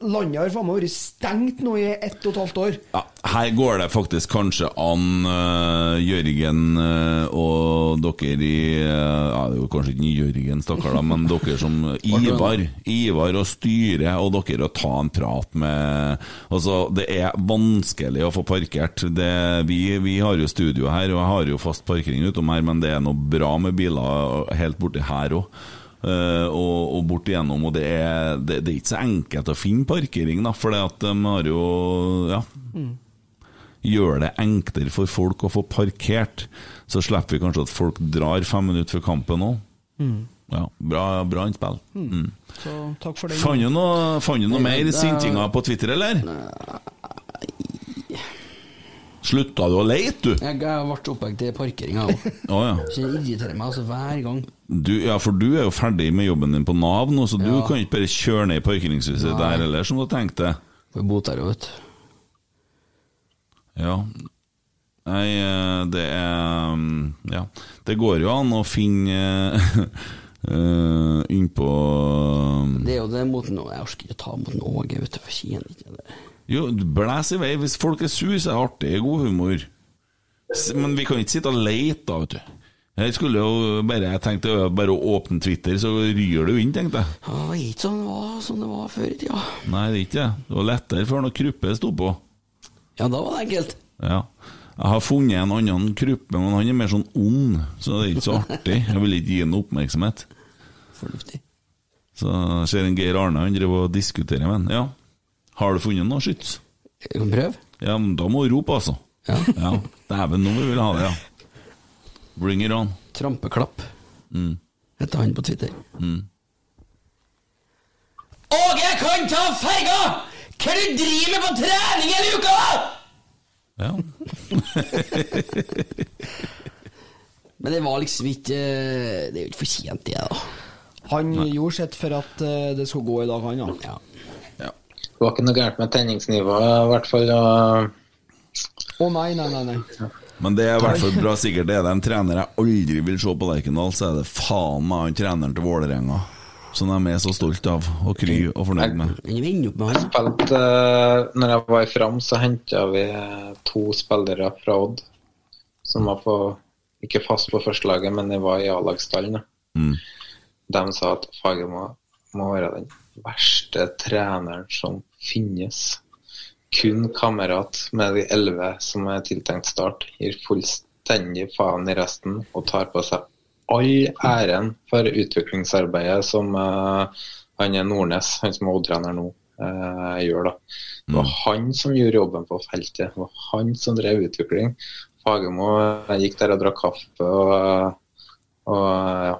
Landet har faen meg vært stengt nå i ett og et halvt år.
Ja, her går det faktisk kanskje an, uh, Jørgen uh, og dere i uh, ja, Det er jo kanskje ikke Jørgen, stakkar, da, men dere som Ivar Ivar og styret og dere å ta en prat med Altså, det er vanskelig å få parkert. Det, vi, vi har jo studio her, og jeg har jo fast parkering utom her, men det er noe bra med biler helt borti her òg. Eh, og, og bort igjennom, og det er, det, det er ikke så enkelt å finne parkering, da, for at de har jo Ja. Gjør det enklere for folk å få parkert, så slipper vi kanskje at folk drar fem minutter før kampen òg.
Mm.
Ja, bra, bra innspill. Mm.
Så takk for det.
Fant du noe, noe
Nei,
mer sintinger på Twitter, eller? Slutta du å leite, du?
Jeg ble opphengt i parkeringa òg.
oh, ja.
Så det irriterer meg altså hver gang.
Du, ja, for du er jo ferdig med jobben din på Nav nå, så du kan ikke bare kjøre ned i parkeringshuset
Nei.
der heller, som du tenkte.
Får bot der òg, vet du.
Ja. Nei, eh, det er mm, Ja. Det går jo an å finne uh, innpå
Det er jo det mot noe Jeg orker ikke ta mot noe, vet du. Jeg kjenner ikke det.
Jo, blæs i vei. Hvis folk er sur, så er det artig. God humor. Men vi kan ikke sitte og leite, da, vet du. Jeg skulle jo bare Jeg tenkte bare å åpne Twitter, så ryr det jo inn, tenkte jeg.
Ja, Det var ikke sånn det var, som det var før i tida.
Nei, det er ikke det. Det var lettere før når Kruppe sto på.
Ja, da var det enkelt.
Ja. Jeg har funnet en annen Kruppe, men han er mer sånn ond, så det er ikke så artig. Jeg vil ikke gi ham oppmerksomhet.
Fornuftig.
Så jeg ser en Geir Arne han driver og diskuterer med han. Ja. Har du funnet noe skyts?
Jeg kan prøve.
Ja, men da må du rope, altså. Ja. Dæven, nå vil vi ha det, ja. Bring it on.
Trampeklapp.
Mm.
Heter han på Twitter.
Mm.
Åge kan ta ferga! Hva er det du driver med på trening hele uka!
Ja.
Men det var liksom ikke Det er jo ikke for sent, det, da.
Han gjorde sitt for at eh, det skulle gå i dag, han, ja.
Det var ikke noe gærent med tenningsnivået, i hvert fall. Og
Å nei, nei, nei. nei.
Men det er i hvert fall bra sikkert det er det en trener jeg aldri vil se på Lerkendal, så er det faen meg han treneren til Vålerenga. Som de er så stolt av og kry og fornøyd med.
Jeg spilte, eh, når jeg var i Fram, så henta vi eh, to spillere fra Odd. Som var på, ikke fast på førstelaget, men de var i A-lagstallen.
Mm.
De sa at Fagermo må være den verste treneren som finnes. Kun kamerat med de elleve som er tiltenkt start, gir fullstendig faen i resten og tar på seg all æren for utviklingsarbeidet som uh, han er Nordnes, han som er Odd-trener nå, uh, gjør. da. Det var han som gjorde jobben på feltet. Det var han som drev utvikling. Fagermo gikk der og drakk kaffe og, og ja,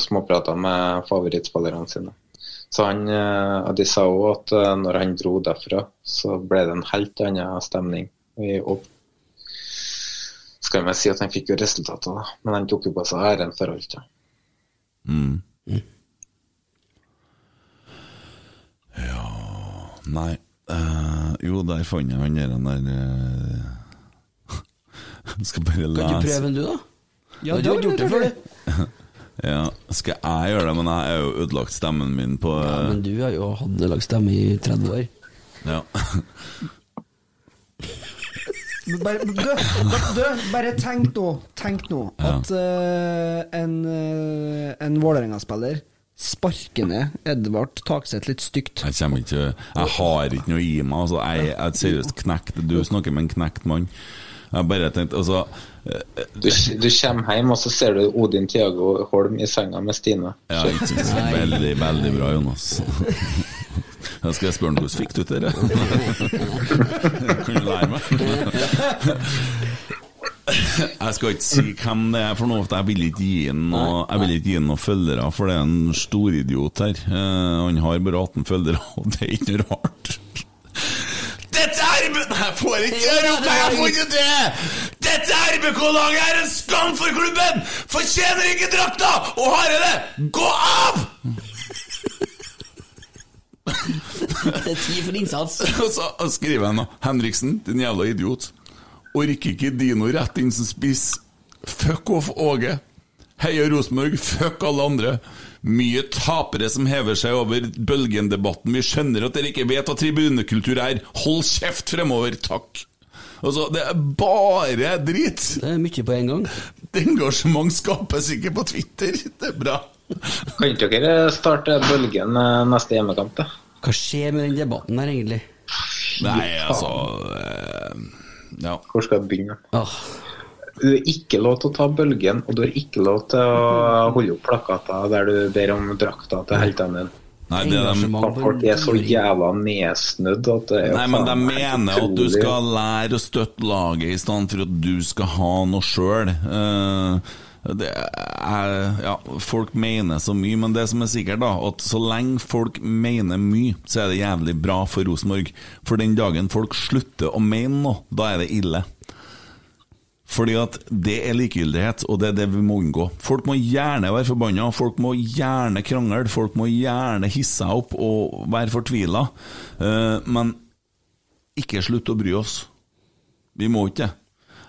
småprata med favorittspillerne sine. Så han, eh, De sa òg at eh, når han dro derfra, så ble det en helt annen stemning i Odd. Skal vi si at han fikk jo resultater, da, men han tok jo på seg æren for alt. Ja.
Mm. Ja Nei Uh, Jo, der fant jeg han der, eh, Skal bare lese
Kan du prøve den, du, da?
Ja,
du har gjort det før, du.
Ja, skal jeg gjøre det? Men jeg har jo ødelagt stemmen min på
Ja, men du har jo hatt ødelagt stemme i 30 år.
Ja.
Bare, du, du, bare tenk nå, tenk nå
Ja.
at uh, en, uh, en Vålerenga-spiller sparker ned Edvard Takseth litt stygt.
Jeg kommer ikke Jeg har ikke noe i meg. Altså, jeg er seriøst knekt. Du snakker med en knekt mann. Jeg bare tenkt Altså eh,
Du, du kommer hjem, og så ser du Odin Tiago Holm i senga med Stine.
Ja, ikke sant? Veldig, veldig bra, Jonas. Da skal jeg spørre ham hvordan fikk du til det? Kan du lære meg? Jeg skal ikke si hvem det er for noe, for jeg vil ikke gi ham noe, noen følgere, for det er en storidiot her. Eh, han har bare 18 følgere, og det er ikke noe rart. Jeg får ikke rope! jeg får ikke det! Dette RBK-laget er en skam for klubben! Fortjener ikke drakta! Og har jeg det, gå av!
Det er tid for innsats.
Og så skriver han da Henriksen, din jævla idiot. Orker ikke Dino rett inn som spiss. Fuck off Åge. Heia Rosenborg, fuck alle andre. Mye tapere som hever seg over bølgendebatten. Vi skjønner at dere ikke vet hva tribunekultur er. Hold kjeft fremover, takk. Altså, det er bare drit.
Det er mye på en gang.
Engasjement skapes ikke på Twitter. Det er bra.
Kan ikke dere starte bølgen eh, neste hjemmekamp, da?
Hva skjer med den debatten der, egentlig?
Nei, altså eh, Ja.
Hvor skal jeg begynne?
Åh.
Du har ikke lov til å ta bølgen, og du har ikke lov til å holde opp plakater der du ber om drakta til heltene dine.
Nei, det er dem-
Folk er så jævla nedsnødd at det er
Nei, men de mener at du skal lære å støtte laget i stedet for at du skal ha noe sjøl. det er, ja, folk mener så mye, men det som er sikkert, da, at så lenge folk mener mye, så er det jævlig bra for Rosenborg. For den dagen folk slutter å mene noe, da er det ille. Fordi at det er likegyldighet, og det er det vi må unngå. Folk må gjerne være forbanna, folk må gjerne krangle, folk må gjerne hisse seg opp og være fortvila, Eh, men ikke slutt å bry oss. Vi må ikke det.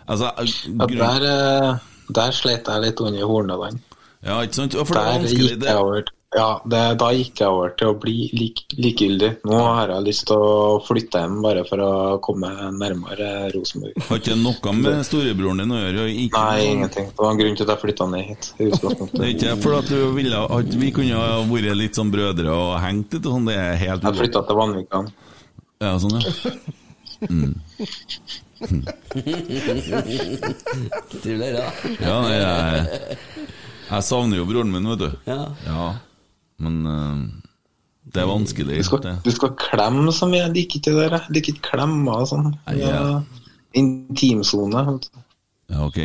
Altså,
Ja, der, eh, der slet jeg litt under hornene.
Ja, ikke sant? For det er vanskelig, det-
ja, det, da gikk jeg over til å bli lik, likegyldig. Nå har jeg lyst til å flytte hjem bare for å komme nærmere Rosenborg.
Har ikke noe med storebroren din å gjøre? Ikke
Nei,
noe-
ingenting. Det var en grunn til at jeg flytta ned hit.
Det er ikke for at du ville at vi kunne ha vært litt sånn brødre og hengt litt sånn, det er helt
Jeg flytta til Vanvikan.
Ja, sånn, ja. Mm.
Trivelig, da.
Ja, jeg, jeg savner jo broren min, vet du.
Ja.
Men uh, det er vanskelig.
Du skal,
det.
du skal klemme så mye. Jeg liker ikke det der. Jeg liker ikke klemmer og sånn.
Ja.
Intimsone.
Ja, ok.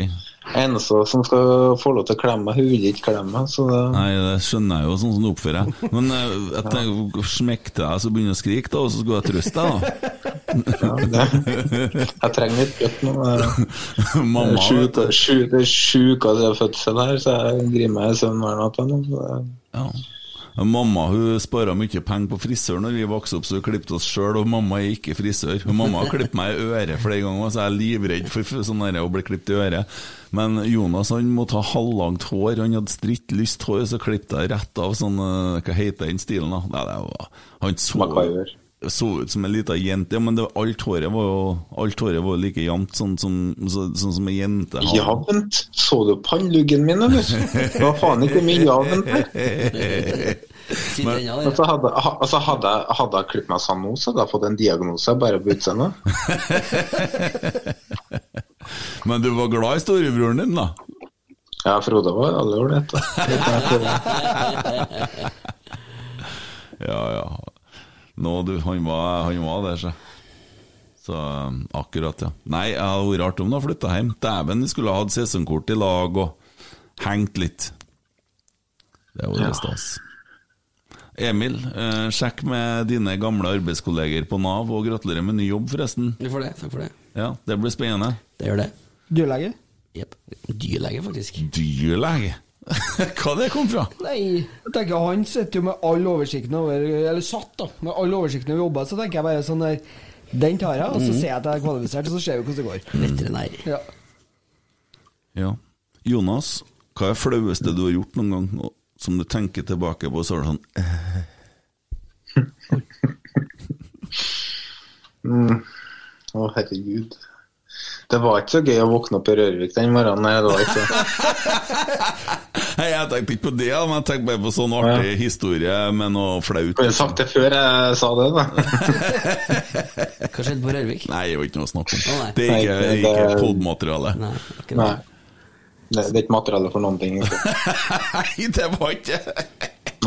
Eneste som skal få lov til å klemme meg, hun vil ikke klemme meg. Så det,
Nei, det skjønner jeg jo, sånn som du oppfører deg. Men etter at jeg smekk til deg, så begynner jeg å skrike, da, og så skal jeg trøste deg, da.
Ja, jeg trenger litt kjøtt nå.
Mamma,
Sju uker- sju- Det er sju uker siden fødsel her, så jeg griner meg i søvn hver natt.
Ja. Mamma hun spara mye penger på frisør når vi vokste opp, så hun klippet oss sjøl. Og mamma er ikke frisør. Mamma har klippet meg i øret flere ganger, så jeg er livredd for sånn der å bli klippet i øret. Men Jonas han måtte ha halvlangt hår. Han hadde stritt lyst hår, så klippet jeg rett av sånn eh, Hva heter den stilen, da? Nei, det var, han så, så ut som en lita jente. Ja, men det, alt håret var jo Alt håret var like jevnt, sånn som, så, sånn som ei jente har.
Jevnt? Så du pannluggen min, eller? Det var faen ikke mye jevnt her.
Men-
Altså, hadde, altså hadde, jeg, hadde jeg klippet meg sånn nå, så hadde jeg fått en diagnose bare på utseendet.
Men du var glad i storebroren din, da?
Ja, Frode var alle ålreit.
Ja, ja. Nå, du, han var, han var der, så. Så akkurat, ja. Nei, det hadde vært artig om du hadde flytta hjem. Dæven, vi skulle ha hatt sesongkort i lag og hengt litt. Det hadde vært
Ja.
stas. Emil, eh, sjekk med dine gamle arbeidskolleger på Nav, og gratulerer med ny jobb, forresten.
Takk for det, takk for det.
Ja, Det blir spennende.
Det gjør det.
Dyrlege?
Jepp. Dyrlege, faktisk.
Dyrlege? Hva det kom fra?
Nei, jeg tenker han sitter jo med all oversikten over Eller satt, da, med all oversikten over jobber. Så tenker jeg bare sånn der Den tar jeg, og så
Mhm.
ser jeg at jeg er kvalifisert, og så ser vi hvordan det går.
Veterinær.
Ja.
Ja. Jonas, hva er flaueste du har gjort noen gang, og som du tenker tilbake på, så er det sånn eh,
Mm. Å, herregud. Det var ikke så gøy å våkne opp i Rørvik den morgenen. Nei, det var ikke
Nei, jeg tenkte ikke på det, men jeg tenkte bare på sånn artig historie med noe flaut.
Jeg sagt det før jeg sa det, da.
Hva skjedde på Rørvik?
Nei, det var ikke noe å snakke om. Det er ikke,
Nei, det-
ikke podmateriale.
Nei,
Nei. Det, det er ikke materiale for noen ting.
Nei, det var ikke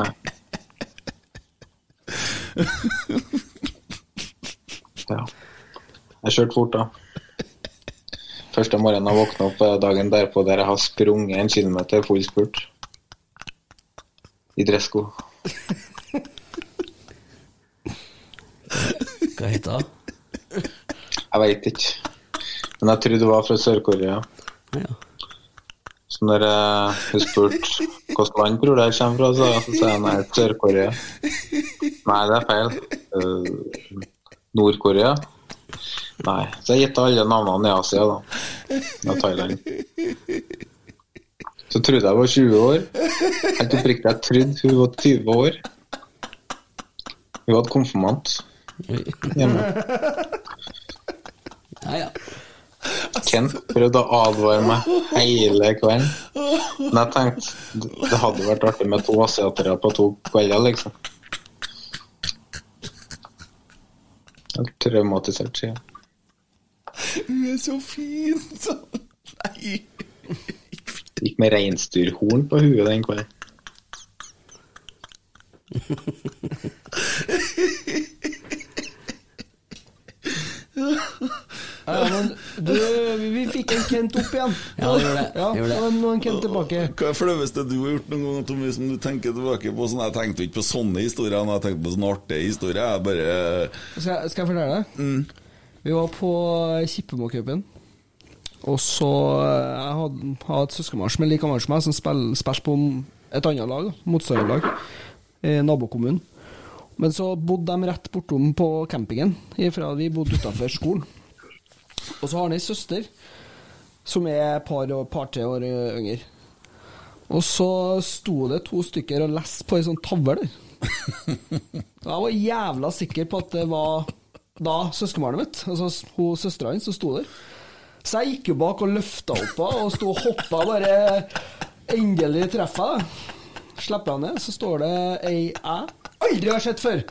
Nei. Ja. Jeg kjørte fort, da. Første morgenen jeg våkna opp eh, dagen derpå der jeg har sprunget en kilometer full spurt. I dressko.
Hva heter det?
Jeg veit ikke. Men jeg trodde det var fra Sør-Korea. Så når hun spurte hvilket land tror jeg kommer fra, så, så sa jeg nei, Sør-Korea. Nei, det er feil. Uh, Nord-Korea? Nei. Så jeg gjetta alle navnene i Asia, da. Fra Thailand. Så trodde jeg var 20 år. Helt oppriktig, jeg trodde hun var 20 år. Hun hadde konfirmant hjemme.
Ja, ja.
Kent prøvde å advare meg hele kvelden. Men jeg tenkte det hadde vært artig med to asiatere på to kvelder, liksom. Jeg er traumatisert, jeg.
Hun er så fin, sånn. Nei.
Gikk med reinsdyrhorn på huet den kvelden.
Ja, men du, vi, fikk en Kent opp igjen.
Ja, vi gjorde det.
Ja,
vi gjorde det.
Nå er Kent tilbake.
Hva er det flaueste du har gjort noen gang, Tommy, som du tenker tilbake på? Sånn, jeg tenkte ikke på sånne historier, men jeg tenkte på sånne artige historier. Jeg bare
Skal, jeg- skal jeg fortelle deg?
Mm.
Vi var på Kippemocupen. Og så eh, Jeg hadde, hadde et søskenbarn som er like gammel som meg, som spiller, spiller på et annet lag, motstanderlag, i nabokommunen. Men så bodde de rett bortom på campingen, ifra vi bodde utafor skolen. Og så har han ei søster som er par og par-tre år yngre. Og så sto det to stykker og leste på ei sånn tavle der. Jeg var jævla sikker på at det var da søskenbarnet mitt, altså hun søstera hans, som sto der. Så jeg gikk jo bak og løfta opp henne og sto og hoppa bare Endelig treffer jeg det. Slipper jeg ned, så står det ei jeg aldri har sett før.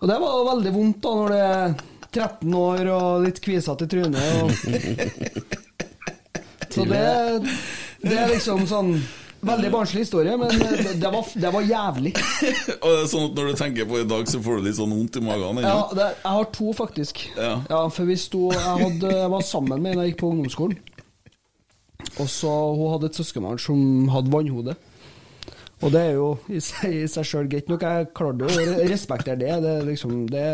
Og det var veldig vondt da når det er 13 år og litt kvisete i trynet. Og... Så det, det er liksom sånn Veldig barnslig historie, men det, det, var, det var jævlig.
Og det er sånn at Når du tenker på i dag, så får du litt sånn vondt i magen?
Ja, det, jeg har to, faktisk.
Ja.
For vi sto jeg, hadde, jeg var sammen med en jeg gikk på ungdomsskolen. Og så Hun hadde et søskenbarn som hadde vannhode. Og det er jo i seg, i seg sjøl greit nok. Jeg klarte å respektere det. Det, liksom, det,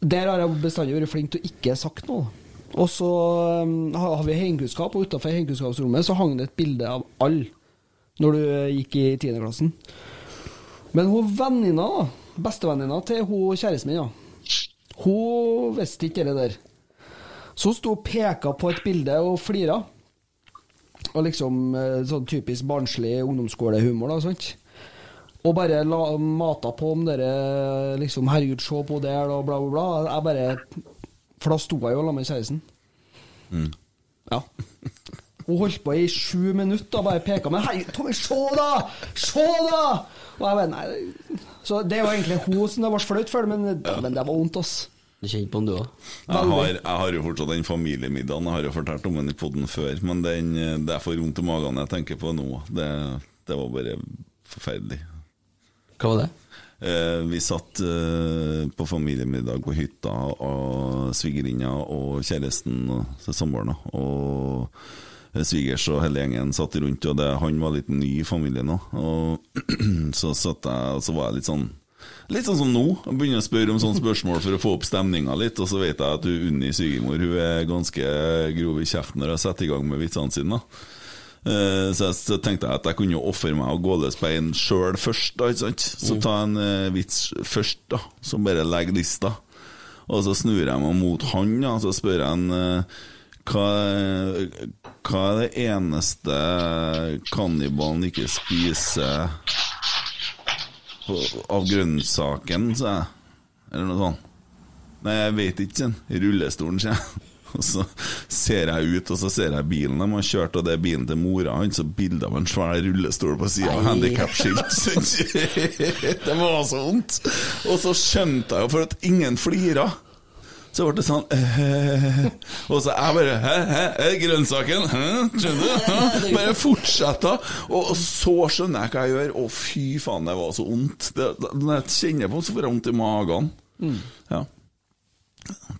Der har jeg bestandig vært flink til å ikke sagt noe. Og så um, har har vi heimkunnskap, og utafor heimkunnskapsrommet så hang det et bilde av alle når du eh, gikk i tiendeklassen. Men hun venninna, da, bestevenninna til hun kjæresten min, ja, hun visste ikke det der. Så hun sto og peka på et bilde og flira. Og liksom eh, sånn typisk barnslig ungdomsskolehumor, da, sant. Og bare la, mata på om dere liksom Herregud, se på det, og bla, bla, bla. Jeg bare For da sto jeg jo sammen med kjæresten.
Mm.
Ja. Hun holdt på i sju minutter og bare peka. meg. 'Hei, Tommy, se da! Se da! Og jeg bare, nei Så det var egentlig hun som det var flaut for, men, men det var vondt, ass.
Du kjenner på den, du òg?
Jeg har, jeg har jo fortsatt den familiemiddagen. Jeg har jo fortalt om den i poden før. Men den, det er for vondt i magen jeg tenker på nå. Det, det var bare forferdelig.
Hva var det?
Eh, vi satt eh, på familiemiddag på hytta, og svigerinna og kjæresten og samboeren. Og svigers og hele gjengen satt rundt, og det, han var litt ny i familien òg. Og så satt jeg, og så var jeg litt sånn Litt sånn som nå. Jeg begynner å spørre om sånne spørsmål for å få opp stemninga litt, og så vet jeg at hun Unni svigermor hun er ganske grov i kjeften når jeg setter i gang med vitsene sine. da. Eh, Så jeg så tenkte jeg at jeg kunne ofre meg og gå løs på en sjøl først. da, ikke sant? Så ta en uh, vits først, da, som bare legger lista. Og så snur jeg meg mot han, ja, så spør jeg han eh, hva, hva er det eneste kannibalen ikke spiser av grønnsaken, sa jeg. Eller noe sånt. Nei, jeg vet ikke, sånn. Rullestolen, sier jeg. Og så ser jeg ut, og så ser jeg bilen de har kjørt, og det er bilen til mora hans, og bilde av en svær rullestol på sida av handikapskilt. det var så vondt! Og så skjønte jeg jo, for at ingen flira. Så ble det sånn eh, Og så jeg bare Hæ, hæ, grønnsaken? Hæ? Skjønner du? Bare fortsette. Og, og så skjønner jeg hva jeg gjør. Å, fy faen, det var så vondt. Når jeg kjenner på det, så får jeg vondt i magen.
Mm.
Ja.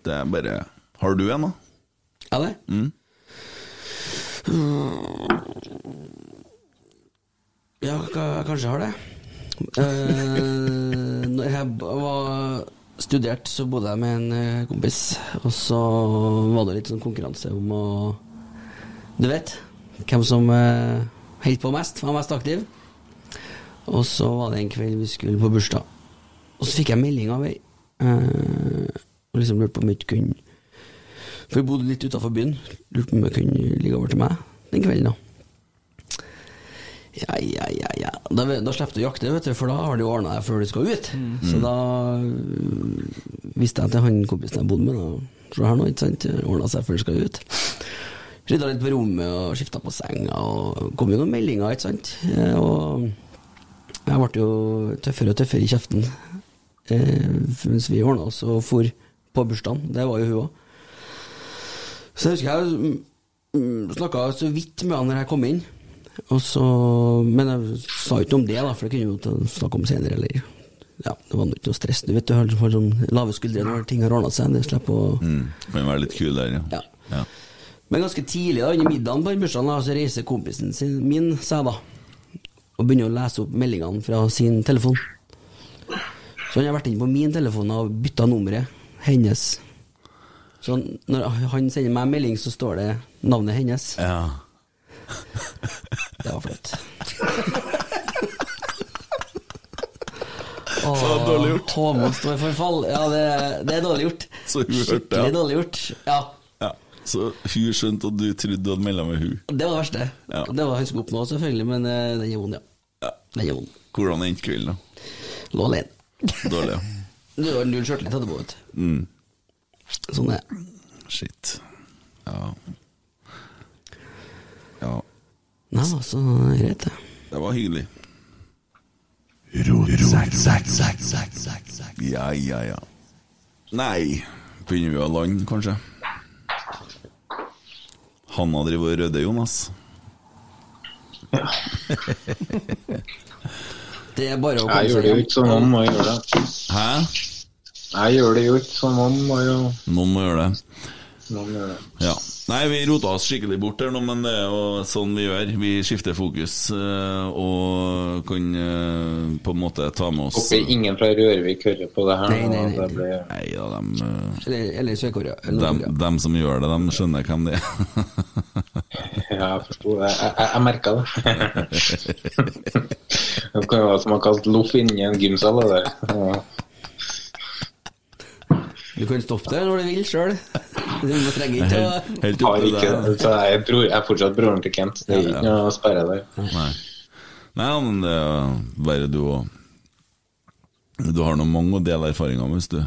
Det er bare Har du en, da?
Ja, det?
Mm.
Ja, kanskje jeg har det. Uh, når jeg var studert, så bodde jeg med en eh, kompis, og så var det litt sånn konkurranse om å Du vet, hvem som uh, holdt på mest, var mest aktiv. Og så var det en kveld vi skulle på bursdag, og så fikk jeg melding av ei. eh, og liksom lurte på om jeg ikke kunne For vi bodde litt utafor byen. Lurte på om jeg kunne ligge over til meg den kvelden, da. Ja, ja, ja, ja. Da, da slipper du å jakte, vet du, for da har du ordna deg før du skal ut. Så da øh, visste jeg til han kompisen jeg bodde med, da. Se her nå, ikke sant. Ordna seg før du skal ut. Rydda litt på rommet og skifta på senga, og kom jo noen meldinger, ikke sant. Eh, Og jeg ble jo tøffere og tøffere i kjeften eh, mens vi ordna oss og for på bursdagen. Det var jo hun òg. Så jeg husker jeg mm, snakka så vidt med han når jeg kom inn. Så, men jeg sa ikke om det, da, for det kunne jo snakke om senere. Eller, ja, det var ikke noe stress. Du vet du har har sånn lave skuldre når ting har ordna seg. Det slipper å
Mm. Kan være litt kul der, ja. ja.
Men ganske tidlig da, under middagen på den bursdagen da, så reiser kompisen sin, min seg da, og begynner å lese opp meldingene fra sin telefon. Så han har vært inne på min telefon og bytta nummeret hennes. Så når han sender meg en melding, så står det navnet hennes.
Ja.
Det var flaut.
Så dårlig gjort.
Håmod står for fall. Ja, det, det er dårlig gjort. Skikkelig dårlig gjort. Ja.
Ja. Så hun skjønte at du trodde du hadde melda med hun.
Det var det verste.
Ja.
Det var skulle oppnå, selvfølgelig, men eh, den er vond, ja. Den er vond.
Hvordan endte kvelden, da?
Lå alene.
Dårlig, ja.
Du har null sjøltillit etterpå, vet du.
Mm.
Sånn er det.
Shit. Ja. Ja.
Nei, altså, greit, det.
Det var hyggelig. Ja, ja, ja. Nei, begynner vi å lande, kanskje? Hanna driver og rydder, Jonas.
Det er bare å komme
Jeg gjør det jo ikke som han må gjøre det.
Hæ?
Jeg gjør det jo ikke som han må gjøre
Noen må gjøre det.
Noen gjør det.
Ja. Nei, vi rota oss skikkelig bort her nå, men det er jo sånn vi gjør. Vi skifter fokus eh, og kan eh, på en måte ta med oss
Håper ingen fra Rørvik hører på det her.
Nei, nei, nei.
Nei da, dem, eh,
Eller, eller Sør-Korea.
dem, dem som gjør det, de skjønner hvem det er.
Ja, jeg forsto det. Jeg, jeg, jeg merka det. det kan jo være som å kaste loff inni en gymsal. Det. Ja.
Du kan stoppe det når du vil sjøl. Du trenger ikke å
Helt deg.
så jeg, bror, jeg er fortsatt broren til Kent. Det er ikke noe å sperre der.
Nei. Nei, men det er bare du og Du har nå mange å dele erfaringer med, hvis du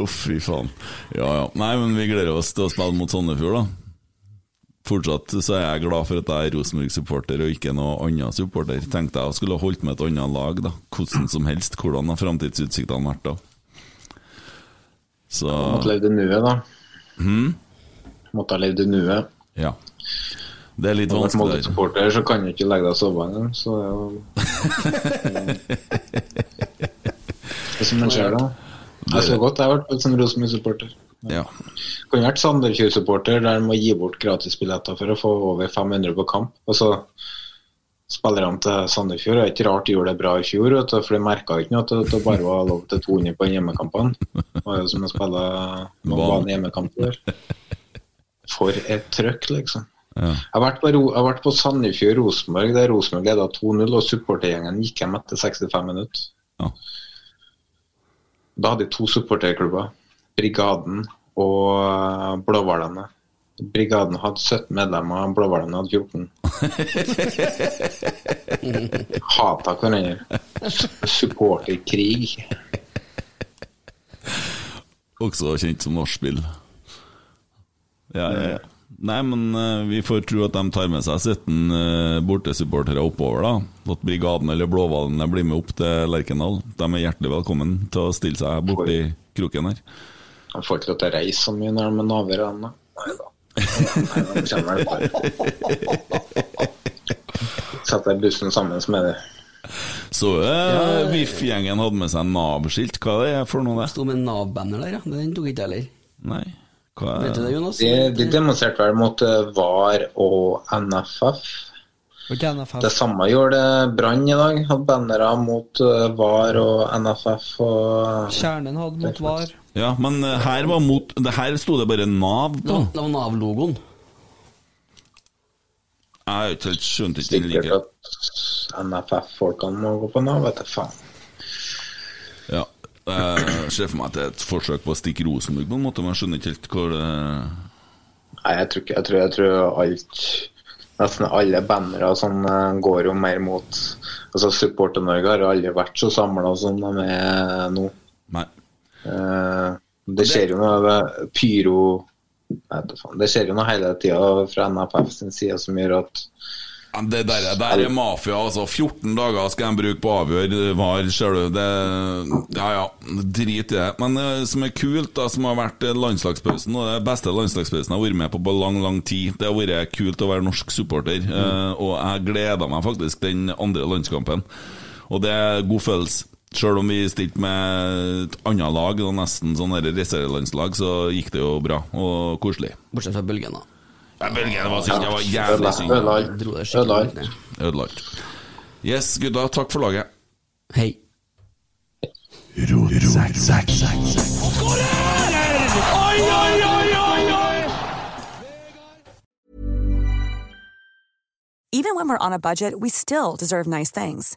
Uff, fy faen. Ja ja. Nei, men vi gleder oss til å spille mot Sandefjord, da. Fortsatt så er jeg glad for at jeg er Rosenborg-supporter og ikke noe annen supporter. Tenkte jeg skulle holdt med et annet lag, da. Hvordan som helst. Hvordan har framtidsutsiktene vært da? Så
Måtte levd i nuet, da.
Hmm?
Måtte ha levd i nuet.
Ja. Det er litt
Har du er
vanskelig.
Molde-supporter, så kan du ikke legge deg og sove engang. Så det er jo Det er som man ser, da. Jeg så godt jeg har vært sånn Rosenborg-supporter.
Ja.
Kunne vært Sandefjord-supporter der man må gi bort gratisbilletter for å få over 500 på kamp. Og så spillerne til Sandefjord det er ikke rart de gjorde det bra i fjor, vet du, for de merka ikke noe at det, bare var lov til 200 på hjemmekampene. Det var jo som å spille noen hjemmekamper. For et trøkk, liksom.
Ja.
Jeg har vært på, jeg har på Sandefjord-Rosenborg, der Rosenborg leda 2-0, og supportergjengen gikk hjem etter 65 minutter.
Ja.
Da hadde de to supporterklubber, Brigaden og eh, Blåhvalene. Brigaden hadde 17 medlemmer, Blåhvalene hadde 14. Hata hverandre. Supporterkrig.
Også kjent som nachspiel. Ja, ja, ja. Nei, men uh, vi får tro at de tar med seg 17 uh, bortesupportere oppover, da. At Brigaden eller Blåhvalene blir med opp til Lerkendal. De er hjertelig velkommen til å stille seg borti kroken her.
De får ikke lov til å reise så mye når de er naver av da. Nei da. Nei, kommer bare. Setter bussen sammen med det.
Så uh, VIF-gjengen hadde med seg Nav-skilt. Hva er det for noe, det?
Sto med Nav-banner der, ja. Den tok ikke jeg heller.
Nei. Hva
Vet du det, Jonas?
De, de demonstrerte vel mot eh, VAR og NFF. Det samme gjorde Brann i dag. Hadde bannere mot eh, VAR og NFF. Og
Kjernen hadde mot VAR.
Ja, men eh, her var mot det Her sto det bare Nav
Det
på.
var, det var Nav-logoen.
Jeg har ikke helt skjønt ikke den like.
sikkert at NFF-folkene må gå på Nav, vet jeg faen.
Ja. Jeg ser for meg at det er et forsøk på å stikke Rosenborg på en måte, men jeg skjønner ikke helt hvor det
Nei, jeg tror ikke Jeg tror, jeg tror alt Nesten alle bannere sånn eh, går jo mer mot Altså Supporter-Norge har aldri vært så samla som de er nå.
Nei.
Eh, det skjer jo noe ved pyro Det skjer jo noe hele tida fra NFF sin side som gjør at
Det der, der er mafia, altså. 14 dager skal de bruke på å avgjøre VAR, ser du. Det, ja ja, drit i det. Men det som er kult, da, som har vært landslagspausen, og det beste landslagspausen jeg har vært med på på lang, lang tid, det har vært kult å være norsk supporter. Mm. og jeg gleda meg faktisk den andre landskampen. Og det er god følelse. Sjøl om vi stilte med et annet lag, nesten sånn reservelandslag, så gikk det jo bra og koselig.
Bortsett fra bølgen, da.
Ja, Bølgen var synd. Det var jævlig synd.
Ødelagt.
Ødelagt. Yes, gutta, takk for laget.
Hei.
Oi, oi, oi, oi, oi!
Even when we're on a budget, we still deserve nice things.